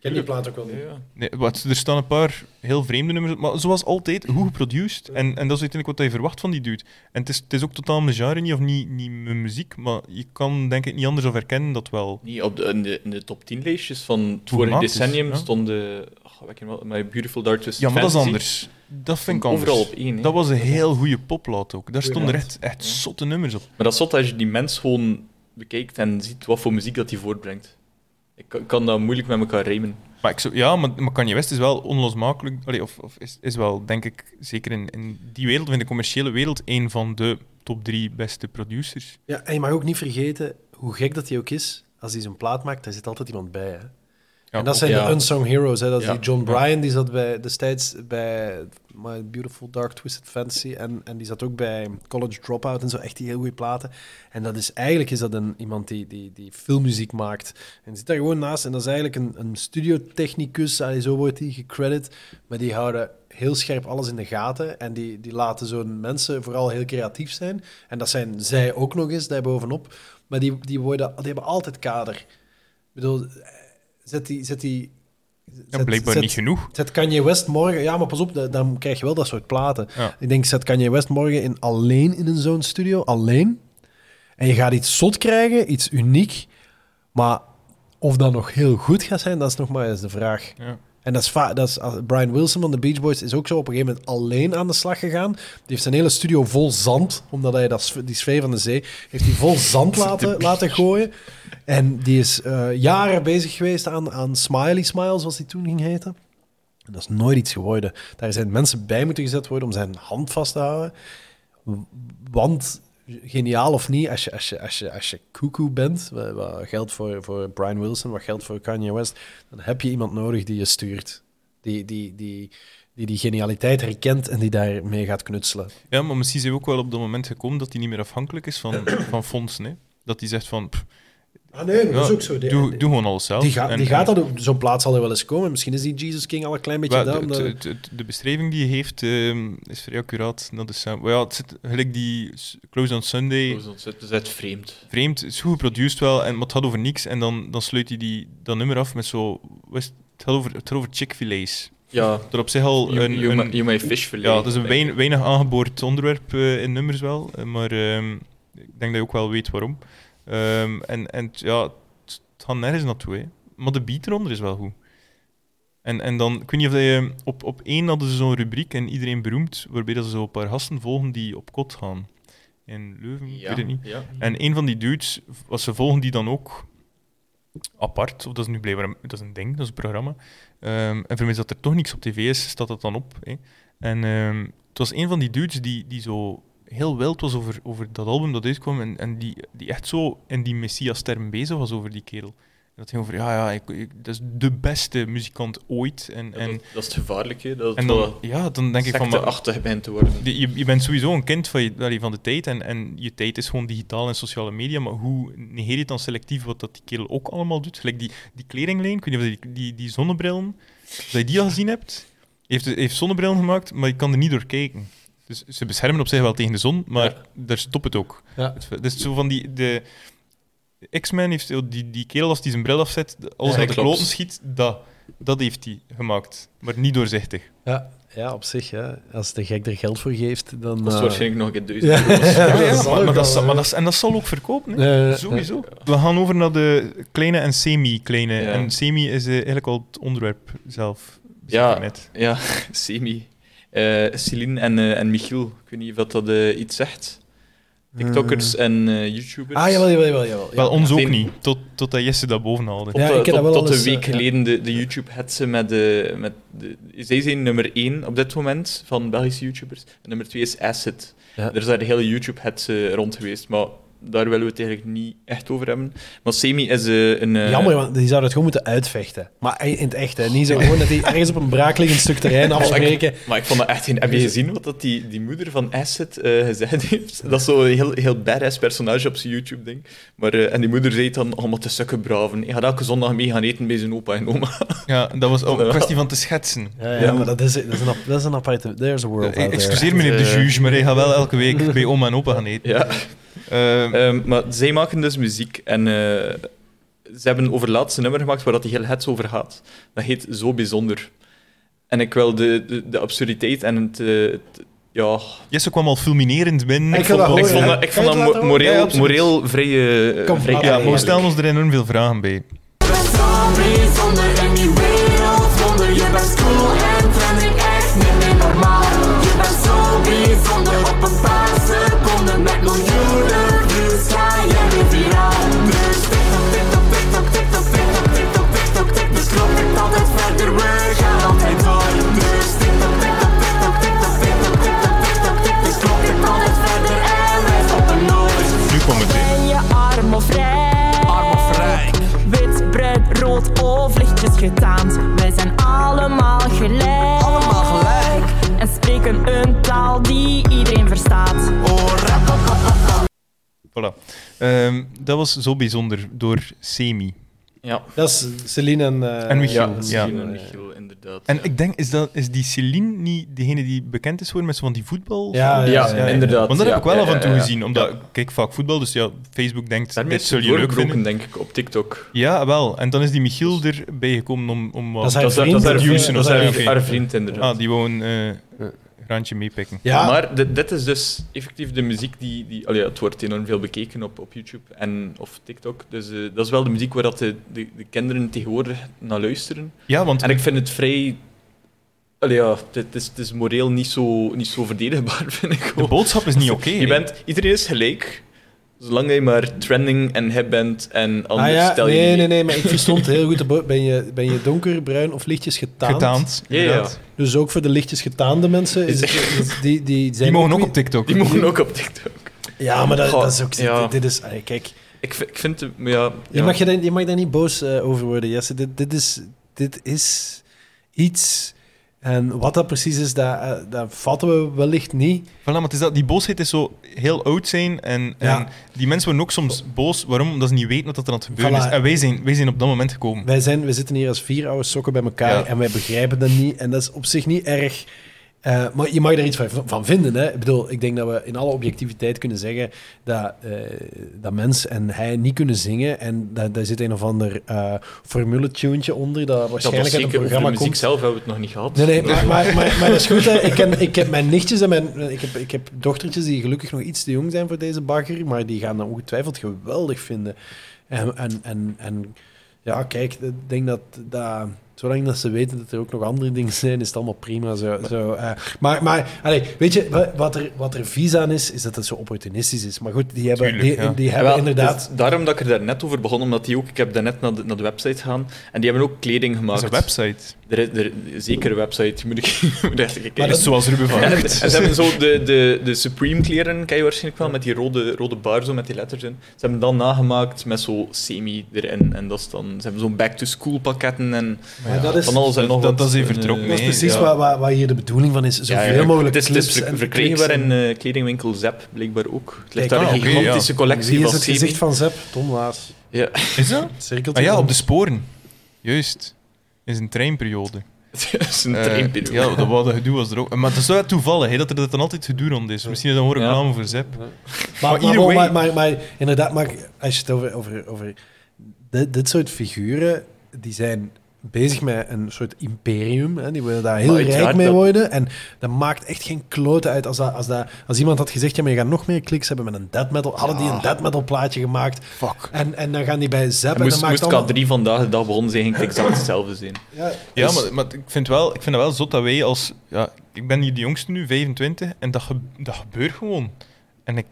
Ken die plaat ook wel niet. Ja. Nee, wat, er staan een paar heel vreemde nummers, op, maar zoals altijd, goed geproduced. En, en dat is uiteindelijk wat je verwacht van die dude. En het is, het is ook totaal mijn genre niet, of niet, niet mijn muziek, maar je kan denk ik niet anders of herkennen dat wel... Niet op de, in, de, in de top 10 lijstjes van het vorige decennium ja. stonden... Oh, wel, My Beautiful Dark Twisted Ja, maar dat is anders. Dat vind ik anders. Overal op één. hè. Dat was een heel goede poplaat ook. Daar stonden echt, echt Ja. zotte nummers op. Maar dat is zot als je die mens gewoon bekijkt en ziet wat voor muziek dat hij voortbrengt. Ik kan, dat moeilijk met elkaar rijmen. Maar ik zou, ja, maar, maar Kanye West is wel onlosmakelijk, allee, of, of is, is wel, denk ik, zeker in, in die wereld, of in de commerciële wereld, een van de top drie beste producers. Ja, en je mag ook niet vergeten, hoe gek dat hij ook is, als hij zo'n plaat maakt, daar zit altijd iemand bij. Hè? En dat zijn de unsung heroes. Hè? Dat is die John Bryan, die zat bij, destijds bij My Beautiful Dark Twisted Fantasy. En, en die zat ook bij College Dropout en zo. Echt die heel goede platen. En dat is eigenlijk is dat een, iemand die, die, die filmmuziek maakt. En zit daar gewoon naast. En dat is eigenlijk een, een studiotechnicus. allee, Zo wordt hij gecredit. Maar die houden heel scherp alles in de gaten. En die, die laten zo'n mensen vooral heel creatief zijn. En dat zijn zij ook nog eens, daarbovenop. Maar die, die, worden, die hebben altijd kader. Ik bedoel, zet die... Zet die ja, zet- blijkbaar zet- niet genoeg. Zet Kanye West morgen... Ja, maar pas op, da- dan krijg je wel dat soort platen. Ja. Ik denk, zet Kanye West morgen in, alleen in een zo'n studio. Alleen. En je gaat iets zot krijgen, iets uniek. Maar of dat nog heel goed gaat zijn, dat is nog maar eens de vraag. Ja. En dat is, dat is Brian Wilson van de Beach Boys is ook zo op een gegeven moment alleen aan de slag gegaan. Die heeft zijn hele studio vol zand, omdat hij dat, die sfeer van de zee, heeft hij vol zand (laughs) laten, laten gooien. En die is eh, jaren bezig geweest aan, aan Smiley Smile, zoals die toen ging heten. En dat is nooit iets geworden. Daar zijn mensen bij moeten gezet worden om zijn hand vast te houden. Want, geniaal of niet, als je, als je, als je, als je cuckoo bent, wat, geldt voor, voor Brian Wilson, wat geldt voor Kanye West, dan heb je iemand nodig die je stuurt. Die die, die, die, die genialiteit herkent en die daarmee gaat knutselen. ja, maar misschien zijn we ook wel op dat moment gekomen dat hij niet meer afhankelijk is van, van fondsen. Dat hij zegt van, Ah nee, dat is ook zo. Die, Doe, doe gewoon alles zelf. die, die en- gaat dat ook, zo'n plaats zal er wel eens komen. Misschien is die Jesus King al een klein beetje daar. de, omdat- de, de- de beschrijving die je heeft ehm, is vrij accuraat. naar de sound. Maar ja, het zit gelijk die Close on Sunday. Dat is- Dat is het vreemd. Vreemd, het is goed geproduceerd wel, en, maar het gaat over niks. En dan, dan sluit hij die, dat nummer af met zo... is het? Gaat over, het gaat over Chick-fil-A's. Ja, Dat op zich al you, een... you, een- may- you may fish fillet. ja, dat is een wein- weinig aangeboord onderwerp eh, in nummers wel. eh, maar ehm, ik denk dat je ook wel weet waarom. Ehm, en en ja, het, gaat nergens naartoe. Hè. Maar de beat eronder is wel goed. En, en dan, ik weet niet of je... Op, op één hadden ze zo'n rubriek, en iedereen beroemd, waarbij dat ze zo een paar gasten volgen die op kot gaan. In Leuven, ik weet het niet. ja. En een van die dudes, was ze volgen die dan ook apart, of dat is nu blijkbaar een, dat is een ding, dat is een programma. Ehm, en mij dat er toch niks op tv is, staat dat dan op. Hè. En ehm, het was een van die dudes die, die zo heel wild was over, over dat album dat uitkwam en, en die, die echt zo in die Messias-term bezig was over die kerel. En dat ging over, ja, ja, ik, ik- dat is de beste muzikant ooit. En, Ja, en, dat, dat is het gevaarlijke. Dat en dan, ja, dan denk ik van... maar- begint te worden. die- je, je bent sowieso een kind van, je, van de tijd en, en je tijd is gewoon digitaal en sociale media, maar hoe negeer je dan selectief wat dat die kerel ook allemaal doet? Gelijk die, die kledinglijn, ik weet niet of je die, die, die zonnebrillen, dat je die al gezien hebt, heeft, heeft zonnebrillen gemaakt, maar je kan er niet door kijken. Dus ze beschermen op zich wel tegen de zon, maar Ja. daar stopt het ook. Ja. Het is zo van die... De, X-Men heeft die, die kerel als hij zijn bril afzet, alles Ja, naar de kloten schiet, dat, dat heeft hij gemaakt. Maar niet doorzichtig. Ja, ja, op zich. Ja. Als de gek er geld voor geeft, dan... Dat is eh, waarschijnlijk nog een duizend euro's. (laughs) hè. en dat zal ook verkopen. Hè? Sowieso. We gaan over naar de kleine en semi-kleine. Ja. En semi is eh, eigenlijk al het onderwerp zelf. Ja. ik Net. Ja, (laughs) semi. Eh Celine en, eh, en Michiel. Ik weet niet of dat eh, iets zegt. TikTokkers en eh, YouTubers. Ah, jawel, jawel, jawel. jawel. Wel, ons ook niet. Tot, totdat Jesse dat boven haalde. Tot, Ja, ik heb tot, dat wel tot een week ja. geleden de, de YouTube-hetsen met de, met de... Zij zijn nummer 1 op dit moment van Belgische YouTubers. En nummer 2 is Acid. Ja. Er is daar de hele YouTube-hetsen rond geweest, maar daar willen we het eigenlijk niet echt over hebben. Maar Semi is eh, een... eh, Jammer, want die zouden het gewoon moeten uitvechten. Maar in het echt, hè. Niet zo gewoon dat die ergens op een braakliggend stuk terrein (laughs) afspreken. Maar ik vond dat echt geen... Heb je gezien wat dat die, die moeder van Acid eh, gezegd heeft? (laughs) Dat is zo'n heel, heel badass personage op zijn YouTube-ding. Maar, eh, en die moeder zei dan allemaal te sukken braven. Hij gaat elke zondag mee gaan eten bij zijn opa en oma. (laughs) Ja, dat was ook een kwestie van te schetsen. Ja, ja, Ja. maar dat is, dat is een, dat is een aparte... There's a world out there. Excuseer meneer de juge, maar hij gaat wel elke week bij oma en opa gaan eten. ja. Eh, Ehm, maar zij maken dus muziek en eh, ze hebben over het laatste nummer gemaakt waar dat die heel hets over gaat. Dat heet Zo Bijzonder. En ik wil de, de, de absurditeit en het... eh, het- ja, Jesse kwam al fulminerend binnen. Ik ik vond, dat ik vond dat, ik dat moreel, Ja, moreel vrij... eh, Kom, vrij laat Ja, maar we stellen ons er enorm veel vragen bij. Zo bijzonder in die wereld wonder Je bent cool en trending echt niet meer normaal Je bent zo bijzonder op een getaand. Wij zijn allemaal gelijk. Allemaal gelijk. En spreken een taal die iedereen verstaat. Voilà. Ehm, dat was zo bijzonder door Semi. Ja. Dat is Celine en... eh, En Michiel. Ja, Ja. Celine en Michiel, inderdaad. En ik denk, is, dat, is die Celine niet degene die bekend is geworden met zo van die voetbal? Ja, ja, ja, ja. inderdaad. Want dat ja, heb ik wel ja, af en toe ja. gezien. Omdat ik kijk vaak voetbal, dus ja, Facebook denkt, Daarmee dit zul je leuk vinden. denk ik, op TikTok. Ja, wel. En dan is die Michiel erbij gekomen om, om wat... Dat is haar Dat vriend. haar, of, vriend, eh, dat is haar, inderdaad. Ah, die wou een graantje meepikken. Ja, Maar dit, dit is dus effectief de muziek die... die allee, het wordt enorm veel bekeken op, op YouTube en, of TikTok. Dus eh, dat is wel de muziek waar dat de, de, de kinderen tegenwoordig naar luisteren. Ja, want En ik vind het vrij... Allee, ja, het is, het is moreel niet zo, niet zo verdedigbaar, (laughs) vind ik de boodschap is niet (laughs) oké. Bent, iedereen is gelijk, zolang je maar trending en hip bent en anders ah, ja, stel je nee, nee, nee, maar ik verstond (laughs) heel goed. Ben je, ben je donker, bruin of lichtjes getaand? Getaand. Ja, ja. Dus ook voor de lichtjes getaande mensen, is het, die, die zijn Die mogen ook op TikTok. Die mogen ook op TikTok. Ja, maar dat, dat is ook... ja. Dit, dit is... allee, kijk, Ik, ik vind... het- maar Ja, je, ja. mag je, daar, je mag daar niet boos eh, over worden, Jesse. Dit, dit, is, dit is iets En wat dat precies is, dat, eh, dat vatten we wellicht niet. Voilà, maar het is dat, die boosheid is zo heel oud zijn. En, Ja. en die mensen worden ook soms boos. Waarom? Omdat ze niet weten wat er aan het gebeuren Voilà. is. En wij zijn, wij zijn op dat moment gekomen. Wij, zijn, wij zitten hier als vier oude sokken bij elkaar Ja. en wij begrijpen dat niet. En dat is op zich niet erg. Eh, maar je mag daar iets van, van vinden. Hè? Ik bedoel, ik denk dat we in alle objectiviteit kunnen zeggen dat, eh, dat mens en hij niet kunnen zingen. En dat, daar zit een of ander eh formule-tuntje onder, dat Dat was waarschijnlijk een zeker over de programma muziek komt. zelf hebben we het nog niet gehad. Nee, nee, maar, maar, maar, maar dat is goed. Hè. Ik, ken, ik heb mijn nichtjes en mijn, ik, heb, ik heb dochtertjes die gelukkig nog iets te jong zijn voor deze bagger, maar die gaan dat ongetwijfeld geweldig vinden. En, en, en, en ja, kijk, ik denk dat, dat zolang dat ze weten dat er ook nog andere dingen zijn, is het allemaal prima. Zo, zo, eh. maar maar allee, weet je, wa- wat er, wat er vies aan is, is dat het zo opportunistisch is. Maar goed, die hebben, Tuurlijk, die, ja. die Ja, hebben wel, inderdaad... dus daarom dat ik er daar net over begon, omdat die ook, ik heb daarnet naar de, naar de website gegaan en die hebben ook kleding Dat gemaakt. is een website. Er is er, zeker een website, moet ik (laughs) moet echt kijken. Maar Dat is zoals Ruben van En, ze hebben zo de, de, de Supreme kleren, ken je waarschijnlijk wel, met die rode, rode bar zo met die letters in. Ze hebben dan nagemaakt met zo semi erin. En dat is dan, ze hebben zo'n back-to-school pakketten en Maar dat is, van alles en nog dat- wat. dat is even En, vertrokken, dat is precies ja. wat, wat, wat hier de bedoeling van is. ja, Zoveel ja, mogelijk Het is, het is verkrijgbaar in eh, kledingwinkel Zep, blijkbaar ook. Het ligt Kijk, daar ah, een gigantische ja. collectie Wie is van het gezicht van Zep? Tom. Ja. Is dat? Cirkeltje. Ah ja, op de sporen. Juist. Is een treinperiode. Het is een treinperiode. ja, dat wat gedoe was er ook. Maar het is wel toevallig hè, dat er dat dan altijd gedoe rond is. Misschien is dat gewoon Ja. reclame voor Zep. Maar, Maar maar, either maar, way- maar, maar inderdaad, maar als je het over, over, over dit, dit soort figuren, die zijn bezig met een soort imperium. Hè, die willen daar heel Maar rijk mee dat- worden. En dat maakt echt geen klote uit. Als, dat, als, dat, als iemand had gezegd, ja, maar je gaat nog meer kliks hebben met een death metal. Hadden die een death metal plaatje gemaakt. Fuck. En, en dan gaan die bij Zep. En En, moest, dan moest allemaal- K3 vandaag de dag begonnen zijn, ging het exact hetzelfde zijn. (laughs) Ja, Ja, dus- maar, maar ik, vind wel, ik vind het wel zot dat wij als... Ja, ik ben hier de jongste nu, 25, en dat, ge- dat gebeurt gewoon. En ik,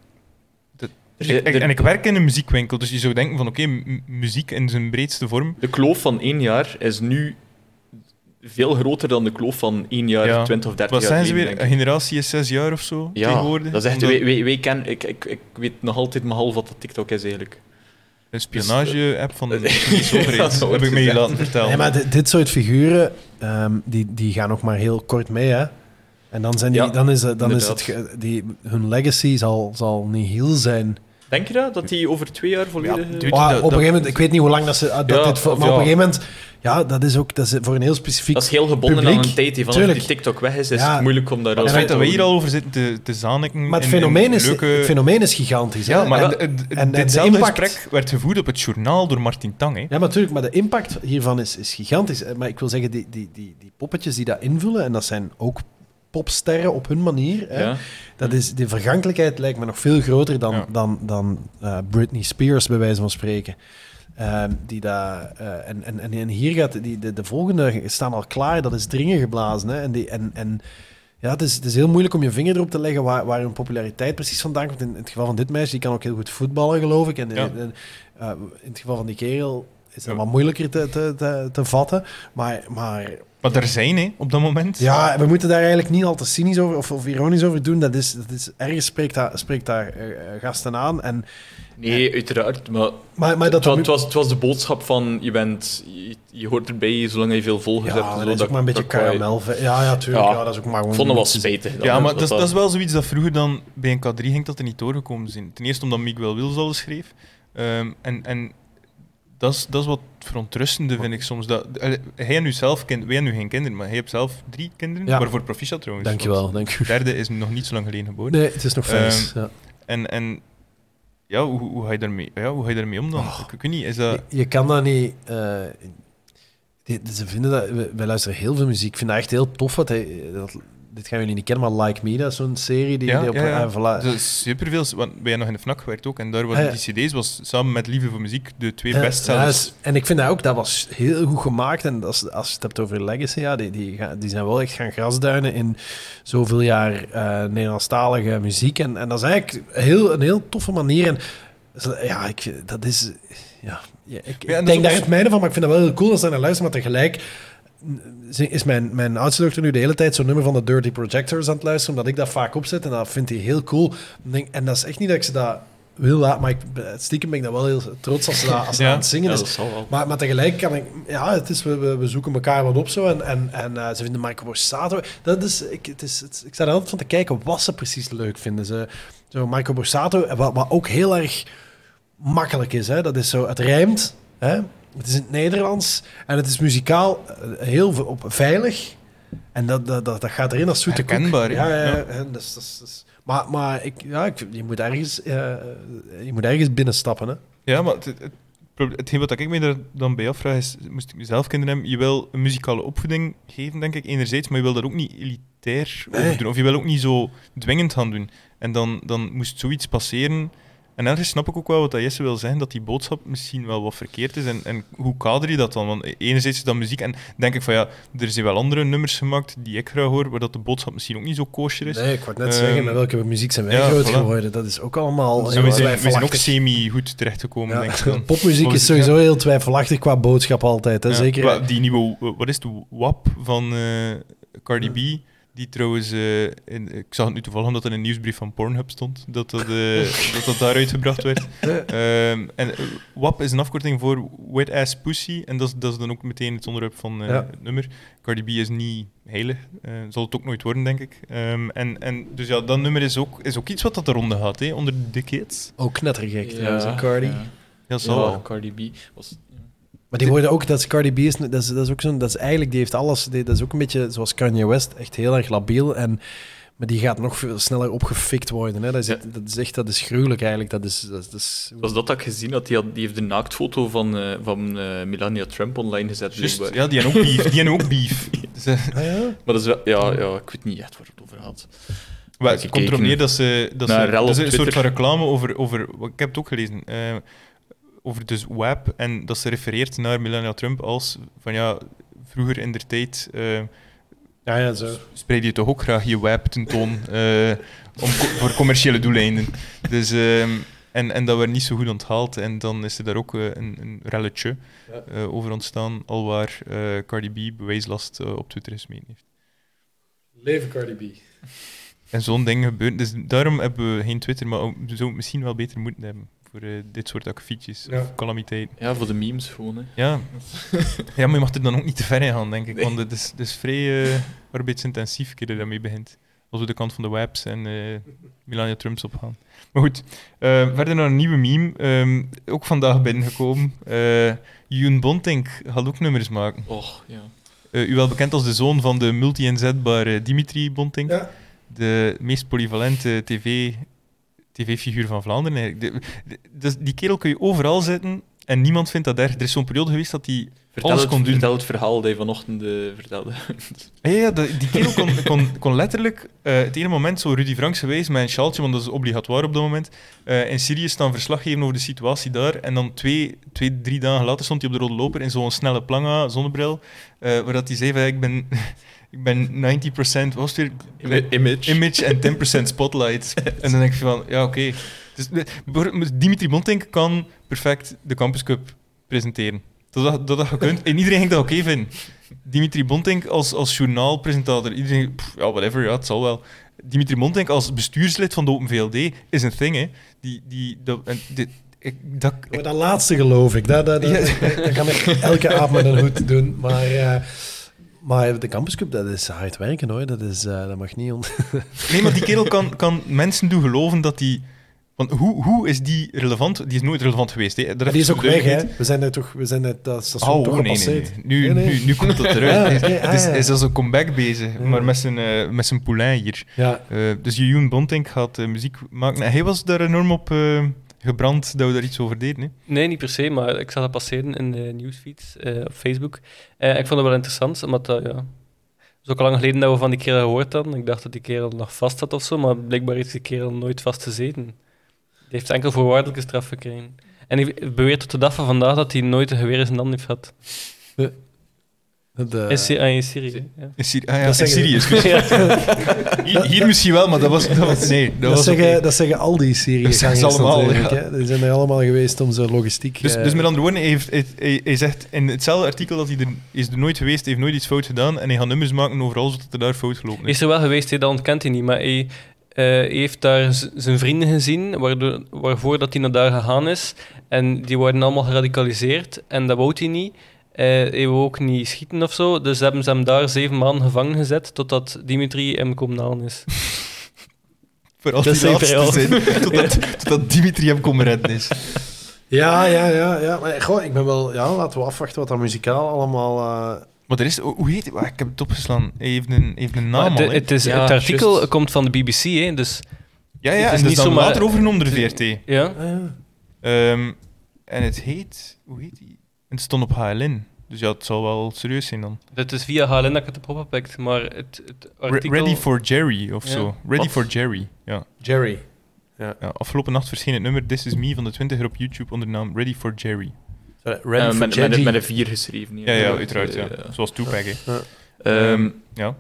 ik- er- en ik werk in een muziekwinkel, dus je zou denken van oké, muziek in zijn breedste vorm. De kloof van één jaar is nu veel groter dan de kloof van één jaar, Ja. 20 of 30 Wat jaar zijn ze weer? Een generatie is zes jaar of zo Ja, tegenwoordig? dat is echt... Omdat Wij, wij, wij ken, ik, ik, ik weet nog altijd maar half wat dat TikTok is, eigenlijk. Een spionage-app van de (laughs) Ja, overheid, dat heb ik me gezegd. laten vertellen. Nee, maar dit, dit soort figuren, ehm, die, die gaan nog maar heel kort mee, hè. En dan, zijn die, Ja, dan is, het- dan is het, die, hun legacy zal, zal niet heel zijn. Denk je dat? Dat die over twee jaar volledig... dude, eh, Maar op een gegeven moment, ik weet niet hoe lang dat ze... ah, Dat Ja, dit, maar op ja. een gegeven moment, ja, dat is ook dat is voor een heel specifiek... dat is heel gebonden publiek. aan een tijd. die Tuurlijk. die TikTok weg is, is Ja. het moeilijk om daar... het feit dat wij hier al over zitten te, te zaniken... maar het in- in fenomeen, is, leuke- het fenomeen is gigantisch. Ja, hè. maar En- het- het- en- en de ditzelfde impact- gesprek werd gevoerd op het journaal door Martin Tang. Hè. Ja, maar natuurlijk, maar de impact hiervan is, is gigantisch. Eh, Maar ik wil zeggen, die, die, die, die poppetjes die dat invullen, en dat zijn ook popsterren op hun manier, hè, Ja. dat is, de vergankelijkheid lijkt me nog veel groter dan, Ja. dan, dan eh, Britney Spears, bij wijze van spreken. Ehm, die daar, eh, en, en, en, hier gaat die, de, de volgende staan al klaar, dat is dringen geblazen. Hè, en, die, en, en ja, het is, het is heel moeilijk om je vinger erop te leggen waar, waar hun populariteit precies vandaan komt. In, het geval van dit meisje, die kan ook heel goed voetballen, geloof ik. En, Ja. en- eh, in het geval van die kerel is dat Ja. wat moeilijker te, te, te, te vatten. Maar, maar Maar er zijn, hè, op dat moment. ja, we moeten daar eigenlijk niet al te cynisch over of, of ironisch over doen. Dat is, dat is, ergens spreekt daar, spreekt daar eh, eh, gasten aan. En, Nee, uiteraard. Maar, maar, dat was, het, was, het was de boodschap van je, bent, je, je hoort erbij zolang je veel volgers ja, hebt. dat is ook maar een beetje je- karamel. Ja, ja, tuurlijk. Ja. Ja. dat is ook maar gewoon Ik vond het wel spijtig. Ja, maar dat is, dat- dat is wel zoiets dat vroeger dan bij een K3 ging dat er niet doorgekomen zijn. Ten eerste omdat Miguel Wils alles schreef. Ehm, en en dat, is, dat is wat verontrustende, vind ik soms. Dat, hij en nu zelf, kind, wij hebben nu geen kinderen, maar hij heeft zelf drie kinderen. Ja. Waarvoor proficiat trouwens. Dankjewel, dank u. De derde is nog niet zo lang geleden geboren. Nee, het is nog vers. Ehm, ja. En, en ja, hoe, hoe, ga je daarmee, ja, hoe ga je daarmee om dan? Oh. Ik, weet niet, is dat... je, je kan dat niet... eh, die- ze vinden dat... we- Wij luisteren heel veel muziek. Ik vind dat echt heel tof. Wat hij, dat, dit gaan jullie niet kennen, maar Like Me, dat is zo'n serie die, Ja, die op... ja, ja. voilà. Er is superveel, want wij hebben nog in de FNAC gewerkt ook, en daar was Ah, die cd's was samen met Liefde voor Muziek de twee Ja, bestsellers. en ik vind dat ook, dat was heel goed gemaakt. En als, als je het hebt over Legacy, ja, die, die, die zijn wel echt gaan grasduinen in zoveel jaar eh Nederlandstalige muziek. En, en dat is eigenlijk heel, een heel toffe manier. En ja, ik, dat is... Ja, ik, denk daar het mijne van, maar ik vind dat wel heel cool als ze naar luisteren. Maar tegelijk is mijn, mijn oudste dochter nu de hele tijd zo'n nummer van de Dirty Projectors aan het luisteren, omdat ik dat vaak opzet. En dat vindt hij heel cool. En denk- En dat is echt niet dat ik ze dat wil laten. Maar ik, stiekem ben ik dat wel heel trots als ze, dat, als ze Ja. aan het zingen Ja, is. dat zal wel. Maar, maar tegelijk kan ik... Ja, het is, we, we, we zoeken elkaar wat op zo. En, en, en eh, ze vinden Marco Borsato... Dat is, ik, het is, het, ik sta er altijd van te kijken wat ze precies leuk vinden. Ze, zo Marco Borsato, wat, wat ook heel erg makkelijk is. Hè? Dat is zo, het rijmt. Hè? Het is in het Nederlands. En het is muzikaal eh, heel op, veilig. En dat, dat, dat, dat gaat erin als zoete. Herkenbaar, Ja, ja, ja. En is- dat is- maar maar ik, ja, ik, je, moet ergens, eh, je moet ergens binnenstappen. Hè? Ja, maar het, het, hetgeen wat ik me dan bij afvraag is, moest ik mezelf kinderen hebben, je wil een muzikale opvoeding geven, denk ik, enerzijds, maar je wil dat ook niet elitair Nee. over doen, of je wil ook niet zo dwingend gaan doen. En dan, dan moest zoiets passeren. En ergens snap ik ook wel wat dat Jesse wil zeggen, dat die boodschap misschien wel wat verkeerd is. En, en hoe kader je dat dan? Want enerzijds is dat muziek, en denk ik van ja, er zijn wel andere nummers gemaakt die ik graag hoor, waar dat de boodschap misschien ook niet zo kosher is. Nee, ik wou net Ehm, zeggen, met welke muziek zijn wij ja, groot voilà. geworden. Dat is ook allemaal Dus we, zijn, we zijn ook semi-goed terechtgekomen, Ja. denk ik dan. (laughs) Popmuziek is sowieso heel twijfelachtig qua boodschap altijd. Hè? Ja, Zeker. die nieuwe, wat is het, WAP van eh, Cardi B, die trouwens, eh, in, ik zag het nu toevallig omdat er in een nieuwsbrief van Pornhub stond, dat dat, eh, (laughs) dat, dat daaruit gebracht werd. (laughs) Ehm, en eh, WAP is een afkorting voor Wet Ass Pussy, en dat is, dat is dan ook meteen het onderwerp van eh, Ja. het nummer. Cardi B is niet heilig, eh, zal het ook nooit worden, denk ik. Ehm, en, en, dus ja, dat nummer is ook, is ook iets wat dat de ronde gaat, hè, onder de kids. Ook knettergek trouwens, hè, Cardi. Ja, Ja, Ja. Cardi B was... Maar die worden ook, dat is Cardi B, is, dat, is, dat is ook zo'n, dat is eigenlijk, die heeft alles, die, dat is ook een beetje zoals Kanye West, echt heel erg labiel. En, maar die gaat nog veel sneller opgefikt worden. Hè. Dat, is, Ja. dat is echt, dat is gruwelijk eigenlijk. Dat is, dat is, dat is- Was dat dat ik gezien had? Die, had, die heeft de naaktfoto van, eh, van eh, Melania Trump online gezet. Ja, die hebben (laughs) ook beef. Die hebben ook beef. Dus, eh, Ah, ja? Maar dat is wel, ja, ja, ik weet niet echt waar het over gaat. Maar het komt erop gekeken? neer dat ze... Dat ze dat is een soort van reclame over... over ik heb het ook gelezen. Over dus WAP. En dat ze refereert naar Melania Trump als... Van ja, vroeger in der tijd... eh ja, ja, zo. spreid je toch ook graag je WAP tentoon. eh om, co- voor commerciële doeleinden. Dus... ehm, en, en dat werd niet zo goed onthaald. En dan is er daar ook eh, een, een relletje Ja. over ontstaan. Alwaar Cardi B bewijslast op Twitter gesmeten heeft. Leven Cardi B. En zo'n ding gebeurt. Dus daarom hebben we geen Twitter, maar zouden het misschien wel beter moeten hebben voor eh, dit soort akkefietjes Ja. of calamiteiten. Ja, voor de memes gewoon. Hè. Ja. ja, maar je mag er dan ook niet te ver in gaan, denk ik. Nee. Want het is, het is vrij eh, arbeidsintensief, keer je daarmee begint. Als we de kant van de webs en eh, Melania Trumps opgaan. Maar goed, verder naar een nieuwe meme. ehm, ook vandaag binnengekomen. Eh Yoon Bontink gaat ook nummers maken. Och, ja. Eh, u wel bekend als de zoon van de multi-inzetbare Dimitri Bontink. Ja. De meest polyvalente tv, tv-figuur van Vlaanderen. Eigenlijk. De, de- dus die kerel kun je overal zetten en niemand vindt dat erg. Er is zo'n periode geweest dat hij Vertel, alles het, kon doen. vertel het verhaal dat je vanochtend eh, vertelde. (laughs) Ja, ja, de- die kerel kon, kon, kon letterlijk eh, het ene moment zo Rudy Franks geweest met een sjaaltje, want dat is obligatoire op dat moment, eh, in Syrië staan verslag geven over de situatie daar. En dan twee, twee drie dagen later stond hij op de rode loper in zo'n snelle planga zonnebril, waar dat hij zei van, ik ben, ik ben 90%, wat was weer? Image. Image en 10% spotlight. (laughs) en dan denk je van, ja, oké. Dus, Dimitri Bontink kan perfect de Campus Cup presenteren. Dat dat, dat, je kunt. En iedereen ging dat oké vinden. Dimitri Bontink als, als journaalpresentator. Iedereen, pff, ja, whatever, ja, het zal wel. Dimitri Bontink als bestuurslid van de Open VLD is een thing, hè. Die, die, dat, en dit, ik, dat, ik- Maar dat laatste geloof ik. Dat, dat, dat, Ja. dat kan ik elke avond met een hoed doen. Maar, eh, maar de Campus Cup, dat is hard werken hoor. Dat, is, eh, dat mag niet on... (laughs) Nee, maar die kerel kan, kan mensen doen geloven dat die... Want hoe, hoe is die relevant? Die is nooit relevant geweest. Hè? Die is ook weg, hè? We zijn er toch, we zijn er dat station Oh, toch nee, nee, nee. gepasseerd. Nu, Nee, nee. Nu, nu komt dat eruit. (laughs) Ah, ah, het is, ja. hij is als een comeback bezig, maar met zijn, eh, met zijn poulain hier. Ja, Eh, dus Jeroen Bontink gaat muziek maken. En hij was daar enorm op gebrand dat we daar iets over deden. Hè? Nee, niet per se, maar ik zag dat passeren in de nieuwsfeeds eh, op Facebook. Eh, ik vond het wel interessant, omdat dat, ja... Het is ook al lang geleden dat we van die kerel gehoord hadden. Ik dacht dat die kerel nog vast zat of zo, maar blijkbaar heeft die kerel nooit vast gezeten. Die heeft enkel voorwaardelijke straf gekregen. En hij beweert tot de dag van vandaag dat hij nooit een geweer in zijn hand heeft gehad. De, in, Sy- ah, in Syrië. Ja. In Syrië, ah, ja, Dat in Syrië excuus. (laughs) hier, hier misschien wel, maar dat was... Dat was nee, dat, dat, was zeggen, dat zeggen al die Dat zeggen ze allemaal, ja. Hè? Die zijn er allemaal geweest om zijn logistiek... Dus, eh, dus met andere woorden, hij, heeft, hij, hij- hij zegt in hetzelfde artikel dat hij er is er nooit geweest, hij heeft nooit iets fout gedaan en hij gaat nummers maken over alles wat er daar fout gelopen Hij is. is er wel geweest, hè, dat ontkent hij niet, maar hij, eh, heeft daar zijn vrienden gezien, waardoor, waarvoor dat hij naar daar gegaan is. En die worden allemaal geradicaliseerd en dat wou hij niet. Eh, hij wou ook niet schieten of zo, dus hebben ze hem daar zeven maanden gevangen gezet totdat Dimitri hem komen halen is. (laughs) Vooral Dat die laatste zin, (laughs) totdat, totdat Dimitri hem komen redden is. Ja, ja, ja. ja. Maar goh, ik ben wel... Ja, laten we afwachten wat dat muzikaal allemaal... eh, Maar er is, hoe heet het? Wacht, Ik heb het opgeslaan. Hij heeft een, heeft een naam Maar al, het, is, Ja, het artikel komt van de BBC, hè, dus Ja, het ja, is en niet is dan zomaar- later overgenomen door de VRT. ja. ah, ja. Ehm, en het heet... Hoe heet die? Het stond op HLN. Dus ja, het zal wel serieus zijn dan. Dit is via HLN dat ik het heb opgepakt, maar het, het Re- artikel... Ready for Jerry of Ja. zo. Ready Wat? for Jerry, ja. Jerry. ja. Afgelopen nacht verscheen het nummer This Is Me van de 20 op YouTube onder de naam Ready for Jerry. Sorry, Eh, Ready for met, met, Jerry. met een vier geschreven. Ja, ja, uiteraard, ja. Eh, Zoals Tupac, hè. Ehm, Ja.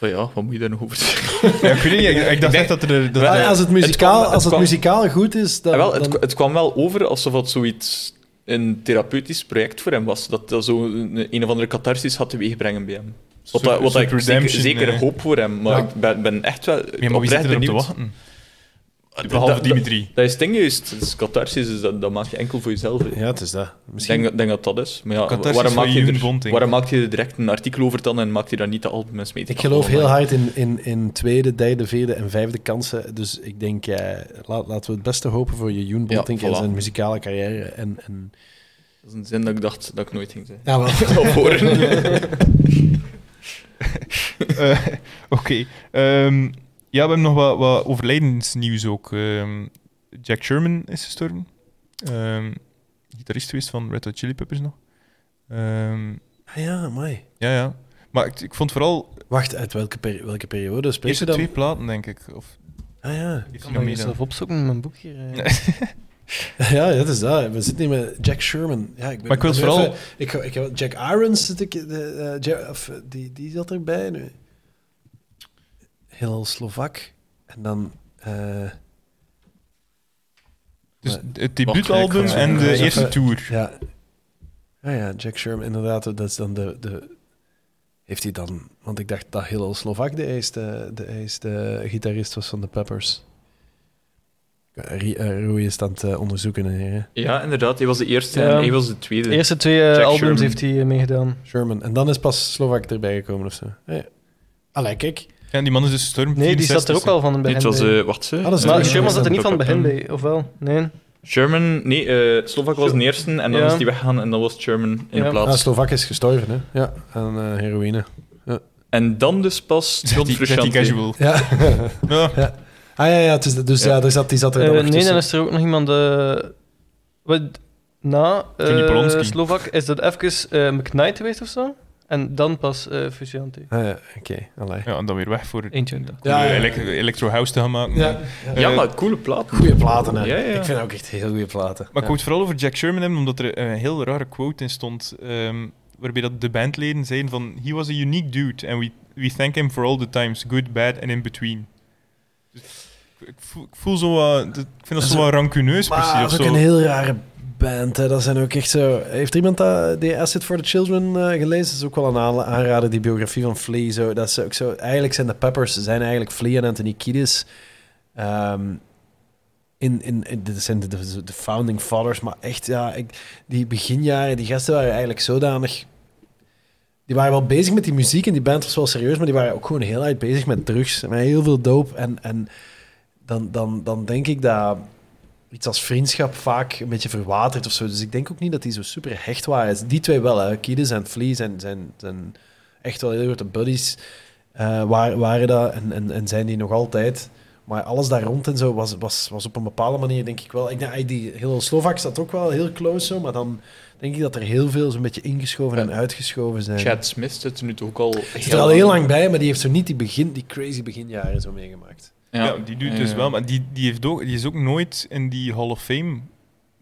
oh ja, wat moet je daar nog over zeggen? ja ik weet niet, ik, ik dacht echt dat er... Dat Ja, als het muzikaal, kwam- het als het kwam- muzikaal goed is, dan... Ah, wel, het, dan- het kwam wel over alsof het zoiets een therapeutisch project voor hem was. Dat dat zo een, een of andere catharsis had teweegbrengen bij hem. Wat, wat ik zeker, zeker eh. hoop voor hem. Maar Ja. ik ben, ben echt wel Ja, maar oprecht erop te benieuwd. wachten? Dat- Behalve dat- Dimitri. Dat is ding juist. Het is catharsis, dus dat, dat maak je enkel voor jezelf. hè. Ja, het is dat. Ik Misschien... denk, denk dat dat is. Maar ja, Catharsis waarom maak, je Jeroen er, Bonting. waarom maak je er direct een artikel over dan en maak je daar niet de albums mee? te Ik geloof heel hard in, in, in tweede, derde, vierde en vijfde kansen. Dus ik denk, eh, laat, laten we het beste hopen voor Jeroen Ja, Bontink en voilà. zijn muzikale carrière. En, en... Dat is een zin dat ik dacht dat ik nooit ging zeggen. Ja, wel. (laughs) Of horen. (laughs) (laughs) Eh, Oké. Ehm, ja, we hebben nog wat, wat overlijdensnieuws ook. Ehm, Jack Sherman is gestorven. Ehm gitarist geweest van Red Hot Chili Peppers nog. Ehm, Ah ja, mooi. ja, ja. Maar ik, ik vond vooral Wacht, uit welke, peri- welke periode de spreek je dan? twee platen, denk ik. Of Ah ja. Ik kan nog meer zelf opzoeken in mijn boek hier. eh. (laughs) Ja, dat is dat. We zitten hier met Jack Sherman. Ja, ik ben, Maar ik wil vooral- even- ik, ik, Jack Irons, zit ik, de, Ja- of, eh, die, die zat erbij nu. Heel Slovak. En dan... eh, Dus Maar- het debuutalbum en de eerste even- tour. Ja. Ah ja, Jack Sherman, inderdaad. Dat is dan de, de... Heeft hij dan... Want ik dacht dat Hillel Slovak de eerste, de eerste gitarist was van de Peppers. Rie- eh, Roei is aan het eh, onderzoeken, hè. Ja, inderdaad. Hij was de eerste Ja. en hij was de tweede. De eerste twee Jack albums Sherman. heeft hij meegedaan. Sherman. En dan is pas Slovak erbij gekomen of zo. Ja. Allee, kijk. Ja, die man is dus gestorven. Nee, die zat er 64. ook al van het Dit begin was, eh wacht ze. Ah, dat is maar Sherman zat er niet van het begin bij. of wel? Nee. Sherman, nee, eh Slovak was de eerste en dan Ja. is hij weggegaan en dan was Sherman in Ja. de plaats. Ah, Slovak is gestorven, hè. Ja, aan eh, heroïne. En dan dus pas (laughs) John die- die Frusciante. casual. (laughs) Ja. Ja. Ah ja, ja, het is, dus ja, Ja. daar zat, die zat er Eh, nog nee, tussen. dan is er ook nog iemand... eh, wat, na Johnny eh Polonsky. Slovak is dat even eh McKnight geweest of zo. En dan pas eh Frusciante. Ah ja, oké. allee. ja, en dan weer weg voor Eentje. dat. Ja, ja, ja. elec- electro house te gaan maken. Ja, Ja, Eh, maar coole plaat. Goeie platen, hè. Ja, ja. Ik vind ook echt heel goede platen. Maar ik wou het vooral over Jack Sherman hebben, omdat er een heel rare quote in stond, ehm, waarbij dat de bandleden zeiden van he was a unique dude and we, we thank him for all the times, good, bad and in between. Dus ik, voel, ik voel zo wat, dat- ik vind dat zo wat rancuneus Maar precies. dat Of is ook zo. een heel rare band. Dat zijn ook echt zo... Heeft iemand dat, die Acid for the Children eh, gelezen? Dat is ook wel een aanrader, die biografie van Flea. Zo. Dat is ook zo... Eigenlijk zijn de Peppers zijn eigenlijk Flea en Anthony Kiedis. Ehm, in, in, zijn de, de, founding fathers, maar echt, ja, ik, die beginjaren, die gasten waren eigenlijk zodanig... Die waren wel bezig met die muziek en die band was wel serieus, maar die waren ook gewoon heel uit bezig met drugs. Met heel veel dope. En, en dan, dan, dan denk ik dat iets als vriendschap vaak een beetje verwatert of zo. Dus ik denk ook niet dat die zo super hecht waren. Die twee wel, hè. Kiedis en Flea zijn, zijn, zijn echt wel heel grote buddies. eh, waren, waren dat en, en, en zijn die nog altijd. Maar alles daar rond en zo was, was, was op een bepaalde manier, denk ik wel. Ik denk, ah, die heel Slovak staat ook wel heel close zo, maar dan denk ik dat er heel veel zo'n beetje ingeschoven en uitgeschoven zijn. Chad Smith zit er nu toch ook al zit er al heel lang bij, maar die heeft zo niet die, begin, die crazy beginjaren zo meegemaakt. Ja, die doet dus wel, maar die, die, heeft ook, die is ook nooit in die Hall of Fame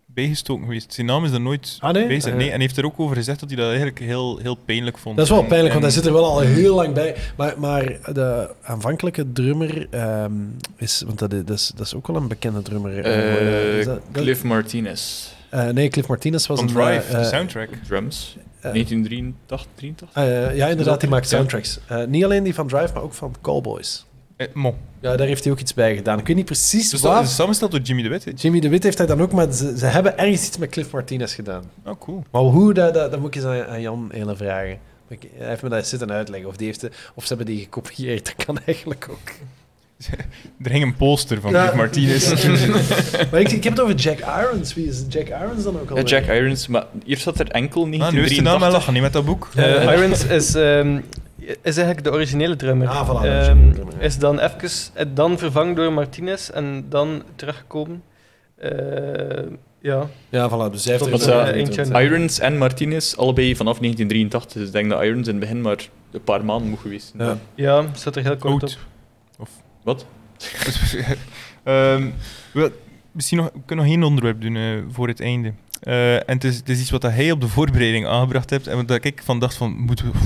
bijgestoken geweest. Zijn naam is er nooit Ah, nee? bij. Nee, en heeft er ook over gezegd dat hij dat eigenlijk heel, heel pijnlijk vond. Dat is wel En- pijnlijk, want hij zit er wel al heel lang bij. Maar, maar de aanvankelijke drummer ehm, is... Want dat is, dat, is, dat is ook wel een bekende drummer. eh, Eh, is dat- dat- Cliff Martinez. eh, nee, Cliff Martinez was Van een... Drive, de soundtrack. Drums. eh, 1983, 83? eh, ja, inderdaad, die maakt soundtracks. Eh, niet alleen die van Drive, maar ook van Callboys. Eh, mo. Ja, daar heeft hij ook iets bij gedaan. Ik weet niet precies Dus wat. dat is samengesteld door Jimmy de Wit. Jimmy de Wit heeft hij dan ook, maar ze, ze hebben ergens iets met Cliff Martinez gedaan. Oh, cool. Maar hoe, dat, dat, dat moet ik eens aan, aan Jan Elen vragen. Hij heeft me dat zitten uitleggen. Of, die heeft, de- of ze hebben die gekopieerd. Dat kan eigenlijk ook. (laughs) Er hing een poster van Ja. Cliff Martinez. (laughs) maar ik, ik heb het over Jack Irons. Wie is Jack Irons dan ook al? Ja, Jack Irons, maar hier staat er enkel Ah, nu is de naam 1983. lachen, niet met dat boek. Eh, Irons is, ehm, is eigenlijk de originele drummer. Ah, voilà, de Ehm, originele drummer, ja. Is dan even, eh, dan vervangen door Martinez en dan teruggekomen. Eh, ja. Ja, voilà. Dus hij heeft Tot er Irons en Martinez, allebei vanaf 1983. Dus ik denk dat Irons in het begin maar een paar maanden moet geweest zijn. Ja. ja, staat er heel kort Oud. op. Wat? (laughs) Ehm, wel, misschien nog, we kunnen nog één onderwerp doen eh, voor het einde. Eh, en het is, het is iets wat hij op de voorbereiding aangebracht hebt. En wat ik van dacht van, moeten we,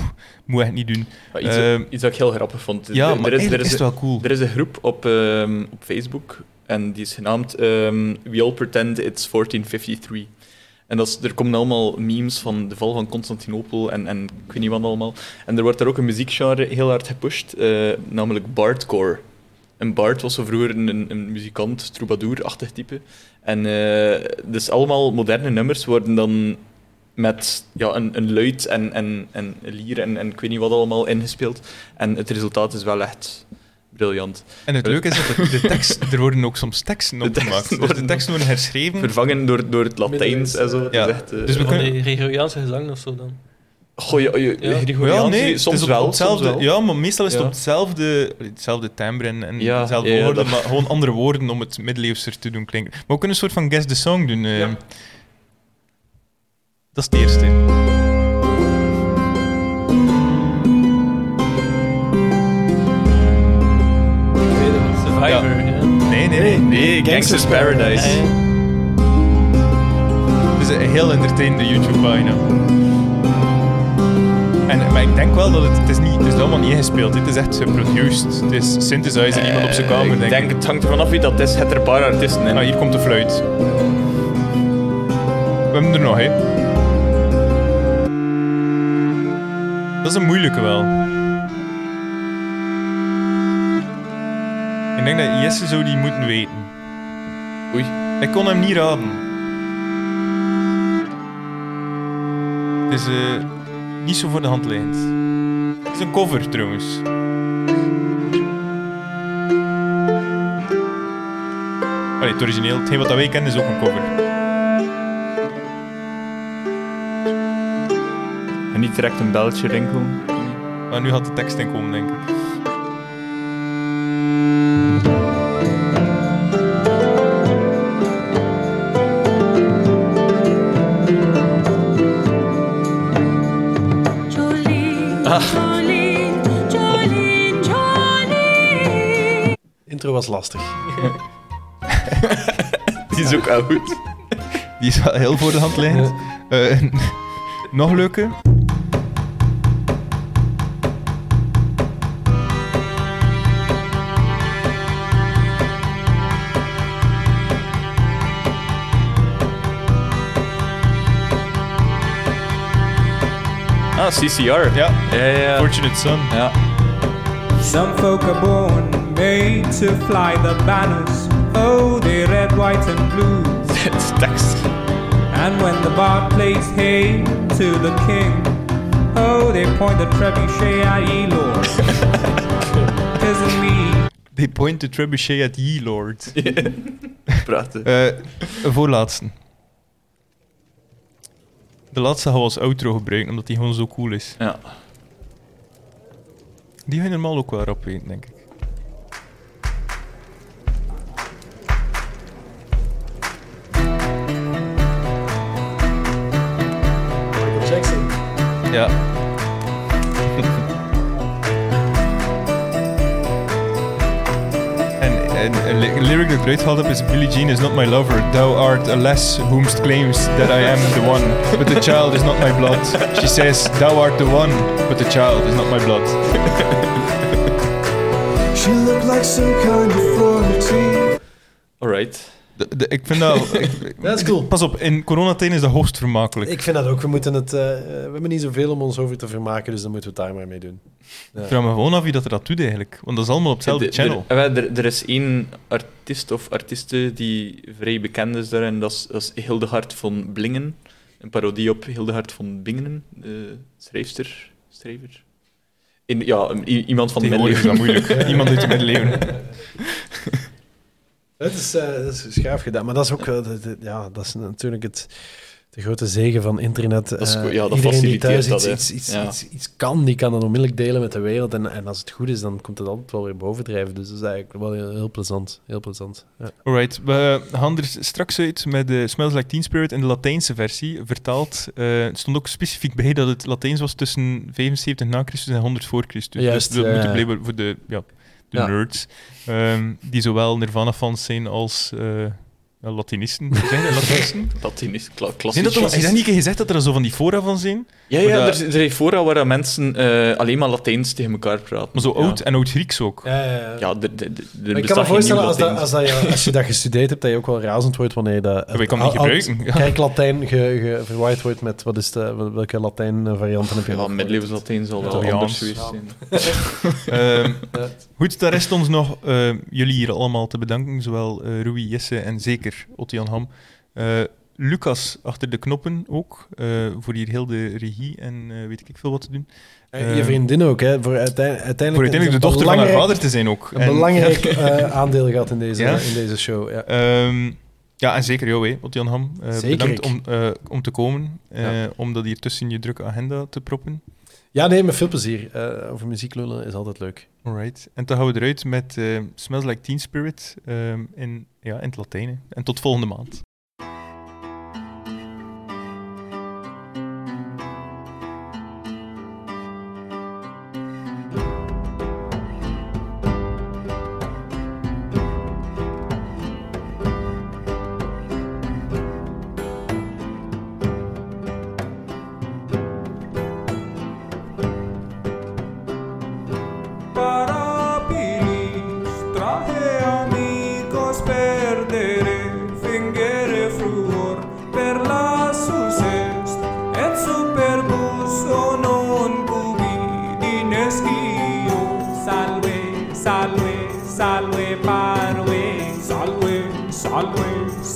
moet echt niet doen. Maar iets, iets dat ik heel grappig vond. Ja, er, maar er is, er, is, wel cool. er is een groep op, ehm, op Facebook en die is genaamd ehm, We All Pretend It's 1453. En dat is, er komen allemaal memes van de val van Constantinopel en, en ik weet niet wat allemaal. En er wordt daar ook een muziekgenre heel hard gepusht, eh, namelijk bardcore. En Bard was zo vroeger een, een muzikant, troubadour-achtig type. En eh, dus allemaal moderne nummers worden dan met ja, een, een luid en, en, en een lier en, en ik weet niet wat allemaal ingespeeld. En het resultaat is wel echt briljant. En het leuke is dat de, de tekst, er worden ook soms teksten De opgemaakt. Dus de worden- teksten worden herschreven. Vervangen door, door het Latijns en zo. Ja. echt, eh, Dus we Van kunnen- Gregoriaanse gezang of zo dan. Goh, ja, ja, Ja. Nee, soms het wel, hetzelfde, soms wel. Ja, maar meestal is het Ja. op hetzelfde, hetzelfde timbre en, en Ja, ja, woorden, dat- maar gewoon andere woorden om het middeleeuwser te doen klinken. Maar we kunnen een soort van guess the song doen. eh. Ja. Dat is het eerste. Survivor, ja. Nee, nee, nee. Nee, Gangster's Paradise. Het is een heel entertainende YouTube-pagina. En, maar ik denk wel dat het, het is niet, het is allemaal niet ingespeeld. Dit is echt geproduced. Het is synthesizer, iemand op zijn kamer, Eh, denk ik denk, het hangt ervan af wie dat is. Het er een paar artiesten in. Ah, hier komt de fluit. We hebben er nog, hè. Dat is een moeilijke wel. Ik denk dat Jesse zou die moeten weten. Oei. Ik kon hem niet raden. Het is eh, niet zo voor de hand liggend. Het is een cover trouwens. Allee, het origineel, hetgeen wat dat wij kennen is ook een cover. En niet direct een belletje rinkelen. Maar nu gaat de tekst in komen, denk ik. Was lastig. (laughs) Die is ook wel goed. Die is wel heel voor de hand liggend. Eh, nog leuke. Ah, CCR. Ja, Ja, ja, ja. Fortunate Son. ja. Some folk are born made to fly the banners. Oh, they red, white, and blue. Het is tekst. And when the bard plays hey to the king, oh, they point the trebuchet at ye, Lord. Tisn't me. They point the trebuchet at ye, Lord. (laughs) Prachtig. Eh, een voorlaatste. De laatste gaan we als outro gebruiken, omdat die gewoon zo cool is. Ja. Die ga je normaal ook wel rap weten, denk ik. Ja. en, en een ly- lyric dat ik eruit gehaald heb is Billie Jean is not my lover, thou art a less whomst claims that I am the one, but the child is not my blood. She says, thou art the one, but the child is not my blood. (laughs) She looked like some kind of royalty. Alright. De- de- ik vind dat... (laughs) ik- Dat is cool. Pas op, in coronatijd is dat hoogst vermakelijk. Ik vind dat ook. We, moeten het, eh, we hebben niet zoveel om ons over te vermaken, dus dan moeten we het daar maar mee doen. Ik vraag me gewoon af wie dat er dat doet eigenlijk. Want dat is allemaal op hetzelfde channel. Er, er, er- er is één artiest of artieste die vrij bekend is daarin, dat is, dat is Hildegard van Blingen. Een parodie op Hildegard van Bingen, de schrijfster, schrijver. In, ja, iemand van de is dat middeleeuwen. moeilijk. (laughs) Iemand uit de middeleeuwen. (laughs) Het is, eh, dat is schaaf gedaan, maar dat is ook wel de- de- ja, dat is natuurlijk het, de grote zegen van internet. Dat is Eh, ja, dat iedereen die thuis dat, iets, iets, iets, Ja. iets, iets kan, die kan dat onmiddellijk delen met de wereld. En, en als het goed is, dan komt het altijd wel weer bovendrijven. Dus dat is eigenlijk wel heel, heel plezant. Heel plezant. Ja. Alright, we gaan er straks uit met de Smells Like Teen Spirit in de Latijnse versie. Vertaald, eh, het stond ook specifiek bij dat het Latijns was tussen 75 na Christus en 100 voor Christus. Juist, dus dat ja. blijkbaar voor de, ja, de Ja. nerds, ehm, die zowel Nirvana-fans zijn als eh, ja, Latinisten. Zijn er Latinisten? (laughs) Latinist, kla Zijn dat is dat niet gezegd dat er zo van die fora van zijn? Ja, ja dat- er, zijn- er zijn fora waar mensen eh, alleen maar Latijns tegen elkaar praten. Maar zo ja. oud en oud-Grieks ook. Ja, ja, ja. Ja, de, de, de, Maar ik kan me voorstellen, als, dat, als, dat je, (laughs) als je dat gestudeerd hebt, dat je ook wel razend wordt wanneer je dat... Je kan het niet gebruiken. Kijk, Latijn ge, ge- verwaaid wordt met... Wat is de, welke Latijn-varianten heb je Ja, middeleeuws Latijn zal wel anders geweest zijn. (laughs) Ehm, goed, daar rest ons nog eh, jullie hier allemaal te bedanken. Zowel eh Rui, Jesse en zeker Ottian Ham. Eh, Lucas achter de knoppen ook, voor hier heel de regie en weet ik veel wat te doen. Je vriendin ook, hè. Voor uiteindelijk, uiteindelijk, Voor uiteindelijk de dochter van haar vader te zijn ook. Een En- belangrijk (laughs) aandeel gehad in deze, Ja? in deze show. Ja. Ehm, ja, en zeker jou, Ottian Ham. Bedankt om, om te komen, om dat hier tussen je drukke agenda te proppen. Ja, nee, met veel plezier. Eh, over muziek lullen is altijd leuk. Alright. En dan gaan we eruit met eh, Smells Like Teen Spirit ehm, in, ja, in het Latijn. En tot volgende maand.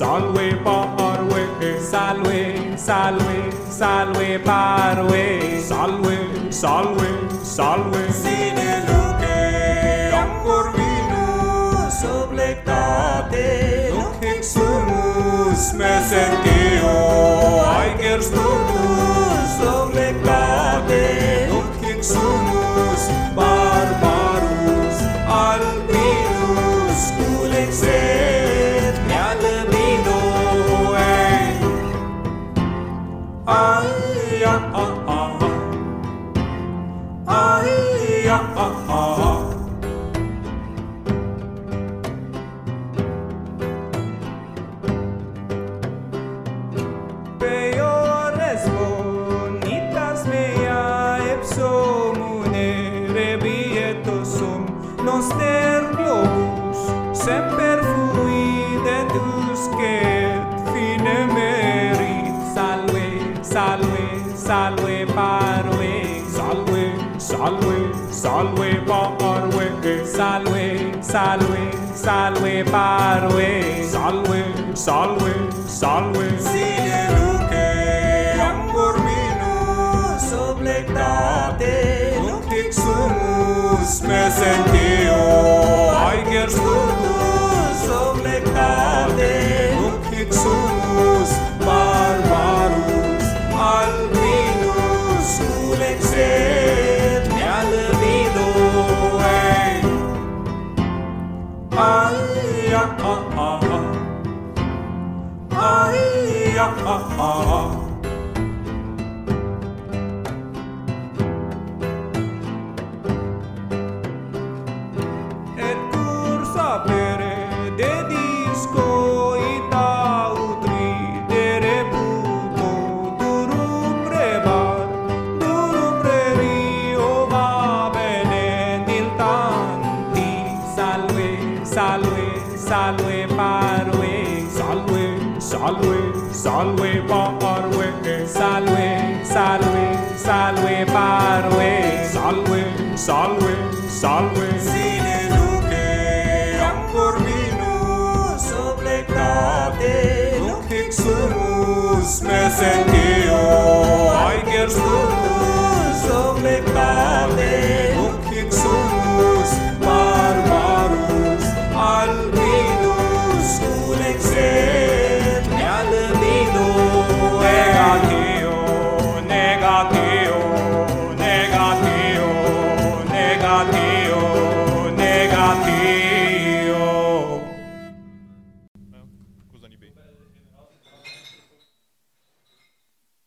Salve parve, salve, salve, salve parve, salve, salve, salve. Sine luce ancor vinus oblectate, nunc hic sumus me sentio, aeger stumus oblectate, nunc hic sumus salve salve parve. Salve salve salve parve. Salve salve salve. Sine luce angor minus oblectate lucic sumus me sentio aeger stultus oblectate Ay, ah, ah, uns ai sind die Uhr. Heute gehst so